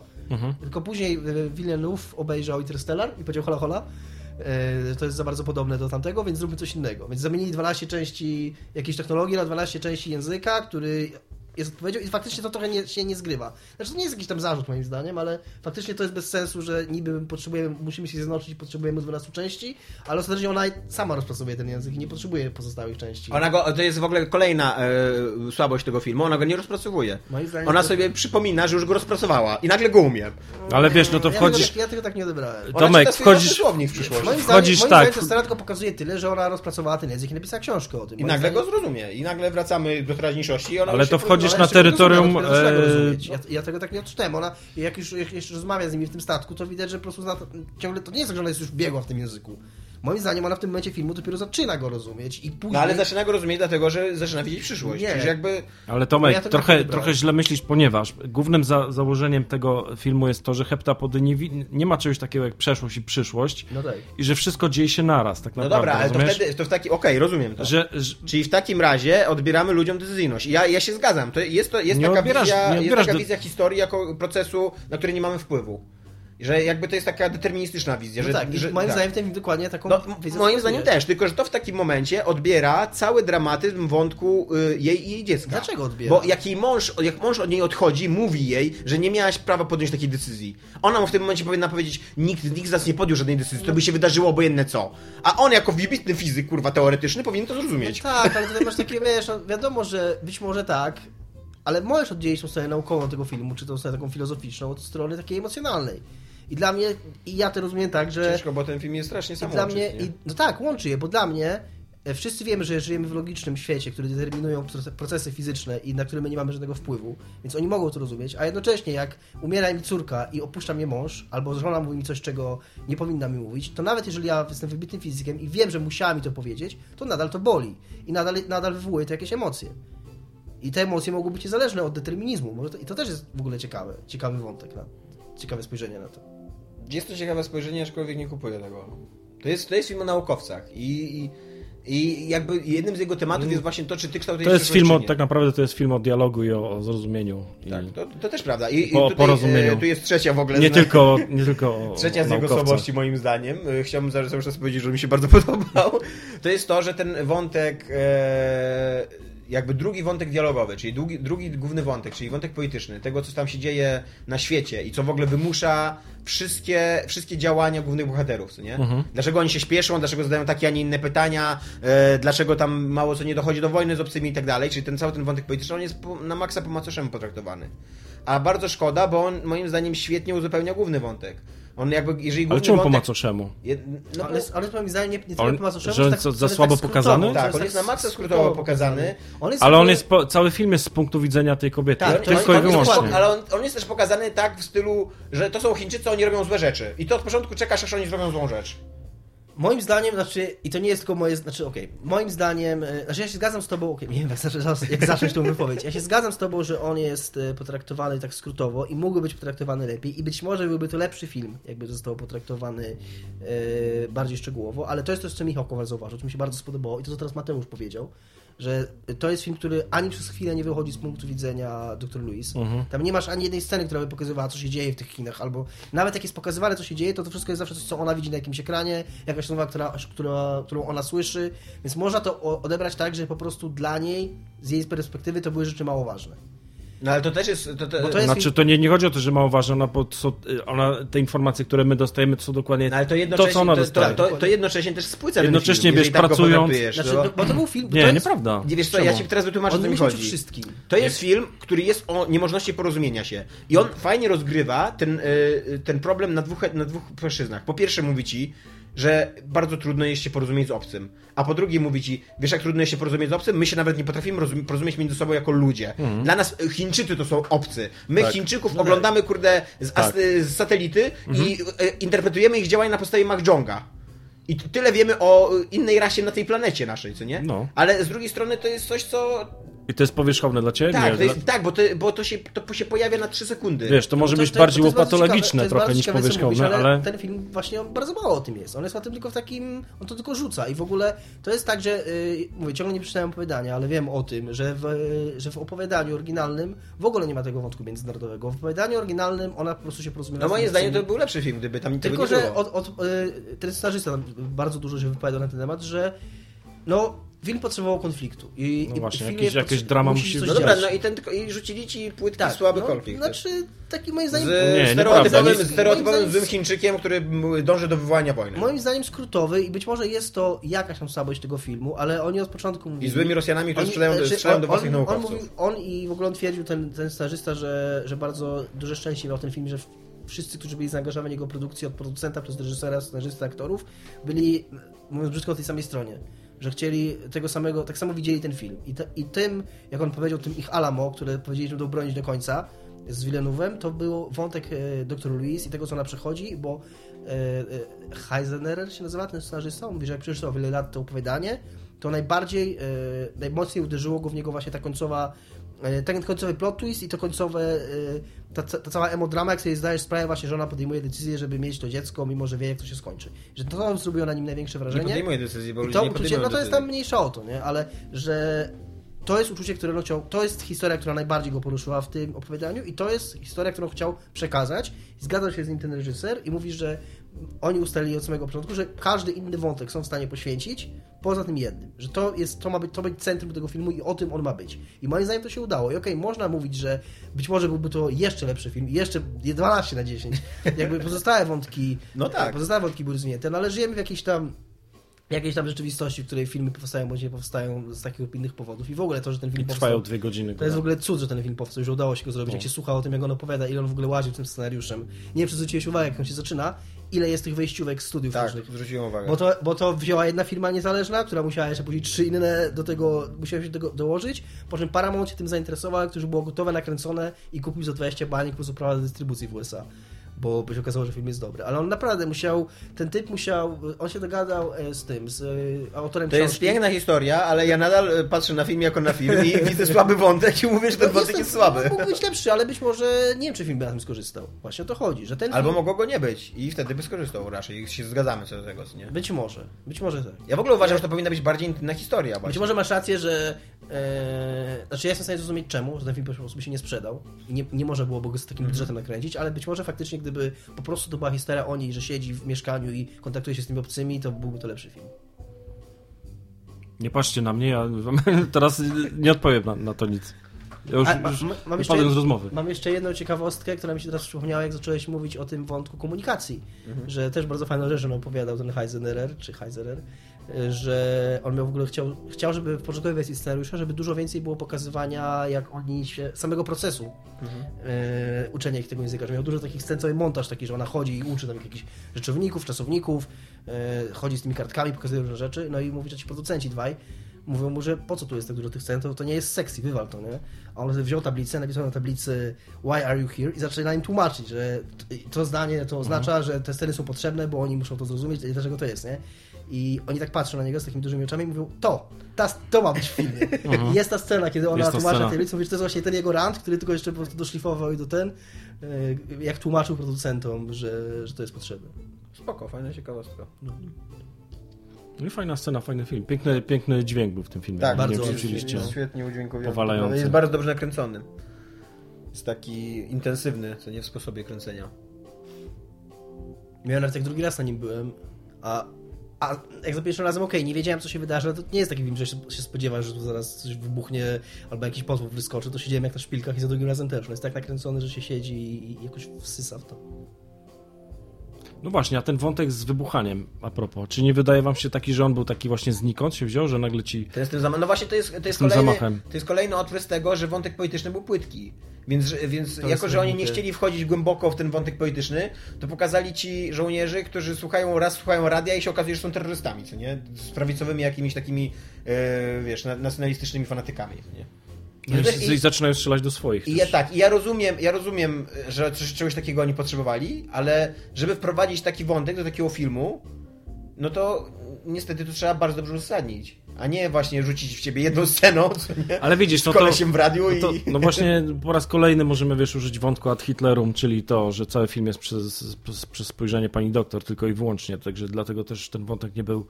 S3: Tylko później e, Villeneuve obejrzał Interstellar i powiedział hola hola, e, to jest za bardzo podobne do tamtego, więc zróbmy coś innego. Więc zamienili 12 części jakiejś technologii na 12 części języka, który jest odpowiedzią i faktycznie to trochę nie, się nie zgrywa. Znaczy to nie jest jakiś tam zarzut moim zdaniem, ale faktycznie to jest bez sensu, że niby potrzebujemy, musimy się zjednoczyć i potrzebujemy 12 części, ale ostatecznie ona sama rozpracowuje ten język i nie potrzebuje pozostałych części.
S2: Ona go, to jest w ogóle kolejna e, słabość tego filmu, ona go nie rozpracowuje.
S3: Moim zdaniem
S2: Ona
S3: to-
S2: sobie przypomina, że już go rozpracowała i nagle go umie.
S4: Ale wiesz, no to
S3: ja
S4: wchodzisz...
S3: Tego, ja tego tak nie odebrałem.
S4: Tomek, wchodzisz-
S2: w przyszłości.
S3: Moim
S4: Wchodzisz
S3: zdaniem, moim
S4: tak.
S3: zdaniem to scena tylko pokazuje tyle, że ona rozpracowała ten język i napisała książkę o tym.
S2: I nagle
S3: zdaniem-
S2: go zrozumie. I nagle wracamy do teraźniejszości i ona
S4: Ale to
S2: się
S4: wchodzisz na terytorium,
S3: rozumiem,
S4: e,
S3: rozumieć. ja, ja tego tak nie odczytałem. Ona, jak już, jak jeszcze rozmawia z nimi w tym statku, to widać, że po prostu zna, ciągle to nie jest tak, że ona jest już biegła w tym języku. Moim zdaniem ona w tym momencie filmu dopiero zaczyna go rozumieć i później...
S2: No ale zaczyna go rozumieć dlatego, że zaczyna widzieć przyszłość.
S3: Nie.
S2: Czyli jakby...
S4: Ale Tomek,
S3: No ja to
S4: trochę, trochę źle myślisz, ponieważ głównym za, założeniem tego filmu jest to, że heptapody nie, nie ma czegoś takiego jak przeszłość i przyszłość
S3: No tak.
S4: i że wszystko dzieje się naraz, tak
S2: No
S4: naprawdę.
S2: dobra, ale to
S4: rozumiesz?
S2: wtedy, to w taki, okej, rozumiem to.
S4: Że, że,
S2: Czyli w takim razie odbieramy ludziom decyzyjność. I Ja, ja się zgadzam. To jest, to, jest,
S4: Nie
S2: taka,
S4: odbierasz-
S2: wizja, jest taka
S4: do-
S2: wizja historii jako procesu, na który nie mamy wpływu. Że jakby to jest taka deterministyczna wizja.
S3: No
S2: że,
S3: tak, i
S2: że,
S3: moim
S2: tak.
S3: zdaniem ten dokładnie taką
S2: No,
S3: wizję
S2: moim zdaniem też, tylko że to w takim momencie odbiera cały dramatyzm wątku y, jej i jej dziecka.
S3: Dlaczego odbiera?
S2: Bo jak jej mąż, jak mąż od niej odchodzi, mówi jej, że nie miałaś prawa podjąć takiej decyzji. Ona mu w tym momencie powinna powiedzieć, nikt, nikt z nas nie podjął żadnej decyzji, to by się wydarzyło obojętne co. A on jako wybitny fizyk, kurwa, teoretyczny, powinien to zrozumieć.
S3: No tak, ale tutaj masz takie, wiesz, no, wiadomo, że być może tak, ale możesz oddzielić tą stronę naukową tego filmu, czy tą stronę taką filozoficzną od strony takiej emocjonalnej. I dla mnie, i ja to rozumiem tak, że...
S2: Ciężko, bo ten film jest strasznie
S3: I dla mnie, i, no tak, łączy je, bo dla mnie e, wszyscy wiemy, że żyjemy w logicznym świecie, który determinują proce- procesy fizyczne i na które my nie mamy żadnego wpływu, więc oni mogą to rozumieć, a jednocześnie jak umiera mi córka i opuszcza mnie mąż, albo żona mówi mi coś, czego nie powinna mi mówić, to nawet jeżeli ja jestem wybitnym fizykiem i wiem, że musiała mi to powiedzieć, to nadal to boli i nadal, nadal wywołuje to jakieś emocje. I te emocje mogą być niezależne od determinizmu. Może to, I to też jest w ogóle ciekawe, ciekawy wątek, na, ciekawe spojrzenie na to.
S2: Jest to ciekawe spojrzenie, aczkolwiek nie kupuję tego. To jest, to jest film o naukowcach i, i, i jakby jednym z jego tematów jest właśnie to, czy ty kształtujesz
S4: to jest film, o, tak naprawdę to jest film o dialogu i o, o zrozumieniu.
S2: Tak, to, to też prawda. I,
S4: Po-
S2: tutaj,
S4: porozumieniu.
S2: e, tu jest trzecia w ogóle.
S4: nie, tylko, nie tylko o
S2: Trzecia z jego słabości moim zdaniem. E, Chciałbym zaraz czas powiedzieć, że mi się bardzo podobał. To jest to, że ten wątek, e, jakby drugi wątek dialogowy, czyli drugi, drugi główny wątek, czyli wątek polityczny, tego co tam się dzieje na świecie i co w ogóle wymusza wszystkie, wszystkie działania głównych bohaterów, nie?
S4: Mhm.
S2: Dlaczego oni się śpieszą, dlaczego zadają takie, a nie inne pytania, e, dlaczego tam mało co nie dochodzi do wojny z obcymi i tak dalej, czyli ten cały ten wątek polityczny, on jest na maksa po macoszemu potraktowany. A bardzo szkoda, bo on moim zdaniem świetnie uzupełnia główny wątek. On jakby, jeżeli
S4: Ale czemu po macoszemu?
S2: Jed... No,
S3: ale, ale moim zdaniem nie, nie tyle po macoszemu,
S4: że on
S3: tak-
S4: co, za
S3: to jest
S4: słabo
S3: skrótowo,
S4: pokazany?
S2: tak, on
S3: tak
S2: jest na maksa
S3: skrótowo
S2: pokazany.
S3: On jest
S4: Ale on jest, po, cały film jest z punktu widzenia tej kobiety.
S3: Tak,
S4: tylko
S2: on,
S4: i wyłącznie.
S2: ale on, on jest też pokazany tak w stylu, że to są Chińczycy, oni robią złe rzeczy. I to od początku czekasz, aż oni zrobią złą rzecz.
S3: Moim zdaniem, znaczy, i to nie jest tylko moje, znaczy, okej, moim zdaniem, e, znaczy ja się zgadzam z tobą, okej, nie wiem jak, zacząć- jak zacząć tą wypowiedź, ja się zgadzam z tobą, że on jest e, potraktowany tak skrótowo i mógłby być potraktowany lepiej i być może byłby to lepszy film, jakby został potraktowany e, bardziej szczegółowo, ale to jest coś, co Michał Kowal zauważył, co mi się bardzo spodobało i to, co teraz Mateusz powiedział, że to jest film, który ani przez chwilę nie wychodzi z punktu widzenia dr. Louis. Tam nie masz ani jednej sceny, która by pokazywała, co się dzieje w tych Chinach, albo nawet jak jest pokazywane, co się dzieje, to to wszystko jest zawsze coś, co ona widzi na jakimś ekranie, jakaś rozmowa, która, która, którą ona słyszy, więc można to odebrać tak, że po prostu dla niej, z jej perspektywy, to były rzeczy mało ważne.
S2: No ale to też jest... To, to,
S3: to jest-
S4: Znaczy, to nie, nie chodzi o to, że mało ważne, ona, ona, te informacje, które my dostajemy, to są dokładnie
S2: no, ale to
S4: to,
S2: jednocześnie,
S4: co ona
S2: to,
S4: dostaje.
S2: to, to, to jednocześnie też spłyca
S4: Jednocześnie,
S2: ten film,
S4: wiesz,
S2: tak
S4: pracując-
S3: Znaczy,
S2: no.
S3: bo to był film...
S4: Nie,
S3: to jest,
S4: nieprawda.
S2: Nie wiesz co, ja ci teraz wytłumaczę, o
S3: On
S2: co mi chodzi.
S3: wszystkim.
S2: To jest film, który jest o niemożności porozumienia się. I on fajnie rozgrywa ten, y, ten problem na dwóch, na dwóch płaszczyznach. Po pierwsze mówi ci, że bardzo trudno jest się porozumieć z obcym. A po drugie mówi ci, wiesz jak trudno jest się porozumieć z obcym? My się nawet nie potrafimy rozum- porozumieć między sobą jako ludzie. Dla nas y, Chińczycy to są obcy. My
S4: Tak.
S2: Chińczyków oglądamy, kurde, z, as- y, z satelity i y, interpretujemy ich działania na podstawie Mahjonga. I tyle wiemy o innej rasie na tej planecie naszej, co nie?
S4: No.
S2: Ale z drugiej strony to jest coś, co
S4: I to jest powierzchowne dla ciebie?
S2: tak,
S4: nie,
S2: to jest,
S4: dla-
S2: tak bo, to, bo to, się, to się pojawia na 3 sekundy.
S4: Wiesz, to może
S3: To-
S4: być
S3: to-
S4: bardziej łopatologiczne trochę niż powierzchowne,
S3: mówisz,
S4: ale...
S3: ten film właśnie on bardzo mało o tym jest. On jest o tym tylko w takim, on to tylko rzuca i w ogóle to jest tak, że yy, mówię, ciągle nie przeczytałem opowiadania, ale wiem o tym, że w, że w opowiadaniu oryginalnym w ogóle nie ma tego wątku międzynarodowego. W opowiadaniu oryginalnym ona po prostu się porozumiewa
S2: no moim zdaniem to był lepszy film, gdyby tam
S3: Tylko,
S2: tego nie
S3: że
S2: było.
S3: od, od, y, ten scenarzysta tam bardzo dużo się wypowiadał na ten temat, że no film potrzebował konfliktu. I,
S4: No
S3: i
S4: właśnie,
S3: film
S4: jakieś- drama
S3: musi się coś
S2: No dobra, no i, ten, i rzucili ci płytki
S3: tak,
S2: słaby
S3: no,
S2: konflikt.
S3: Znaczy, taki moim zdaniem...
S2: Z
S4: Nie,
S2: stereotypowym,
S4: nie-
S2: stereotypowym złym Chińczykiem, który dąży do wywołania wojny.
S3: Moim zdaniem skrótowy i być może jest to jakaś tam słabość tego filmu, ale oni od początku mówili...
S2: I złymi Rosjanami, którzy
S3: znaczy,
S2: strzelają
S3: on-
S2: do własnych
S3: on, on,
S2: naukowców.
S3: mówił, on i w ogóle on twierdził, ten, ten scenarzysta, że, że bardzo duże szczęście miał ten film, że wszyscy, którzy byli zaangażowani w jego produkcję, od producenta przez reżysera, scenarzystę, aktorów, byli, mówiąc brzydko, na tej samej stronie. Że chcieli tego samego, tak samo widzieli ten film. I, te, I tym, jak on powiedział, tym ich Alamo, które powiedzieli, że będą bronić do końca z Villeneuve'em, to był wątek e, dr. Louise i tego, co ona przechodzi, bo e, e, Heisenberger się nazywa, ten scenarzysta, on mówi, że jak przeczytał wiele lat to opowiadanie, to najbardziej, e, najmocniej uderzyło go w niego właśnie ta końcowa, ten końcowy plot twist i to końcowe, e, ta, ta cała emodrama, jak sobie zdajesz sprawę właśnie, że ona podejmuje decyzję, żeby mieć to dziecko, mimo że wie, jak to się skończy. Że to zrobiło na nim największe
S2: Nie
S3: wrażenie.
S2: podejmuje decyzji, bo
S3: I
S2: ludzie
S3: to
S2: nie
S3: uczucie,
S2: podejmują
S3: no to jest tam mniejsza o to, nie? Ale że to jest uczucie, które on chciał, to jest historia, która najbardziej go poruszyła w tym opowiadaniu i to jest historia, którą chciał przekazać. Zgadzał się z nim ten reżyser i mówi, że oni ustalili od samego początku, że każdy inny wątek są w stanie poświęcić, poza tym jednym. Że to jest, to ma być, to być centrum tego filmu i o tym on ma być. I moim zdaniem to się udało. I okej, można mówić, że być może byłby to jeszcze lepszy film, jeszcze 12 na 10. Jakby pozostałe wątki,
S2: No tak.
S3: pozostałe wątki były rozwinięte, no ale żyjemy w jakiejś tam jakiejś tam rzeczywistości, w której filmy powstają bądź nie powstają z takich lub innych powodów. I w ogóle to, że ten
S4: I
S3: film
S4: trwają
S3: powstał.
S4: dwie godziny.
S3: To jest w ogóle cud, że ten film powstał, że udało się go zrobić.
S4: No.
S3: Jak się słucha o tym, jak on opowiada, ile on w ogóle łaził tym scenariuszem. Nie wiem, czy zwróciłeś uwagę, jak on się zaczyna, ile jest tych wejściówek z studiów
S2: Tak,
S3: różnych.
S2: zwróciłem uwagę.
S3: Bo to, bo to wzięła jedna firma niezależna, która musiała jeszcze później trzy inne do tego, musiała się do tego dołożyć, po czym Paramount się tym zainteresował, którzy było gotowe, nakręcone i kupił za 20 baniek plus prawa do dystrybucji w USA. Bo by się okazało, że film jest dobry. Ale on naprawdę musiał, ten typ musiał, on się dogadał e, z tym, z e, autorem
S2: To jest
S3: książki.
S2: piękna historia, ale ja nadal e, patrzę na film jako na film i widzę słaby wątek i mówię, że ten
S3: No,
S2: wątek jest słaby.
S3: Mógł być lepszy, ale być może nie wiem, czy film by na tym skorzystał. Właśnie o to chodzi, że ten
S2: Albo
S3: film...
S2: mogło go nie być i wtedy by skorzystał raczej. się zgadzamy co do tego, co nie?
S3: Być może, być może tak.
S2: Ja w ogóle uważam, że to powinna być bardziej intymna historia.
S3: Być
S2: Właśnie.
S3: może masz rację, że. E, znaczy, ja jestem w stanie zrozumieć czemu, że ten film po prostu by się nie sprzedał i nie, nie można było go z takim budżetem nakręcić, ale być może faktycznie, gdyby po prostu to była historia o niej, że siedzi w mieszkaniu i kontaktuje się z tymi obcymi, to byłby to lepszy film.
S4: Nie patrzcie na mnie, ja teraz nie odpowiem na, na to nic. Ja już,
S3: A, ma-
S4: już
S3: ma- mam jeszcze jed-
S4: z rozmowy.
S3: Mam jeszcze jedną ciekawostkę, która mi się teraz przypomniała, jak zacząłeś mówić o tym wątku komunikacji, że też bardzo fajną rzecz on opowiadał, ten Heisenerer, czy Heiserer, że on miał w ogóle chciał, chciał, żeby w początkowej wersji scenariusza, żeby dużo więcej było pokazywania, jak oni się, samego procesu e, uczenia ich tego języka, że miał dużo takich scen, cały montaż taki, że ona chodzi i uczy tam jakichś rzeczowników, czasowników, e, chodzi z tymi kartkami, pokazuje różne rzeczy, no i mówi, że ci producenci dwaj mówią mu, że po co tu jest tak dużo tych scen, to, to nie jest sexy, wywal to, nie? A on wziął tablicę, napisał na tablicy why are you here i zaczyna im tłumaczyć, że to zdanie to oznacza, że te sceny są potrzebne, bo oni muszą to zrozumieć i dlaczego to jest, nie? I oni tak patrzą na niego z takimi dużymi oczami i mówią, to, ta, to ma być w filmie. I jest ta scena, kiedy ona tłumaczy na
S4: scena.
S3: tablicy, mówi, że to jest właśnie ten jego rant, który tylko jeszcze po prostu doszlifował i do ten, e, jak tłumaczył producentom, że, że to jest potrzebne.
S2: Spoko, fajna ciekawostka.
S4: No i fajna scena, fajny film. Piękny, piękny dźwięk był w tym filmie.
S2: Tak,
S3: bardzo
S4: słyszeliście.
S2: Jest świetnie udźwiękowiony.
S4: Powalający.
S2: Jest bardzo dobrze nakręcony. Jest taki intensywny, co nie w sposobie kręcenia.
S3: Miałem nawet jak drugi raz na nim byłem, a, a jak za pierwszym razem, okej, nie wiedziałem co się wydarzy, ale to nie jest taki film, że się, się spodziewasz, że tu zaraz coś wybuchnie albo jakiś potwór wyskoczy, to siedziałem jak na szpilkach i za drugim razem też. On jest tak nakręcony, że się siedzi i, i jakoś wsysa w to.
S4: No właśnie, a ten wątek z wybuchaniem, a propos, czy nie wydaje wam się taki, że on był taki właśnie znikąd się wziął, że nagle ci...
S2: Ten z tym zama- no właśnie to jest, to jest kolejny,
S4: zamachem.
S2: to jest kolejny odprysk tego, że wątek polityczny był płytki. Więc, więc
S3: To
S2: jako,
S3: jest
S2: że oni nie chcieli wchodzić głęboko w ten wątek polityczny, to pokazali ci żołnierzy, którzy słuchają raz słuchają radia i się okazuje, że są terrorystami, co nie? Z prawicowymi jakimiś takimi, e, wiesz, na- nacjonalistycznymi fanatykami, co nie?
S4: No i,
S2: I-
S4: zaczynają strzelać do swoich.
S2: I ja tak, i ja rozumiem, ja rozumiem, że czegoś takiego oni potrzebowali, ale żeby wprowadzić taki wątek do takiego filmu, no to niestety to trzeba bardzo dobrze uzasadnić. A nie właśnie rzucić w ciebie jedną sceną, nie?
S4: Ale widzisz, no to,
S2: kolesiem w radiu
S4: no, to,
S2: i...
S4: no właśnie po raz kolejny możemy, wiesz, użyć wątku ad Hitlerum, czyli to, że cały film jest przez, przez, spojrzenie pani doktor tylko i wyłącznie, także dlatego też ten wątek nie był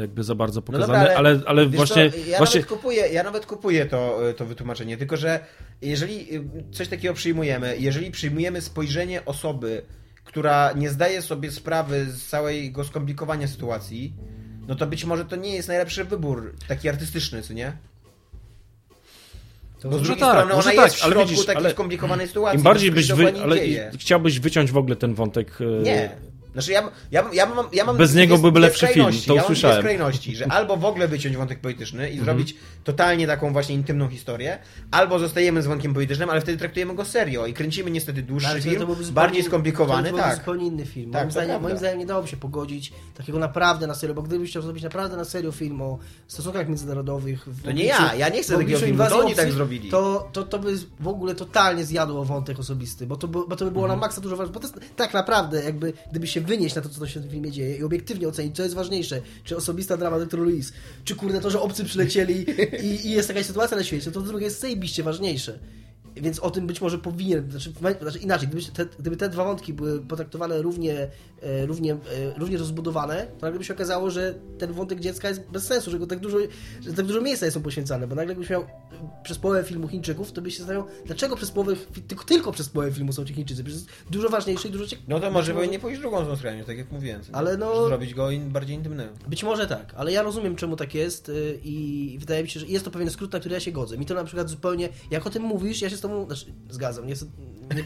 S4: jakby za bardzo
S2: No
S4: pokazany,
S2: dobra,
S4: ale, ale
S2: wiesz
S4: właśnie,
S2: co, ja,
S4: właśnie
S2: nawet kupuję, ja nawet kupuję to, to wytłumaczenie, tylko że jeżeli y, coś takiego przyjmujemy, jeżeli przyjmujemy spojrzenie osoby, która nie zdaje sobie sprawy z całego skomplikowania sytuacji, no to być może to nie jest najlepszy wybór, taki artystyczny, co nie? Bo z drugiej
S4: tak,
S2: strony ona
S4: tak,
S2: jest w
S4: ale
S2: środku
S4: widzisz,
S2: takiej
S4: ale
S2: skomplikowanej sytuacji.
S4: Im bardziej
S2: to
S4: byś wy... ale
S2: dzieje.
S4: chciałbyś wyciąć w ogóle ten wątek... e,
S2: Nie. Znaczy ja, ja, ja, mam- ja mam...
S4: Bez niego byłby lepszy film, to
S2: ja mam dwie
S4: usłyszałem.
S2: skrajności, że albo w ogóle wyciąć wątek polityczny
S4: Mhm.
S2: i zrobić totalnie taką właśnie intymną historię, albo zostajemy z wątkiem politycznym, ale wtedy traktujemy go serio i kręcimy niestety dłuższy
S3: Ale
S2: film,
S3: to
S2: bardziej skomplikowany,
S3: to byłby
S2: tak.
S3: zupełnie inny film.
S2: Tak,
S3: moim, zdaniem, moim zdaniem nie dałoby się pogodzić takiego naprawdę na serio, bo gdybyś chciał zrobić naprawdę na serio film o stosunkach międzynarodowych... w
S2: To nie
S3: obliczu-
S2: ja, ja nie chcę takiego filmu, to oni tak zrobili.
S3: To, to, to by w ogóle totalnie zjadło wątek osobisty, bo to, by, bo to by było
S2: Mhm.
S3: na maksa dużo ważniejsze. Bo to jest tak naprawdę, jakby gdyby się wynieść na to, co się w tym filmie dzieje i obiektywnie ocenić, co jest ważniejsze, czy osobista drama Dr. Louis, czy kurde to, że obcy przylecieli i, i jest jakaś sytuacja na świecie, to drugie jest zajebiście ważniejsze. Więc o tym być może powinien, znaczy, znaczy inaczej, gdyby te, gdyby te dwa wątki były potraktowane równie, e, równie, e, równie rozbudowane, to nagle by się okazało, że ten wątek dziecka jest bez sensu, że go tak dużo, że tak dużo miejsca jest mu poświęcane, bo nagle byś miał przez połowę filmu Chińczyków, to byś się zastanawiał, dlaczego przez połowę, tylko, tylko przez połowę filmu są ci Chińczycy, przecież dużo ważniejsze i dużo ciekawe.
S2: No to może powinien pójść drugą tą tak jak mówiłem.
S3: Ale no-
S2: Zrobić go in, bardziej intymnym.
S3: Być może tak, ale ja rozumiem, czemu tak jest y, i wydaje mi się, że jest to pewien skrót, na który ja się godzę. Mi to na przykład zupełnie, jak o tym mówisz, ja się tobą, znaczy, zgadzam, nie,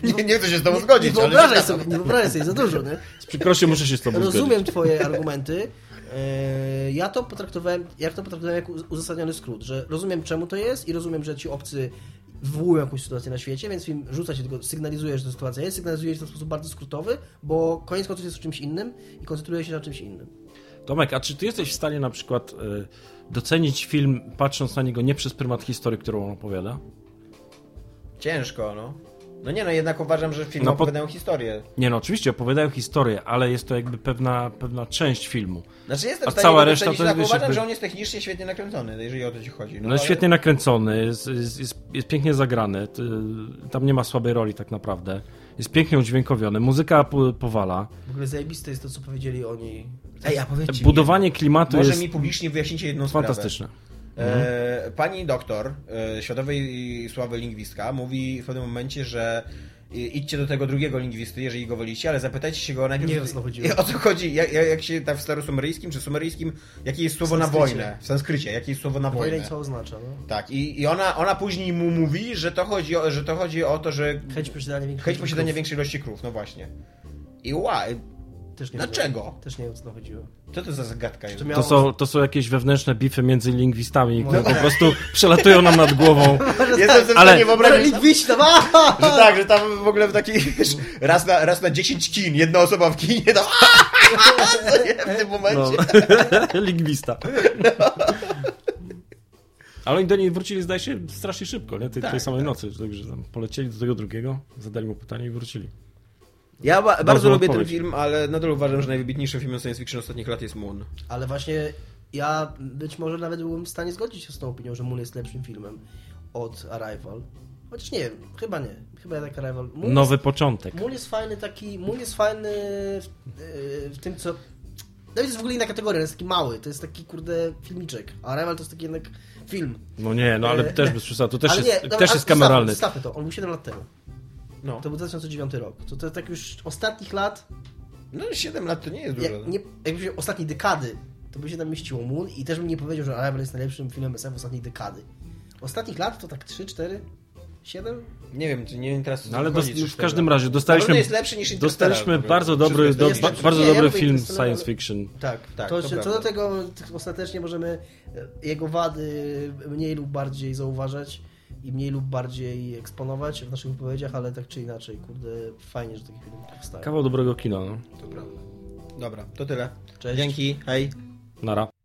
S3: nie,
S2: Nie, nie chcę się z tobą
S3: nie,
S2: zgodzić,
S3: nie
S2: ale
S3: wyobrażaj
S2: się
S3: sobie, nie wyobrażaj sobie za dużo, nie?
S4: Z przykrością muszę się z tobą
S3: Rozumiem
S4: zgodzić.
S3: twoje argumenty. E, Ja to potraktowałem, ja to potraktowałem jako uzasadniony skrót, że rozumiem czemu to jest i rozumiem, że ci obcy wywołują jakąś sytuację na świecie, więc film rzuca się tylko, sygnalizuje, że ta sytuacja jest, sygnalizuje się w sposób bardzo skrótowy, bo koniec końców jest czymś innym i koncentruje się na czymś innym.
S4: Tomek, a czy ty jesteś w stanie na przykład e, docenić film, patrząc na niego nie przez prymat historii, którą on opowiada?
S2: Ciężko, no. No nie, no jednak uważam, że filmy
S4: No po-
S2: opowiadają historię.
S4: Nie no, oczywiście opowiadają historię, ale jest to jakby pewna, pewna część filmu.
S2: Znaczy jestem
S4: A cała reszta to jest,
S2: tak, uważam,
S4: jakby-
S2: że on jest technicznie świetnie nakręcony, jeżeli o to ci chodzi.
S4: No jest
S2: ale-
S4: świetnie nakręcony, jest, jest, jest, jest pięknie zagrany, tam nie ma słabej roli tak naprawdę. Jest pięknie udźwiękowiony, muzyka po, powala.
S3: W ogóle zajebiste jest to, co powiedzieli oni.
S2: Ej, a powiedzcie mi,
S4: Budowanie klimatu
S2: Może
S4: jest
S2: mi publicznie wyjaśnicie jedną
S4: fantastyczne.
S2: sprawę. E, pani doktor, e, światowej sławy lingwistka, mówi w pewnym momencie, że idźcie do tego drugiego lingwisty, jeżeli go wolicie, ale zapytajcie się go najpierw...
S3: Nie wiem, o co chodziło.
S2: O co chodzi? Jak, jak się tak w starosumeryjskim czy sumeryjskim, jakie jest słowo na wojnę? W sanskrycie, jakie jest słowo na
S3: Wojna
S2: wojnę?
S3: i co oznacza, no?
S2: Tak, i, i ona, ona później mu mówi, że to chodzi o, że to, chodzi o to, że
S3: Chęć posiadania większej
S2: chęć posiadania
S3: krów.
S2: większej ilości krów, no właśnie. I ła,
S3: Też nie
S2: Dlaczego?
S3: Wiem, też nie wiem, o co to chodziło.
S2: co to za zagadka jest?
S3: To
S4: są, to są jakieś wewnętrzne bify między lingwistami, które
S3: Może-
S4: po prostu przelatują nam nad głową.
S2: Jestem w
S4: Ale-
S2: stanie wyobrazić,
S3: tam, aha!
S2: że tak, że tam w ogóle w takiej, wiesz, raz na, raz na 10 kin, jedna osoba w kinie tam, co nie, w tym
S4: No.
S2: momencie.
S4: Lingwista. Ale oni do niej wrócili, zdaje się, strasznie szybko, nie? Tej,
S2: Tak,
S4: tej samej
S2: tak.
S4: nocy. Także tam polecieli do tego drugiego, zadali mu pytanie i wrócili.
S2: Ja ba- bardzo
S4: Bardzo
S2: lubię
S4: odpowiedź.
S2: ten film, ale nadal uważam, że najwybitniejszym filmem science fiction ostatnich lat jest Moon.
S3: Ale właśnie ja być może nawet byłem w stanie zgodzić się z tą opinią, że Moon jest lepszym filmem od Arrival. Chociaż nie wiem, chyba nie. Chyba jednak Arrival. Moon
S4: Nowy początek.
S3: Jest, Moon jest fajny taki, Moon jest fajny w, yy, w tym, co... To jest w ogóle inna kategoria, jest taki mały, to jest taki kurde filmiczek, a Arrival to jest taki jednak film.
S4: No nie, no ale
S3: E,
S4: też bez przesady. To też
S3: Ale
S4: jest,
S3: nie, dobra,
S4: też
S3: ale
S4: jest kameralny.
S3: Zostawmy to, on był 7 lat temu.
S2: No.
S3: To był 2009 rok. To, to tak już ostatnich lat
S2: no 7 lat to nie jest dużo.
S3: Jak, nie, jakby się ostatniej dekady, to by się tam mieściło Moon i też bym nie powiedział, że Arrival jest najlepszym filmem SF ostatniej dekady. Ostatnich lat to tak 3, 4, 7?
S2: Nie wiem, nie wiem teraz...
S4: No ale
S2: chodzi,
S4: dos-
S2: czy
S4: w każdym razie dostaliśmy,
S2: jest lepszy niż
S4: dostaliśmy bardzo dobry, do, bardzo
S3: Nie,
S4: dobry
S3: ja
S4: film science fiction.
S3: Tak,
S2: Tak,
S3: to,
S2: to
S3: co do tego ostatecznie możemy e, jego wady mniej lub bardziej zauważać i mniej lub bardziej eksponować w naszych wypowiedziach, ale tak czy inaczej, kurde, fajnie, że taki film powstaje.
S4: Kawał dobrego kina, no.
S2: To prawda. Dobra, to tyle.
S3: Cześć.
S2: Dzięki, hej.
S4: Nara.